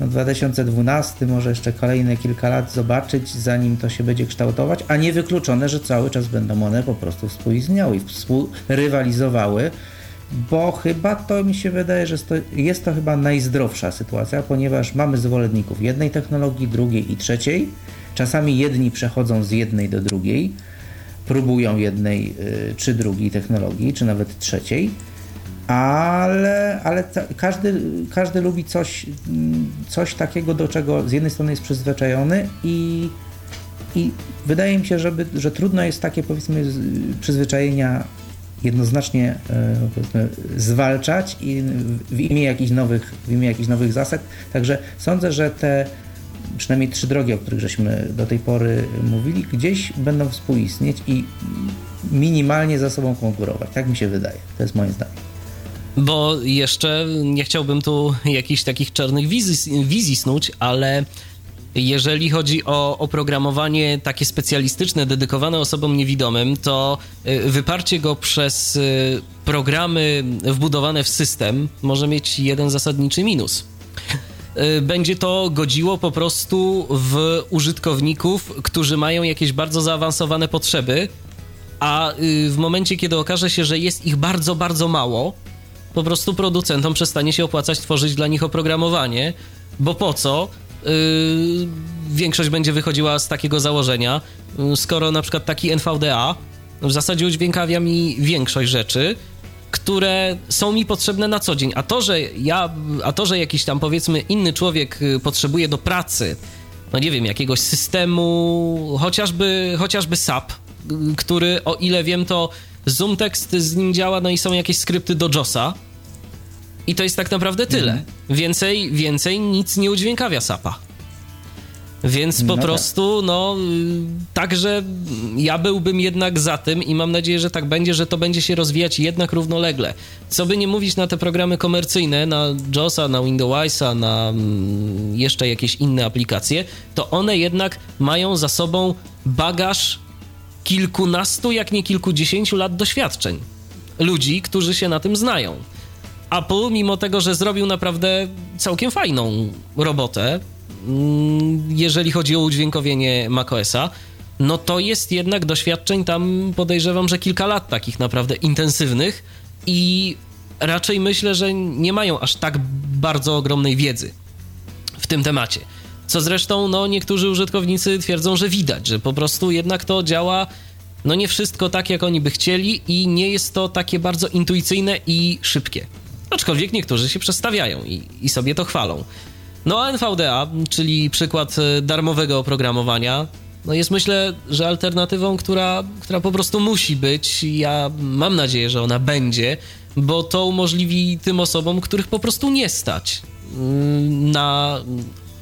no 2012, może jeszcze kolejne kilka lat zobaczyć, zanim to się będzie kształtować, a nie wykluczone, że cały czas będą one po prostu współistniały i współrywalizowały, bo chyba to mi się wydaje, że jest to chyba najzdrowsza sytuacja, ponieważ mamy zwolenników jednej technologii, drugiej i trzeciej. Czasami jedni przechodzą z jednej do drugiej, próbują jednej y, czy drugiej technologii, czy nawet trzeciej, ale, ale każdy, każdy lubi coś, mm, coś takiego, do czego z jednej strony jest przyzwyczajony i, i wydaje mi się, żeby, że trudno jest takie powiedzmy przyzwyczajenia jednoznacznie e, zwalczać i w imię jakichś nowych, w imię jakichś nowych zasad. Także sądzę, że te przynajmniej trzy drogi, o których żeśmy do tej pory mówili, gdzieś będą współistnieć i minimalnie za sobą konkurować. Tak mi się wydaje. To jest moje zdanie. Bo jeszcze nie chciałbym tu jakichś takich czarnych wizji, wizji snuć, ale jeżeli chodzi o oprogramowanie takie specjalistyczne, dedykowane osobom niewidomym, to y, wyparcie go przez y, programy wbudowane w system może mieć jeden zasadniczy minus będzie to godziło po prostu w użytkowników, którzy mają jakieś bardzo zaawansowane potrzeby, a y, w momencie, kiedy okaże się, że jest ich bardzo, bardzo mało, po prostu producentom przestanie się opłacać tworzyć dla nich oprogramowanie, bo po co? Yy, większość będzie wychodziła z takiego założenia, skoro na przykład taki NVDA w zasadzie udźwiękawia mi większość rzeczy, które są mi potrzebne na co dzień. A to, że ja, a to, że jakiś tam powiedzmy inny człowiek y, potrzebuje do pracy, no nie wiem, jakiegoś systemu, chociażby, chociażby SAP, y, który o ile wiem, to Zoom tekst z nim działa, no i są jakieś skrypty do JOSa. I to jest tak naprawdę tyle. Mhm. Więcej, więcej nic nie udźwiękawia SAPa. Więc po no tak. prostu, tak. no, także ja byłbym jednak za tym i mam nadzieję, że tak będzie, że to będzie się rozwijać jednak równolegle. Co by nie mówić na te programy komercyjne, na JOSa, na Windowsa, na mm, jeszcze jakieś inne aplikacje, to one jednak mają za sobą bagaż kilkunastu, jak nie kilkudziesięciu lat doświadczeń. Ludzi, którzy się na tym znają. Apple, mimo tego, że zrobił naprawdę całkiem fajną robotę, jeżeli chodzi o udźwiękowienie macOSa, no to jest jednak doświadczeń tam podejrzewam, że kilka lat takich naprawdę intensywnych i raczej myślę, że nie mają aż tak bardzo ogromnej wiedzy w tym temacie. Co zresztą, no, niektórzy użytkownicy twierdzą, że widać, że po prostu jednak to działa, no nie wszystko tak, jak oni by chcieli i nie jest to takie bardzo intuicyjne i szybkie. Aczkolwiek niektórzy się przestawiają i, i sobie to chwalą. No NVDA, czyli przykład e, darmowego oprogramowania, no jest myślę, że alternatywą, która, która po prostu musi być. Ja mam nadzieję, że ona będzie, bo to umożliwi tym osobom, których po prostu nie stać mm, na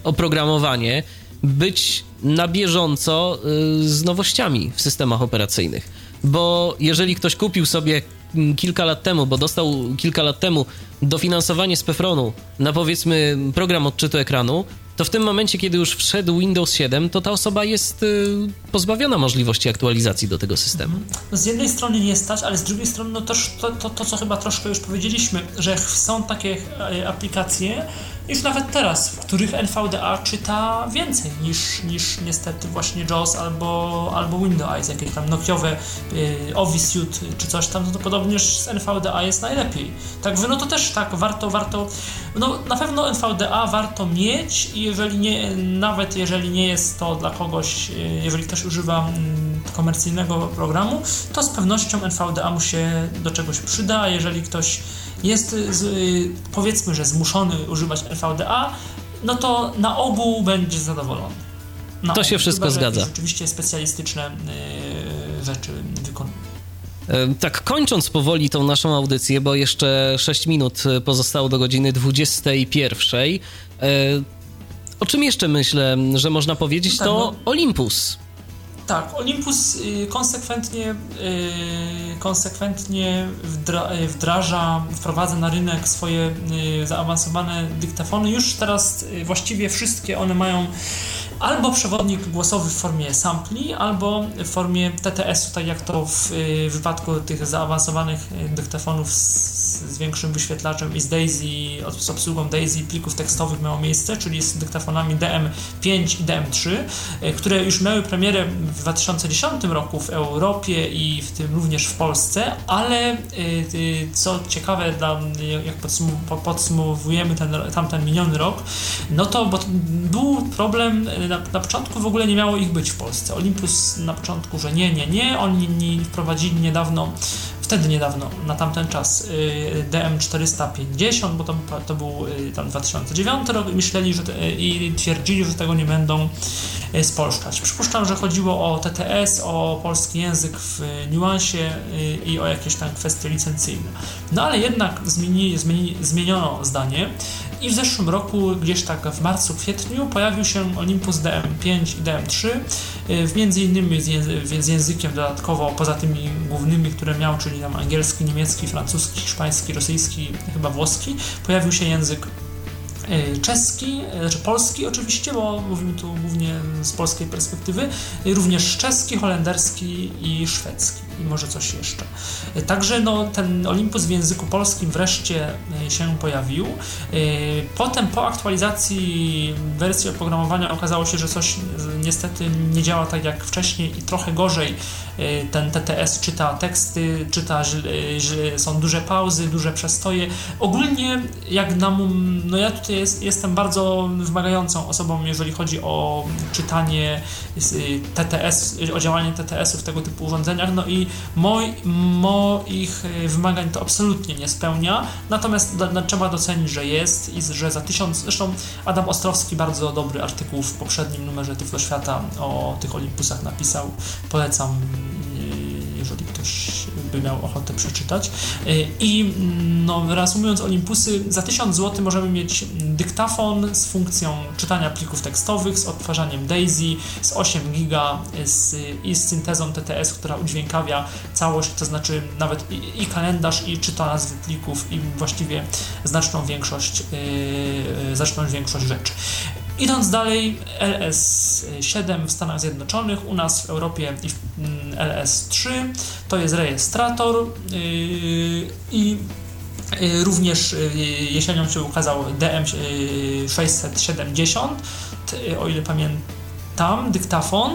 oprogramowanie, być na bieżąco y, z nowościami w systemach operacyjnych. Bo jeżeli ktoś kupił sobie mm, kilka lat temu, bo dostał kilka lat temu dofinansowanie z Pefronu na powiedzmy program odczytu ekranu, to w tym momencie, kiedy już wszedł Windows 7, to ta osoba jest y, pozbawiona możliwości aktualizacji do tego systemu. No z jednej strony nie stać, ale z drugiej strony no to, to, to, co chyba troszkę już powiedzieliśmy, że są takie e, aplikacje, już nawet teraz, w których NVDA czyta więcej niż, niż niestety właśnie JAWS albo, albo Windows Eyes, jakieś tam nokiowe y, Office Suite czy coś tam, no to podobnież z NVDA jest najlepiej. Także no to też tak, warto, warto, no na pewno NVDA warto mieć i jeżeli nie, nawet jeżeli nie jest to dla kogoś, y, jeżeli ktoś używa mm, komercyjnego programu, to z pewnością NVDA mu się do czegoś przyda, jeżeli ktoś jest z, powiedzmy, że zmuszony używać NVDA, no to na ogół będzie zadowolony. Na to ogół, się wszystko chyba, zgadza. Rzeczywiście specjalistyczne y, rzeczy wykonuje. Tak, kończąc powoli tą naszą audycję, bo jeszcze 6 minut pozostało do godziny 21. E, o czym jeszcze myślę, że można powiedzieć, no tak, to no. Olympus. Tak, Olympus y, konsekwentnie, y, konsekwentnie y, wdraża, wprowadza na rynek swoje zaawansowane dyktafony. Już teraz właściwie wszystkie one mają albo przewodnik głosowy w formie sampli, albo w formie TTS-u, tak jak to w wypadku tych zaawansowanych dyktafonów z, z większym wyświetlaczem i z Daisy, z obsługą Daisy plików tekstowych miało miejsce, czyli z dyktafonami DM5 i DM3, które już miały premierę w 2010 roku w Europie i w tym również w Polsce, ale co ciekawe, jak podsumowujemy ten, tamten miniony rok, no to bo był problem na, na, początku w ogóle nie miało ich być w Polsce. Olympus na początku, że nie, nie, nie. Oni wprowadzili niedawno, wtedy niedawno, na tamten czas y, DM450, bo to, to był y, tam 2009 rok myśleli, że i twierdzili, że tego nie będą y, spolszczać. Przypuszczam, że chodziło o TTS, o polski język w niuansie i o jakieś tam kwestie licencyjne. No ale jednak zmieni, zmieni, zmieniono zdanie i w zeszłym roku, gdzieś tak w marcu, kwietniu, pojawił się Olympus DM5 i DM3, y, między innymi z, językiem dodatkowo, poza tymi głównymi, które miał, czyli tam angielski, niemiecki, francuski, hiszpański, rosyjski, chyba włoski, pojawił się język y, czeski, y, znaczy polski oczywiście, bo mówimy tu głównie z polskiej perspektywy, również czeski, holenderski i szwedzki i może coś jeszcze. Także no, ten Olympus w języku polskim wreszcie e, się pojawił. E, potem po aktualizacji wersji oprogramowania okazało się, że coś niestety nie działa tak jak wcześniej i trochę gorzej e, ten TTS czyta teksty, czyta, że są duże pauzy, duże przestoje. Ogólnie jak na no ja tutaj jest, jestem bardzo wymagającą osobą, jeżeli chodzi o czytanie TTS, o działanie TTS-u w tego typu urządzeniach, no i moi, moich e, wymagań to absolutnie nie spełnia, natomiast do, trzeba docenić, że jest i że za tysiąc, zresztą Adam Ostrowski bardzo dobry artykuł w poprzednim numerze Tyflo Świata o tych Olympusach napisał, polecam jeżeli ktoś by miał ochotę przeczytać. Y, I no, reasumując Olympusy, za 1000 zł możemy mieć dyktafon z funkcją czytania plików tekstowych, z odtwarzaniem DAISY, z 8 giga z, i z syntezą TTS, która udźwiękawia całość, to znaczy nawet i, i kalendarz, i czyta nazwy plików, i właściwie znaczną większość, yy, znaczną większość rzeczy. Idąc dalej, LS7 w Stanach Zjednoczonych, u nas w Europie LS3 to jest rejestrator yy, i yy, również yy, jesienią się ukazał DM670, o ile pamiętam tam dyktafon,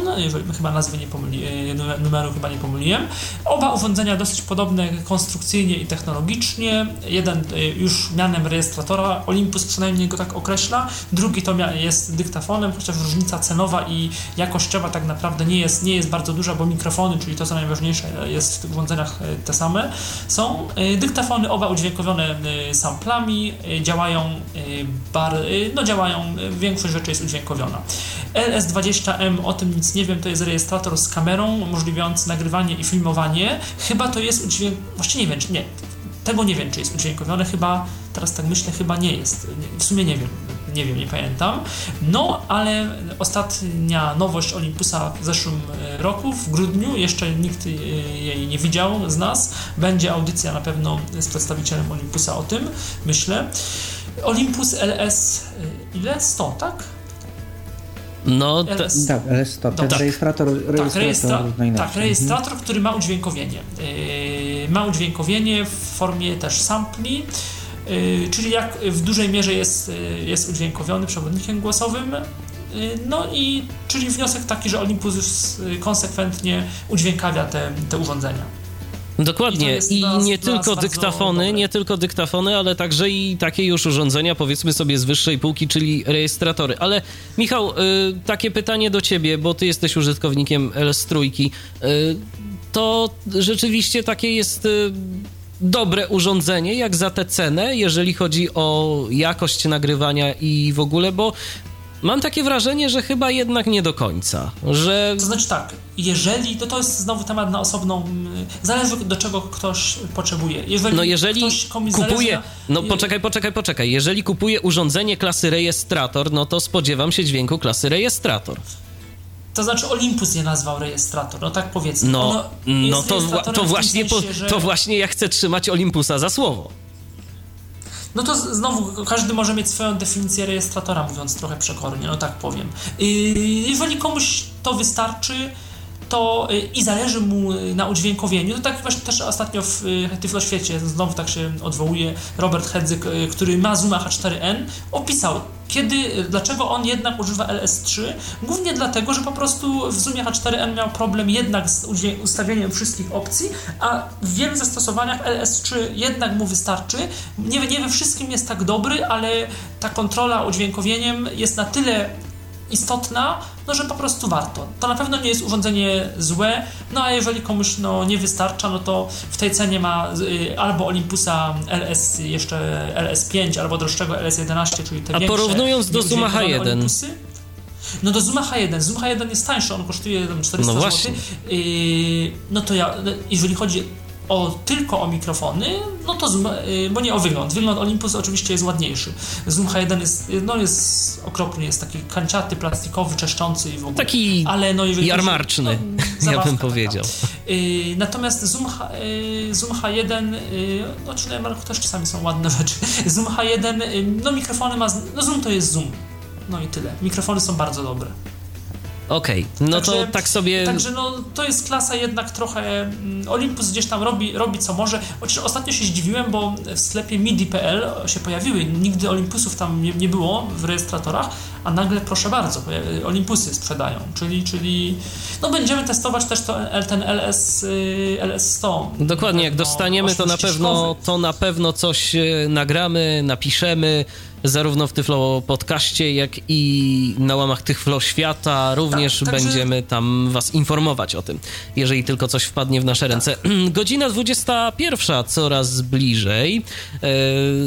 chyba nazwy nie pomyli, e, numeru chyba nie pomyliłem. Oba urządzenia dosyć podobne konstrukcyjnie i technologicznie. Jeden e, już mianem rejestratora, Olympus przynajmniej go tak określa, drugi to jest dyktafonem, chociaż różnica cenowa i jakościowa tak naprawdę nie jest, nie jest bardzo duża, bo mikrofony, czyli to co najważniejsze jest w tych urządzeniach te same, są. Dyktafony oba udźwiękowione samplami, działają bar, no działają, większość rzeczy jest udźwiękowiona. LS20M, o tym nic nie wiem, to jest rejestrator z kamerą umożliwiający nagrywanie i filmowanie. Chyba to jest udźwięk... Właściwie nie wiem, czy nie. Tego nie wiem, czy jest udźwiękowione, chyba, teraz tak myślę, chyba nie jest. W sumie nie wiem, nie wiem, nie pamiętam. No, ale ostatnia nowość Olympusa w zeszłym e, roku, w grudniu, jeszcze nikt e, jej nie widział z nas. Będzie audycja na pewno z przedstawicielem Olympusa o tym, myślę. Olympus LS, e, ile? 100, tak? No, LS... tak, LS100, ten tak. rejestrator, rejestrator tak, rejestra... tak, rejestrator, mhm. który ma udźwiękowienie. Yy, ma udźwiękowienie w formie też sampli, yy, czyli jak w dużej mierze jest, yy, jest udźwiękowiony przewodnikiem głosowym. No i czyli wniosek taki, że Olympus już konsekwentnie udźwiękawia te, te urządzenia. Dokładnie. I, I nie tylko dyktafony, dobre. nie tylko dyktafony, ale także i takie już urządzenia, powiedzmy sobie z wyższej półki, czyli rejestratory. Ale Michał, y, takie pytanie do ciebie, bo ty jesteś użytkownikiem LS3. Y, to rzeczywiście takie jest y, dobre urządzenie, jak za tę cenę, jeżeli chodzi o jakość nagrywania i w ogóle, bo Mam takie wrażenie, że chyba jednak nie do końca, że... To znaczy tak, jeżeli, to to jest znowu temat na osobną, zależy do czego ktoś potrzebuje. Jeżeli no jeżeli kupuje, na... no poczekaj, poczekaj, poczekaj, jeżeli kupuje urządzenie klasy rejestrator, no to spodziewam się dźwięku klasy rejestrator. To znaczy Olympus je nazwał rejestrator, no tak powiedzmy. No, no to, to, właśnie, sensie, że... to właśnie ja chcę trzymać Olympusa za słowo. No to znowu każdy może mieć swoją definicję rejestratora, mówiąc trochę przekornie, no tak powiem. Jeżeli komuś to wystarczy, to y, i zależy mu na udźwiękowieniu. To tak właśnie też ostatnio w y, Tyfloświecie, znowu tak się odwołuje Robert Hedzyk, y, który ma Zooma H4n, opisał kiedy, dlaczego on jednak używa LS3? Głównie dlatego, że po prostu w Zoomie H4n miał problem jednak z ustawieniem wszystkich opcji, a w wielu zastosowaniach LS3 jednak mu wystarczy. Nie, nie we wszystkim jest tak dobry, ale ta kontrola udźwiękowieniem jest na tyle istotna, no że po prostu warto. To na pewno nie jest urządzenie złe, no a jeżeli komuś no, nie wystarcza, no to w tej cenie ma y, albo Olympusa LS jeszcze LS5, albo droższego LS11, czyli te A większe, porównując do Zuma H1. Olympusy, no do Zuma H1, Zoom H1 jest tańszy, on kosztuje 400 no zł. Yy, no to ja, jeżeli chodzi o, tylko o mikrofony, no to Zoom, y, bo nie o wygląd. Wygląd Olympus oczywiście jest ładniejszy. Zoom H1 jest, no jest okropny, jest taki kanciaty, plastikowy, czeszczący i w ogóle. Taki Ale no, jarmarczny, no, ja bym powiedział. Y, natomiast Zoom, H, y, Zoom H1, no czy na też czasami są ładne rzeczy. Zoom H1, no mikrofony ma, no Zoom to jest Zoom. No i tyle. Mikrofony są bardzo dobre. Okej, okay. no także, to tak sobie... Także no, to jest klasa jednak trochę... Mm, Olympus gdzieś tam robi, robi co może. Chociaż ostatnio się zdziwiłem, bo w sklepie MIDI.pl się pojawiły. Nigdy Olympusów tam nie, nie było w rejestratorach, a nagle proszę bardzo, Olympusy sprzedają. Czyli, czyli no będziemy testować też to, ten LS, y, LS100. Dokładnie, jak dostaniemy to na pewno to na pewno coś y, nagramy, napiszemy zarówno w Tyflo podcaście, jak i na łamach Tyflo Świata. Również tak, będziemy tam was informować o tym, jeżeli tylko coś wpadnie w nasze tak. ręce. Godzina 21 coraz bliżej. E,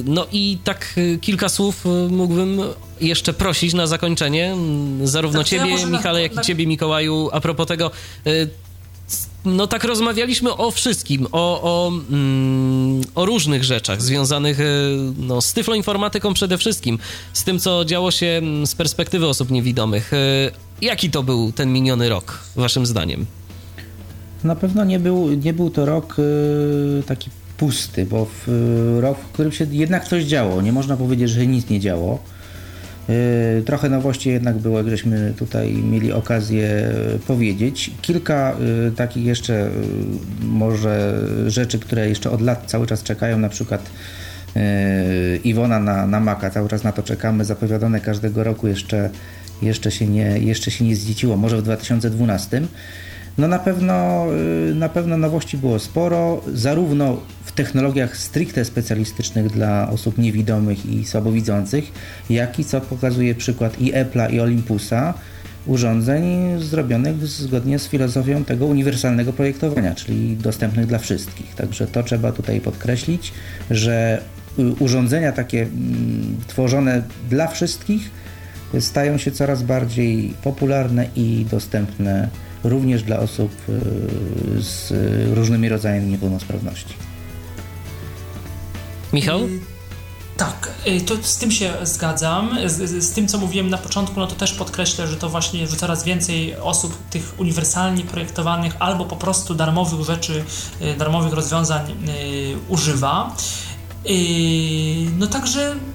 no i tak kilka słów mógłbym jeszcze prosić na zakończenie, zarówno tak, ciebie, ja Michale, jak i ciebie, Mikołaju, a propos tego, e, no tak rozmawialiśmy o wszystkim, o, o, mm, o różnych rzeczach związanych e, no, z tyfloinformatyką przede wszystkim, z tym, co działo się mm, z perspektywy osób niewidomych. E, jaki to był ten miniony rok, waszym zdaniem? Na pewno nie był, nie był to rok e, taki pusty, bo w, rok, w którym się jednak coś działo. Nie można powiedzieć, że nic nie działo. Y, trochę nowości jednak było, żeśmy tutaj mieli okazję powiedzieć. Kilka y, takich jeszcze może rzeczy, które jeszcze od lat cały czas czekają, na przykład Iwona na, na Maka, cały czas na to czekamy, zapowiadane każdego roku jeszcze, jeszcze, się nie, jeszcze się nie zdzieciło, może w 2012. No na pewno, y, na pewno nowości było sporo, zarówno w technologiach stricte specjalistycznych dla osób niewidomych i słabowidzących, jak i co pokazuje przykład i Apple'a i Olympusa, urządzeń zrobionych zgodnie z filozofią tego uniwersalnego projektowania, czyli dostępnych dla wszystkich. Także to trzeba tutaj podkreślić, że y, urządzenia takie mm, tworzone dla wszystkich stają się coraz bardziej popularne i dostępne również dla osób y, z różnymi rodzajami niepełnosprawności. Michał? Tak, to z tym się zgadzam. Z, z, tym, co mówiłem na początku, no to też podkreślę, że to właśnie, że coraz więcej osób tych uniwersalnie projektowanych albo po prostu darmowych rzeczy, darmowych rozwiązań używa. No także Y,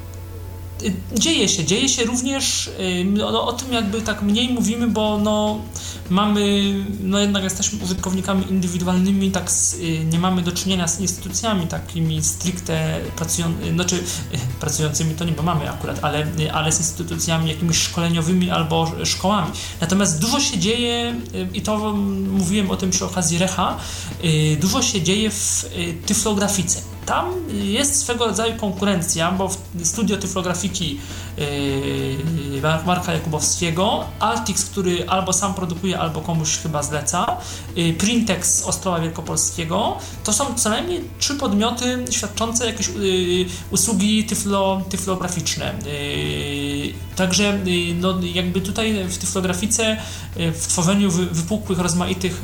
dzieje się, dzieje się również, y, no, o tym jakby tak mniej mówimy, bo no, mamy, no jednak jesteśmy użytkownikami indywidualnymi, tak y, nie mamy do czynienia z instytucjami takimi stricte pracującymi, znaczy pracującymi to nie, bo mamy akurat, ale, ale z instytucjami jakimiś szkoleniowymi albo szkołami. Natomiast dużo się dzieje, i to mówiłem o tym przy okazji Recha, dużo się dzieje w tyflografice tam jest swego rodzaju konkurencja, bo studio tyflografiki yy, Marka Jakubowskiego, Altix, który albo sam produkuje, albo komuś chyba zleca, yy, Printex z Ostrowa Wielkopolskiego, to są co najmniej trzy podmioty świadczące jakieś yy, usługi tyflo, tyflograficzne. Także no, jakby tutaj w tyflografice, w tworzeniu wypukłych, rozmaitych,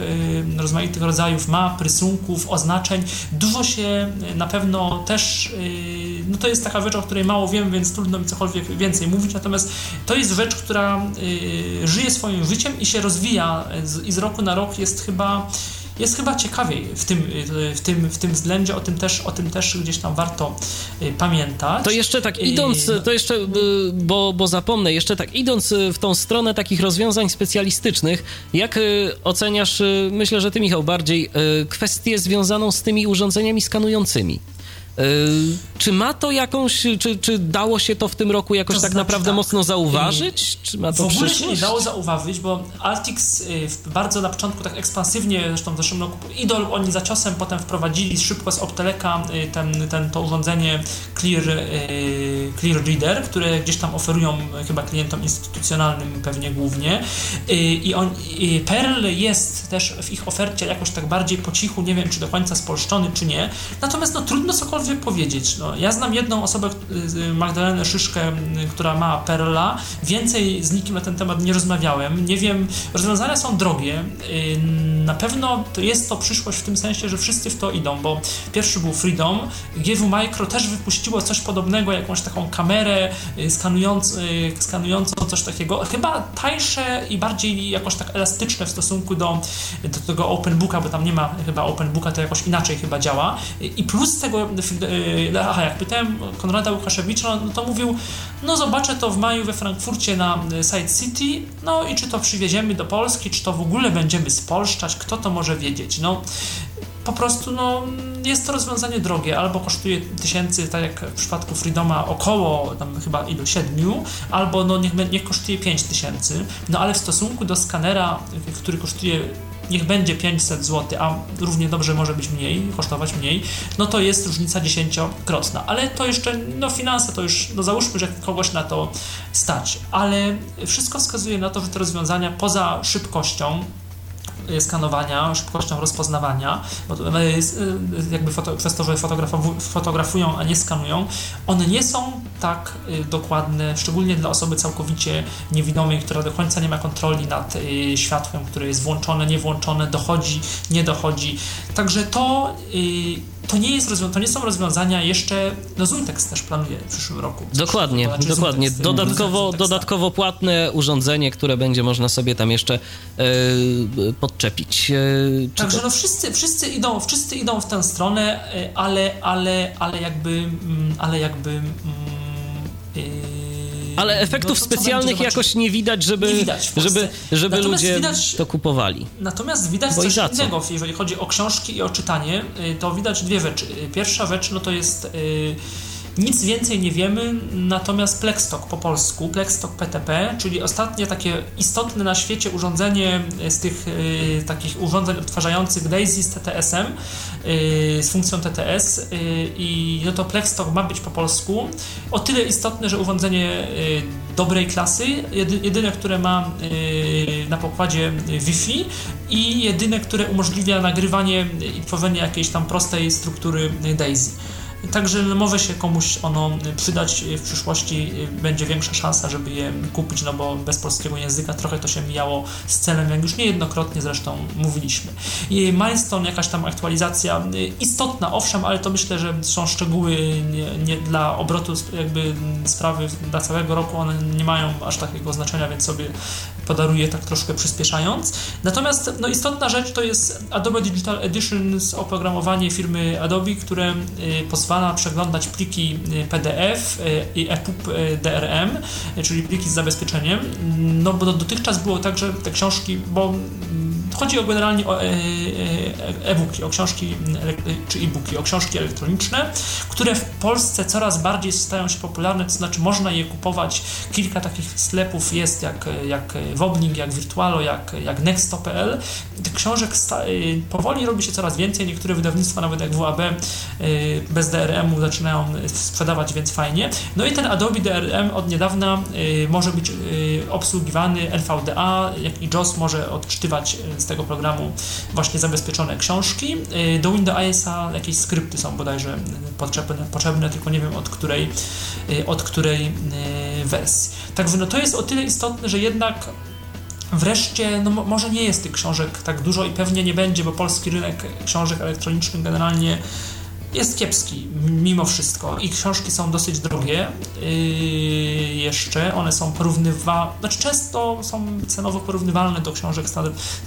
rozmaitych rodzajów map, rysunków, oznaczeń, dużo się na pewno też, y, no to jest taka rzecz, o której mało wiem, więc trudno mi cokolwiek więcej mówić, natomiast to jest rzecz, która y, żyje swoim życiem i się rozwija i z roku na rok jest chyba jest chyba ciekawiej w tym, w tym, w tym względzie, o tym, też, o tym też gdzieś tam warto y, pamiętać. To jeszcze tak idąc, to jeszcze, bo, bo zapomnę, jeszcze tak idąc w tą stronę takich rozwiązań specjalistycznych, jak oceniasz, myślę, że ty Michał bardziej, kwestię związaną z tymi urządzeniami skanującymi? Yy, czy ma to jakąś, czy, czy dało się to w tym roku jakoś to tak znaczy naprawdę tak. mocno zauważyć? Czy ma to w ogóle się nie dało zauważyć, bo Altix y, bardzo na początku tak ekspansywnie, zresztą w zeszłym roku Idol oni za ciosem potem wprowadzili szybko z Opteleka y, ten, ten, to urządzenie Clear, y, Clear Reader, które gdzieś tam oferują chyba klientom instytucjonalnym pewnie głównie i on, Perl jest też w ich ofercie jakoś tak bardziej po cichu, nie wiem czy do końca spolszczony czy nie, natomiast no trudno cokolwiek cokolwiek powiedzieć. No, ja znam jedną osobę, Magdalenę Szyszkę, która ma Perla. Więcej z nikim na ten temat nie rozmawiałem. Nie wiem, rozwiązania są drogie. Na pewno to jest to przyszłość w tym sensie, że wszyscy w to idą, bo pierwszy był Freedom. GW Micro też wypuściło coś podobnego, jakąś taką kamerę y, skanującą, y, skanującą coś takiego. Chyba tańsze i bardziej jakoś tak elastyczne w stosunku do, do tego OpenBooka, bo tam nie ma chyba OpenBooka, to jakoś inaczej chyba działa. I plus tego Y, aha, jak pytałem Konrada Łukaszewicza, no to mówił, no zobaczę to w maju we Frankfurcie na y, Side City, no i czy to przywieziemy do Polski, czy to w ogóle będziemy spolszczać, kto to może wiedzieć, no po prostu no, jest to rozwiązanie drogie, albo kosztuje tysięcy, tak jak w przypadku Freedoma, około tam chyba ilu, siedmiu, albo no niech, niech kosztuje pięć tysięcy, no ale w stosunku do skanera, który kosztuje niech będzie 500 zł, a równie dobrze może być mniej, kosztować mniej, no to jest różnica dziesięciokrotna. Ale to jeszcze, no finanse to już, no załóżmy, że kogoś na to stać. Ale wszystko wskazuje na to, że te rozwiązania poza szybkością, skanowania, szybkością rozpoznawania, bo y, jakby foto, przez to, że fotografują, a nie skanują, one nie są tak y, dokładne, szczególnie dla osoby całkowicie niewidomej, która do końca nie ma kontroli nad światłem, które jest włączone, niewłączone, dochodzi, nie dochodzi. Także to to nie, jest to nie są rozwiązania jeszcze, no Zultex też planuje w przyszłym roku. Dokładnie, znaczy dokładnie. Zultex, dodatkowo, dodatkowo płatne urządzenie, które będzie można sobie tam jeszcze yy, podczepić. Yy, Także to... no wszyscy, wszyscy, idą, wszyscy idą w tę stronę, ale, ale, ale jakby, mm, ale jakby yy, ale efektów no specjalnych jakoś nie widać, żeby, nie widać żeby, żeby ludzie widać, to kupowali. Natomiast widać Bo coś innego, jeżeli chodzi o książki i o czytanie, y, to widać dwie rzeczy. Y, pierwsza rzecz no to jest... Yy, nic więcej nie wiemy, natomiast Plexstock po polsku, Plexstock PTP, czyli ostatnie takie istotne na świecie urządzenie z tych y, takich urządzeń odtwarzających DAISY z TTS-em, y, z funkcją TTS y, i no to Plexstock ma być po polsku. O tyle istotne, że urządzenie dobrej klasy, jedyne, które ma na pokładzie Wi-Fi i jedyne, które umożliwia nagrywanie i tworzenie jakiejś tam prostej struktury DAISY. Także może się komuś ono przydać w przyszłości, będzie większa szansa, żeby je kupić, no bo bez polskiego języka trochę to się mijało z celem, jak już niejednokrotnie zresztą mówiliśmy. I Milestone, jakaś tam aktualizacja istotna, owszem, ale to myślę, że są szczegóły nie, nie dla obrotu jakby sprawy dla całego roku, one nie mają aż takiego znaczenia, więc sobie podaruję tak troszkę przyspieszając. Natomiast no, istotna rzecz to jest Adobe Digital Edition z oprogramowanie firmy Adobe, które y, pozwala przeglądać pliki y, PDF y, i EPUB DRM, czyli pliki z zabezpieczeniem. No bo dotychczas było tak, że te książki, bo Chodzi o generalnie o e-booki, o książki czy e-booki, o książki elektroniczne, które w Polsce coraz bardziej stają się popularne, to znaczy można je kupować. Kilka takich sklepów jest, jak, jak Wobling, jak Virtualo, jak, jak Nexto.pl. Tych książek powoli robi się coraz więcej. Niektóre wydawnictwa, nawet jak WAB, bez DRM-u zaczynają sprzedawać, więc fajnie. No i ten Adobe DRM od niedawna może być obsługiwany NVDA, jak i JOS może odczytywać z tego programu właśnie zabezpieczone książki. Y, do Windowsa jakieś skrypty są bodajże potrzebne, potrzebne tylko nie wiem od której, y, od której y, wersji. Także no to jest o tyle istotne, że jednak Wreszcie, no może nie jest tych książek tak dużo i pewnie nie będzie, bo polski rynek książek elektronicznych generalnie jest kiepski mimo wszystko. I książki są dosyć drogie. Yy, jeszcze, one są porównywalne, znaczy często są cenowo porównywalne do książek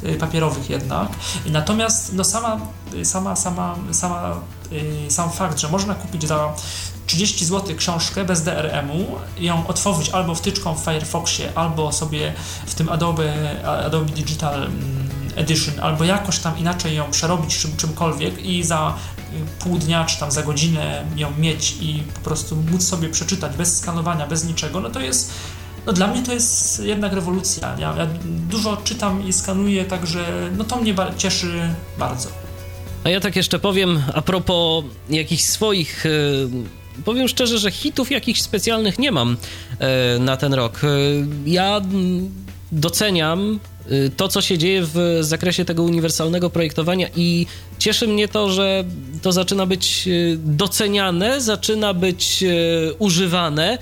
yy, papierowych jednak, natomiast no sama, sama, sama, sama yy, sam fakt, że można kupić za 30 zł książkę bez DRM-u, ją otworzyć albo wtyczką w Firefoxie, albo sobie w tym Adobe, Adobe Digital mm, Edition, albo jakoś tam inaczej ją przerobić czym, czymkolwiek i za pół dnia czy tam za godzinę ją mieć i po prostu móc sobie przeczytać bez skanowania, bez niczego, no to jest no dla mnie to jest jednak rewolucja. Ja, ja dużo czytam i skanuję, także no to mnie cieszy bardzo. A ja tak jeszcze powiem a propos jakichś swoich. Yy, powiem szczerze, że hitów jakichś specjalnych nie mam yy, na ten rok. Yy, ja doceniam Y, to, co się dzieje w zakresie tego uniwersalnego projektowania i cieszy mnie to, że to zaczyna być y, doceniane, zaczyna być y, używane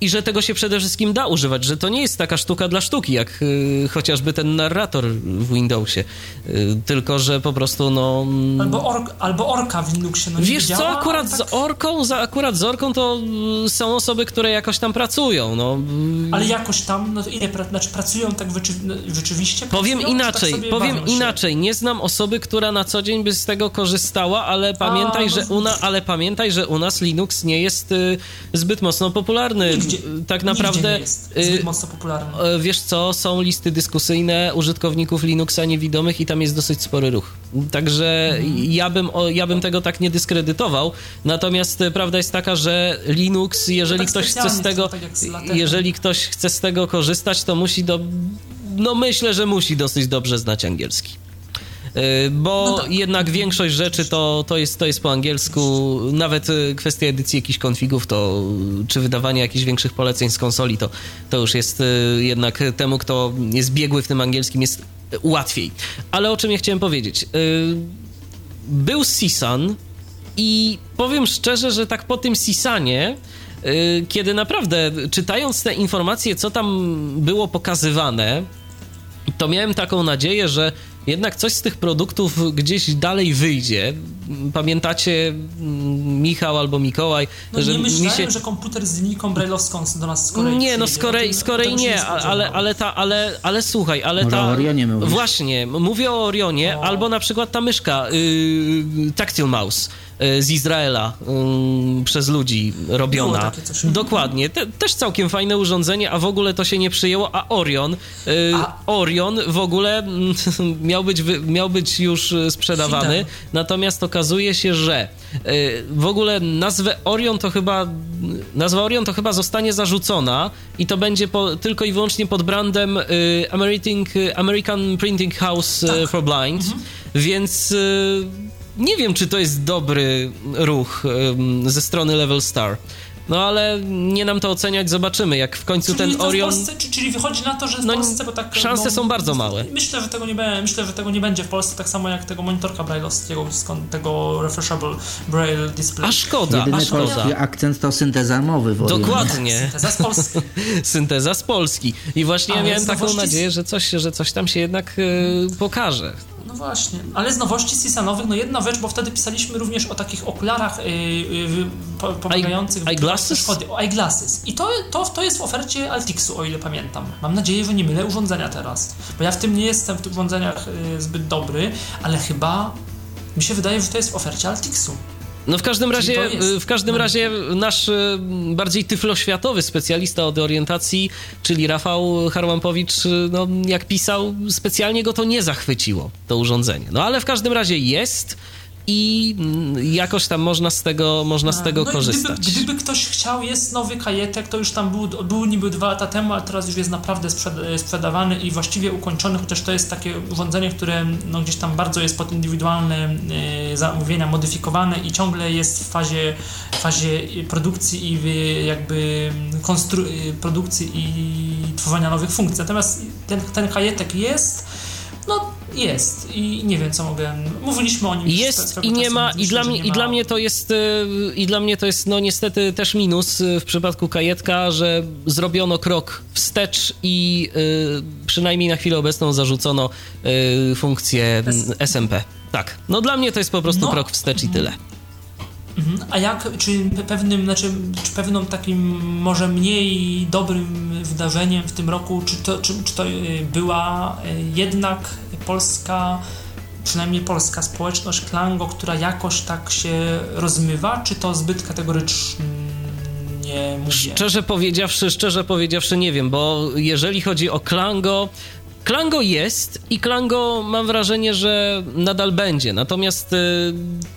i że tego się przede wszystkim da używać, że to nie jest taka sztuka dla sztuki, jak y, chociażby ten narrator w Windowsie, y, tylko że po prostu no... Mm, albo, ork, albo orka w Linuxie, no Wiesz co, akurat tak... z orką, za, akurat z orką to y, są osoby, które jakoś tam pracują, no. Ale jakoś tam, no ile, pra, znaczy pracują tak rzeczy, no, rzeczywiście? Powiem pracują, inaczej, tak powiem inaczej, nie znam osoby, która na co dzień by z tego korzystała, ale pamiętaj, A, no, że, una, ale pamiętaj, że u nas Linux nie jest y, zbyt mocno popularny nigdzie, tak naprawdę. jest zbyt y, mocno popularny. Y, wiesz co, są listy dyskusyjne użytkowników Linuxa niewidomych i tam jest dosyć spory ruch. Także mhm. ja, bym, ja bym tego tak nie dyskredytował. Natomiast y, prawda jest taka, że Linux, jeżeli tak ktoś chce z tego. Tak jeżeli ktoś chce z tego korzystać, to musi do. No myślę, że musi dosyć dobrze znać angielski. Y, bo no tak. jednak większość rzeczy to, to, jest, to jest po angielsku, nawet y, kwestia edycji jakichś konfigów, to czy wydawanie jakichś większych poleceń z konsoli, to, to już jest y, jednak temu, kto jest biegły w tym angielskim, jest łatwiej. Ale o czym ja chciałem powiedzieć? Był Sisan i powiem szczerze, że tak po tym Sisanie kiedy naprawdę czytając te informacje, co tam było pokazywane, to miałem taką nadzieję, że jednak coś z tych produktów gdzieś dalej wyjdzie. Pamiętacie mm, Michał albo Mikołaj? No że nie myślałem, się... że komputer z linijką brajlowską do nas z Korei Nie, no z Korei, z Korei nie, ale, ale, ta, ale, ale słuchaj, ale Może ta... o Orionie mówisz. Właśnie, mówię o Orionie, o... albo na przykład ta myszka, yy, Tactile Mouse Y, z Izraela um, przez ludzi robiona. Dokładnie. Te, też całkiem fajne urządzenie, a w ogóle to się nie przyjęło, a Orion, y, a... Orion w ogóle mm, miał być, miał być już sprzedawany, natomiast okazuje się, że y, w ogóle nazwę Orion to chyba nazwa Orion to chyba zostanie zarzucona i to będzie po, tylko i wyłącznie pod brandem American, American Printing House tak. for Blind, mhm. więc nie wiem, czy to jest dobry ruch ze strony Level Star. No ale nie nam to oceniać, zobaczymy, jak w końcu czyli ten Orion... Polsce, czyli wychodzi na to, że w no, Polsce, bo tak... Szanse no, są bardzo małe. Myślę, że tego nie będzie, myślę, że tego nie będzie w Polsce, tak samo jak tego monitorka braille'owskiego, tego refreshable braille display. A szkoda, Jedyny a szkoda. polski akcent to synteza mowy w Orionie. Dokładnie. Synteza z Polski. Synteza z Polski. I właśnie ja Ale miałem taką nadzieję, że coś, że coś tam się jednak y, pokaże. Właśnie, ale z nowości Sisanowych, no jedna rzecz, bo wtedy pisaliśmy również o takich okularach yy, yy, po- pomagających w eyeglasses? przeszkody, o eyeglasses. I to, to, to jest w ofercie Altixu, o ile pamiętam. Mam nadzieję, że nie mylę urządzenia teraz, bo ja w tym nie jestem, w tych urządzeniach yy, zbyt dobry, ale chyba mi się wydaje, że to jest w ofercie Altixu. No w każdym razie, w każdym no. razie nasz y, bardziej tyfloświatowy specjalista od orientacji, czyli Rafał Harłampowicz, y, no jak pisał, specjalnie go to nie zachwyciło, to urządzenie. No ale w każdym razie jest i mm, jakoś tam można z tego, można z tego no korzystać. Gdyby, gdyby ktoś chciał, jest nowy kajetek, to już tam był, był niby dwa lata temu, a teraz już jest naprawdę sprzed, sprzedawany i właściwie ukończony, chociaż to jest takie urządzenie, które no, gdzieś tam bardzo jest pod indywidualne y, zamówienia modyfikowane i ciągle jest w fazie, fazie produkcji i jakby konstru- y, produkcji i tworzenia nowych funkcji. Natomiast ten, ten kajetek jest, no jest i nie wiem co mogę. Mówiliśmy o nim Jest i nie ma, i dla mnie, nie i dla mnie to jest, y, i dla mnie to jest, no niestety też minus y, w przypadku kajetka, że zrobiono krok wstecz i y, przynajmniej na chwilę obecną zarzucono y, funkcję SMP. Tak, no dla mnie to jest po prostu No. krok wstecz i tyle. Mhm. A jak, czy pe- pewnym, znaczy, czy pewną takim może mniej dobrym wydarzeniem w tym roku, czy to, czy, czy to y, była y, jednak polska, przynajmniej polska społeczność Klango, która jakoś tak się rozmywa, czy to zbyt kategorycznie? Szczerze powiedziawszy, szczerze powiedziawszy nie wiem, bo jeżeli chodzi o Klango, Klango jest i Klango mam wrażenie, że nadal będzie. Natomiast y,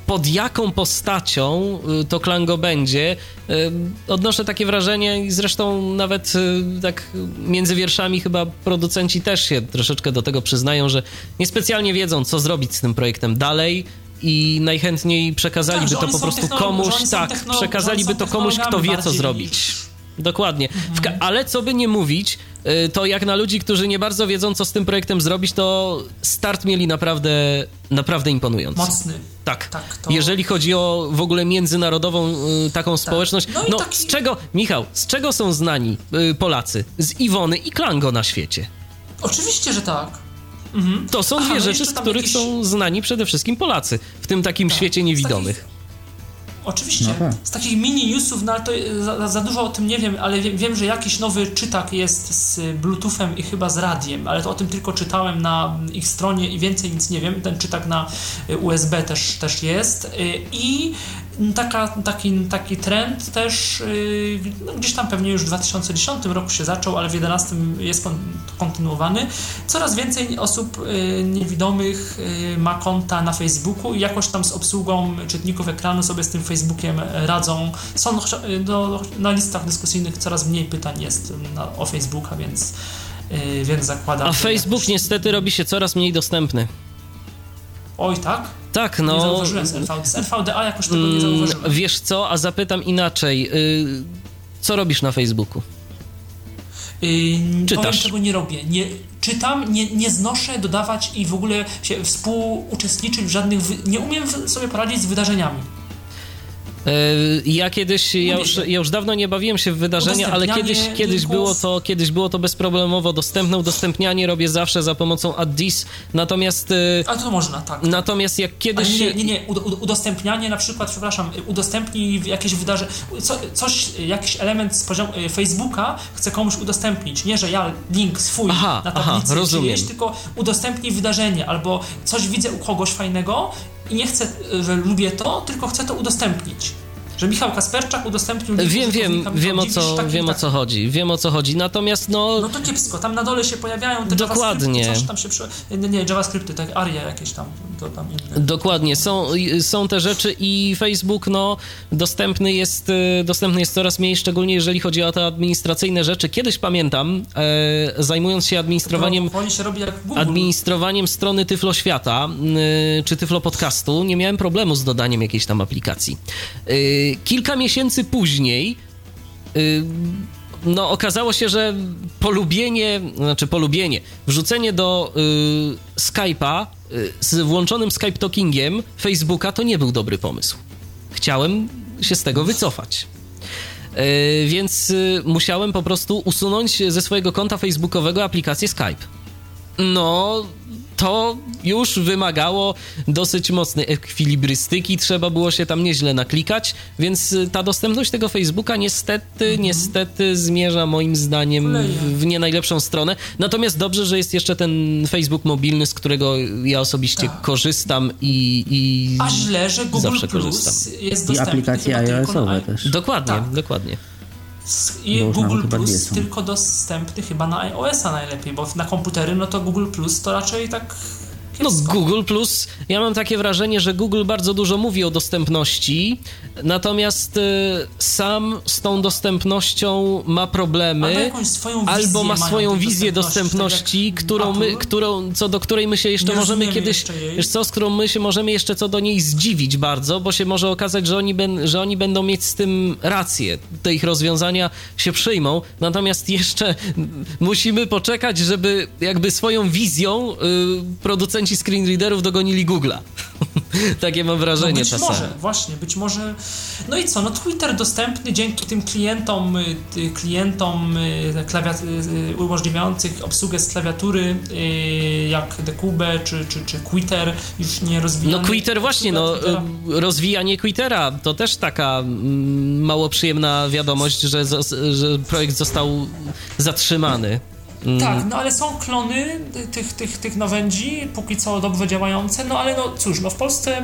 pod jaką postacią y, to Klango będzie, y, odnoszę takie wrażenie i zresztą nawet tak między wierszami chyba producenci też się troszeczkę do tego przyznają, że niespecjalnie wiedzą, co zrobić z tym projektem dalej. I najchętniej przekazaliby Tak, to po prostu komuś, tak, przekazaliby to komuś, kto wie, co zrobić. Dokładnie. Ka- ale co by nie mówić, y, to jak na ludzi, którzy nie bardzo wiedzą, co z tym projektem zrobić, to start mieli naprawdę, naprawdę imponujący. Mocny. Tak. Tak, to- Jeżeli chodzi o w ogóle międzynarodową y, taką społeczność. No No, taki- z czego, Michał, z czego są znani y, Polacy? Z Iwony i Klango na świecie. Oczywiście, że tak. Mhm. To są Aha, dwie no rzeczy, z których jakiś- są znani przede wszystkim Polacy w tym takim Tak. świecie niewidomych. Oczywiście. No tak. Z takich mini newsów, no ale to za, za dużo o tym nie wiem, ale wiem, wiem, że jakiś nowy czytak jest z Bluetoothem i chyba z radiem, ale to o tym tylko czytałem na ich stronie i więcej nic nie wiem. Ten czytak na y, USB też, też jest. Y, I taka, taki, taki trend też y, no, gdzieś tam pewnie już w 2010 roku się zaczął, ale w 2011 jest kon- kontynuowany. Coraz więcej osób y, niewidomych y, ma konta na Facebooku i jakoś tam z obsługą czytników ekranu sobie z tym Facebookiem radzą. Są do, na listach dyskusyjnych coraz mniej pytań jest na, o Facebooka, więc, więc zakładam. A Facebook niestety robi się coraz mniej dostępny. Oj, tak? Tak, Nie no. zauważyłem z, LV, z LVDA jakoś tego nie Mm, zauważyłem. Wiesz co, a zapytam inaczej. y, Co robisz na Facebooku? Yy, Czytasz. Powiem, czego nie robię. Nie, czytam, nie, nie znoszę dodawać i w ogóle się współuczestniczyć w żadnych... Wy... Nie umiem sobie poradzić z wydarzeniami. Y, Ja kiedyś, ja już, ja już dawno nie bawiłem się w wydarzenia, ale kiedyś, kiedyś, było to, kiedyś było to bezproblemowo dostępne. Udostępnianie robię zawsze za pomocą Addis, natomiast, y, A to można, tak. natomiast jak Ale kiedyś... nie, nie, nie, ud- ud- udostępnianie na przykład, przepraszam, udostępnij jakieś wydarzenie, co, coś, jakiś element z poziomu y, Facebooka chcę komuś udostępnić. Nie, że ja link swój Aha, na aha, tablicy rozumiem. czyjeś, tylko udostępnij wydarzenie, albo coś widzę u kogoś fajnego i nie chcę, że lubię to, tylko chcę to udostępnić. Że Michał Kasperczak udostępnił Wiem, wiem, wiem o, co, taki, wiem o taki. co chodzi, wiem o co chodzi, natomiast no... No to kiepsko, tam na dole się pojawiają te Dokładnie. JavaScripty, tam się przy... Nie, nie, JavaScripty, tak, aria jakieś tam, to tam inne. Dokładnie, są, są te rzeczy i Facebook no, dostępny, jest, y, dostępny jest coraz mniej, szczególnie jeżeli chodzi o te administracyjne rzeczy. Kiedyś pamiętam, e, zajmując się administrowaniem, No, się administrowaniem strony Tyflo Świata y, czy Tyflo Podcastu, nie miałem problemu z dodaniem jakiejś tam aplikacji. Y, kilka miesięcy później no okazało się, że polubienie, znaczy polubienie, wrzucenie do y, Skype'a y, z włączonym Skype Talkingiem Facebooka to nie był dobry pomysł. Chciałem się z tego wycofać. Y, więc y, musiałem po prostu usunąć ze swojego konta facebookowego aplikację Skype. No, to już wymagało dosyć mocnej ekwilibrystyki, trzeba było się tam nieźle naklikać, więc y, ta dostępność tego Facebooka niestety, mhm. niestety zmierza moim zdaniem w, w nie najlepszą stronę. Natomiast dobrze, że jest jeszcze ten Facebook mobilny, z którego ja osobiście tak. korzystam i, i A źle, że Google zawsze Plus korzystam. jest dostępny. I aplikacje iOS-owe też. Dokładnie, tak. dokładnie i Google Plus tylko dostępny chyba na iOS-a najlepiej, bo na komputery no to Google Plus to raczej tak no Google Plus, ja mam takie wrażenie, że Google bardzo dużo mówi o dostępności, natomiast y, sam z tą dostępnością ma problemy, albo ma swoją wizję dostępności, tak którą my, którą, co do której my się jeszcze Nie możemy kiedyś, wiesz co, z którą my się możemy jeszcze co do niej zdziwić bardzo, bo się może okazać, że oni, ben, że oni będą mieć z tym rację, te ich rozwiązania się przyjmą, natomiast jeszcze musimy poczekać, żeby jakby swoją wizją y, producenci producenci screenreaderów dogonili Google'a. Takie mam wrażenie no być czasami. może, właśnie, być może. No i co, no Twitter dostępny dzięki tym klientom, y, klientom y, klawiat- y, umożliwiających obsługę z klawiatury, jak Decube czy, czy, czy Twitter, już nie rozwijany. No Twitter właśnie, no Twittera. rozwijanie Twittera, to też taka mm, mało przyjemna wiadomość, że, że projekt został zatrzymany. Mm. Tak, no ale są klony tych, tych, tych nawędzi, póki co dobrze działające, no ale no cóż, no w Polsce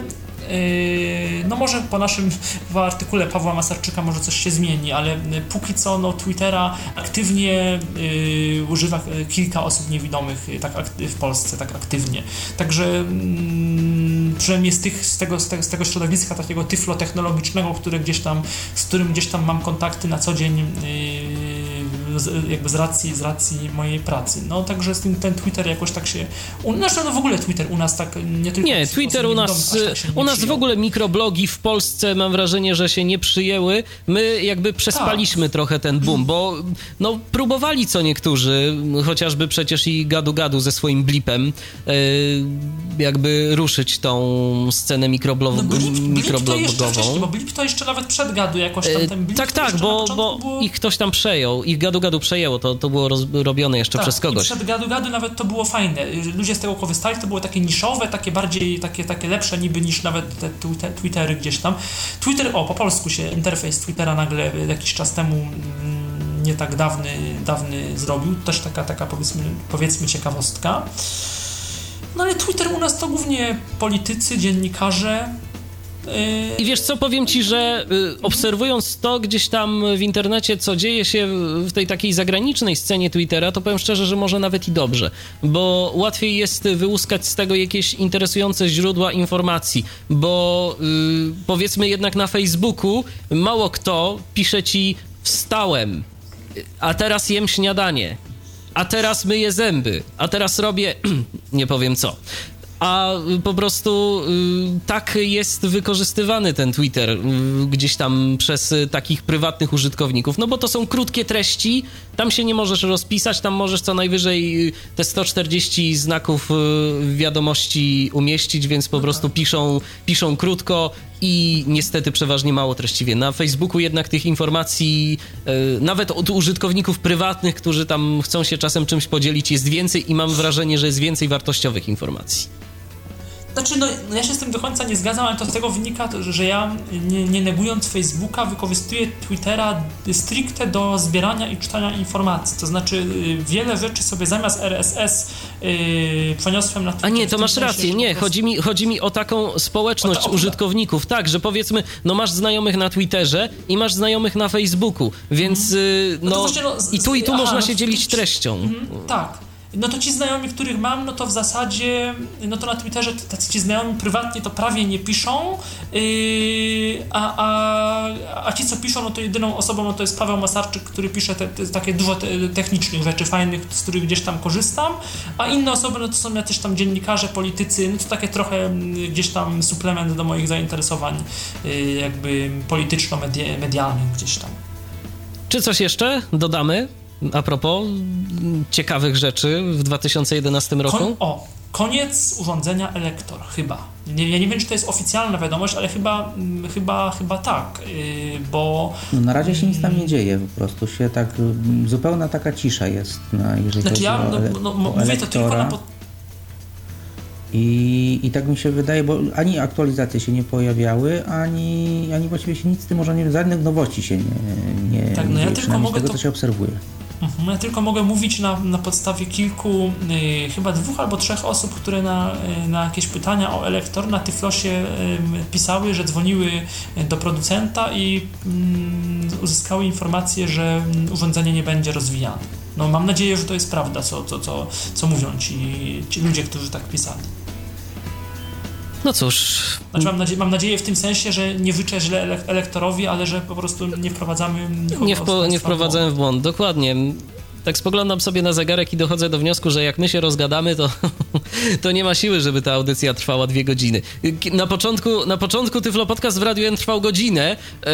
no może po naszym w artykule Pawła Masarczyka może coś się zmieni, ale póki co no, Twittera aktywnie yy, używa kilka osób niewidomych tak w Polsce, tak aktywnie. Także yy, przynajmniej z, tych, z, tego, z, tego, z tego środowiska takiego tyflotechnologicznego, które gdzieś tam, z którym gdzieś tam mam kontakty na co dzień yy, z, jakby z racji, z racji mojej pracy. No także z tym, ten Twitter jakoś tak się... U, znaczy no w ogóle Twitter u nas tak nie tylko... Nie, Twitter u nas, tak u nas w ogóle mikroblogi w Polsce mam wrażenie, że się nie przyjęły. My jakby przespaliśmy tak. trochę ten boom, bo no próbowali co niektórzy, chociażby przecież i gadu gadu ze swoim blipem, yy, jakby ruszyć tą scenę mikroblog no, blip, mikroblogową. bo blip to jeszcze nawet przed gadu jakoś tam ten blip Tak, tak, bo, bo było... ich ktoś tam przejął, ich gadu gadu przejęło, to, to było roz, robione jeszcze tak, przez kogoś. Przed gadu gadu nawet to było fajne. Ludzie z tego korzystali, to było takie niszowe, takie bardziej, takie, takie lepsze niby niż nawet te Twittery gdzieś tam. Twitter, o, po polsku się interfejs Twittera nagle jakiś czas temu mm, nie tak dawny, dawny zrobił. Też taka, taka powiedzmy, powiedzmy ciekawostka. No ale Twitter u nas to głównie politycy, dziennikarze, i wiesz co, powiem ci, że y, obserwując to gdzieś tam w internecie, co dzieje się w tej takiej zagranicznej scenie Twittera, to powiem szczerze, że może nawet i dobrze, bo łatwiej jest wyłuskać z tego jakieś interesujące źródła informacji, bo y, powiedzmy jednak na Facebooku mało kto pisze ci wstałem, a teraz jem śniadanie, a teraz myję zęby, a teraz robię nie powiem co a po prostu y, tak jest wykorzystywany ten Twitter y, gdzieś tam przez takich prywatnych użytkowników, no bo to są krótkie treści, tam się nie możesz rozpisać, tam możesz co najwyżej te 140 znaków y, wiadomości umieścić, więc po prostu piszą, piszą krótko i niestety przeważnie mało treściwie. Na Facebooku jednak tych informacji, nawet od użytkowników prywatnych, którzy tam chcą się czasem czymś podzielić, jest więcej i mam wrażenie, że jest więcej wartościowych informacji. Znaczy, no, ja się z tym do końca nie zgadzam, ale to z tego wynika, że ja nie, nie negując Facebooka, wykorzystuję Twittera stricte do zbierania i czytania informacji. To znaczy, y, wiele rzeczy sobie zamiast RSS yy, przeniosłem na Twitter. A nie, to masz rację, nie, prostu... chodzi, mi, chodzi mi o taką społeczność o użytkowników, tak, że powiedzmy, no masz znajomych na Twitterze i masz znajomych na Facebooku, więc mm. no, no, właśnie, no i tu i tu aha, można no, się dzielić treścią. Mm, tak no to ci znajomi, których mam, no to w zasadzie, no to na Twitterze tacy ci znajomi prywatnie to prawie nie piszą, yy, a, a, a ci, co piszą, no to jedyną osobą, no to jest Paweł Masarczyk, który pisze te, te, takie dużo te, technicznych rzeczy fajnych, z których gdzieś tam korzystam, a inne osoby, no to są jacyś tam dziennikarze, politycy, no to takie trochę mm, gdzieś tam suplement do moich zainteresowań, yy, jakby polityczno-medialnych gdzieś tam. Czy coś jeszcze dodamy a propos ciekawych rzeczy w 2011 roku? Kon o, koniec urządzenia Elektor, chyba. Nie, ja nie wiem, czy to jest oficjalna wiadomość, ale chyba, mm, chyba, chyba tak, yy, bo... No na razie się nic tam nie dzieje, po prostu się tak, mm, zupełna taka cisza jest, na, jeżeli znaczy chodzi ja, o, no, no, mówię to tylko na... Po i, I tak mi się wydaje, bo ani aktualizacje się nie pojawiały, ani, ani właściwie się nic z tym może nie, żadnych nowości się nie, nie Tak, no ja tylko mogę tego, to... co się obserwuje. Mhm, ja tylko mogę mówić na, na podstawie kilku, y, chyba dwóch albo trzech osób, które na, y, na jakieś pytania o elektor na Tyflosie y, pisały, że dzwoniły do producenta i y, uzyskały informację, że mm, urządzenie nie będzie rozwijane. No mam nadzieję, że to jest prawda, co, co, co, co mówią ci, ci ludzie, którzy tak pisali. No cóż. Znaczy mam, nadzieję, mam nadzieję w tym sensie, że nie wyczę źle elektorowi, ale że po prostu nie wprowadzamy. Nie, wpo, nie wprowadzamy w błąd, dokładnie tak spoglądam sobie na zegarek i dochodzę do wniosku, że jak my się rozgadamy, to, to nie ma siły, żeby ta audycja trwała dwie godziny. Na początku, na początku Tyflo Podcast w Radiu N trwał godzinę, e,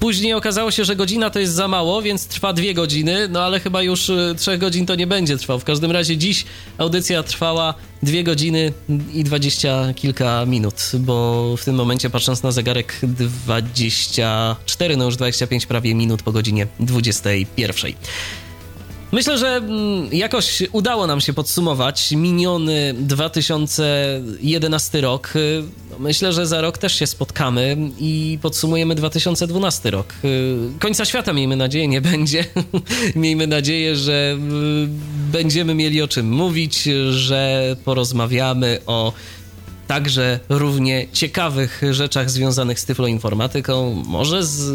później okazało się, że godzina to jest za mało, więc trwa dwie godziny, no ale chyba już e, trzech godzin to nie będzie trwał. W każdym razie dziś audycja trwała dwie godziny i dwadzieścia kilka minut, bo w tym momencie patrząc na zegarek 24, no już 25 prawie minut po godzinie 21. Myślę, że mm, jakoś udało nam się podsumować miniony 2011 rok. No, myślę, że za rok też się spotkamy i podsumujemy 2012 rok. Końca świata, miejmy nadzieję, nie będzie. miejmy nadzieję, że mm, będziemy mieli o czym mówić, że porozmawiamy o także równie ciekawych rzeczach związanych z tyfloinformatyką. Może z,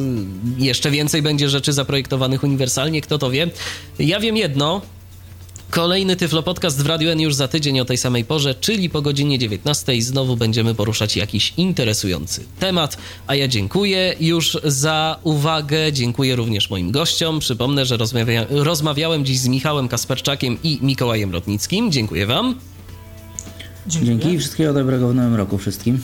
jeszcze więcej będzie rzeczy zaprojektowanych uniwersalnie, kto to wie. Ja wiem jedno, Kolejny Tyflo Podcast w Radio N już za tydzień o tej samej porze, czyli po godzinie 19. Znowu będziemy poruszać jakiś interesujący temat. A ja dziękuję już za uwagę. Dziękuję również moim gościom. Przypomnę, że rozmawia rozmawiałem dziś z Michałem Kasperczakiem i Mikołajem Rotnickim. Dziękuję Wam. Dziękuję. Dzięki i wszystkiego dobrego w nowym roku wszystkim.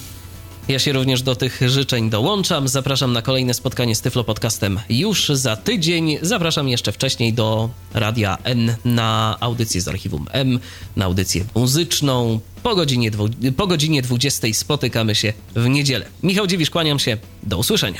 Ja się również do tych życzeń dołączam. Zapraszam na kolejne spotkanie z Tyflo Podcastem już za tydzień. Zapraszam jeszcze wcześniej do Radia N na audycję z archiwum M, na audycję muzyczną. Po godzinie, dwu, po godzinie 20 spotykamy się w niedzielę. Michał Dziwisz, kłaniam się. Do usłyszenia.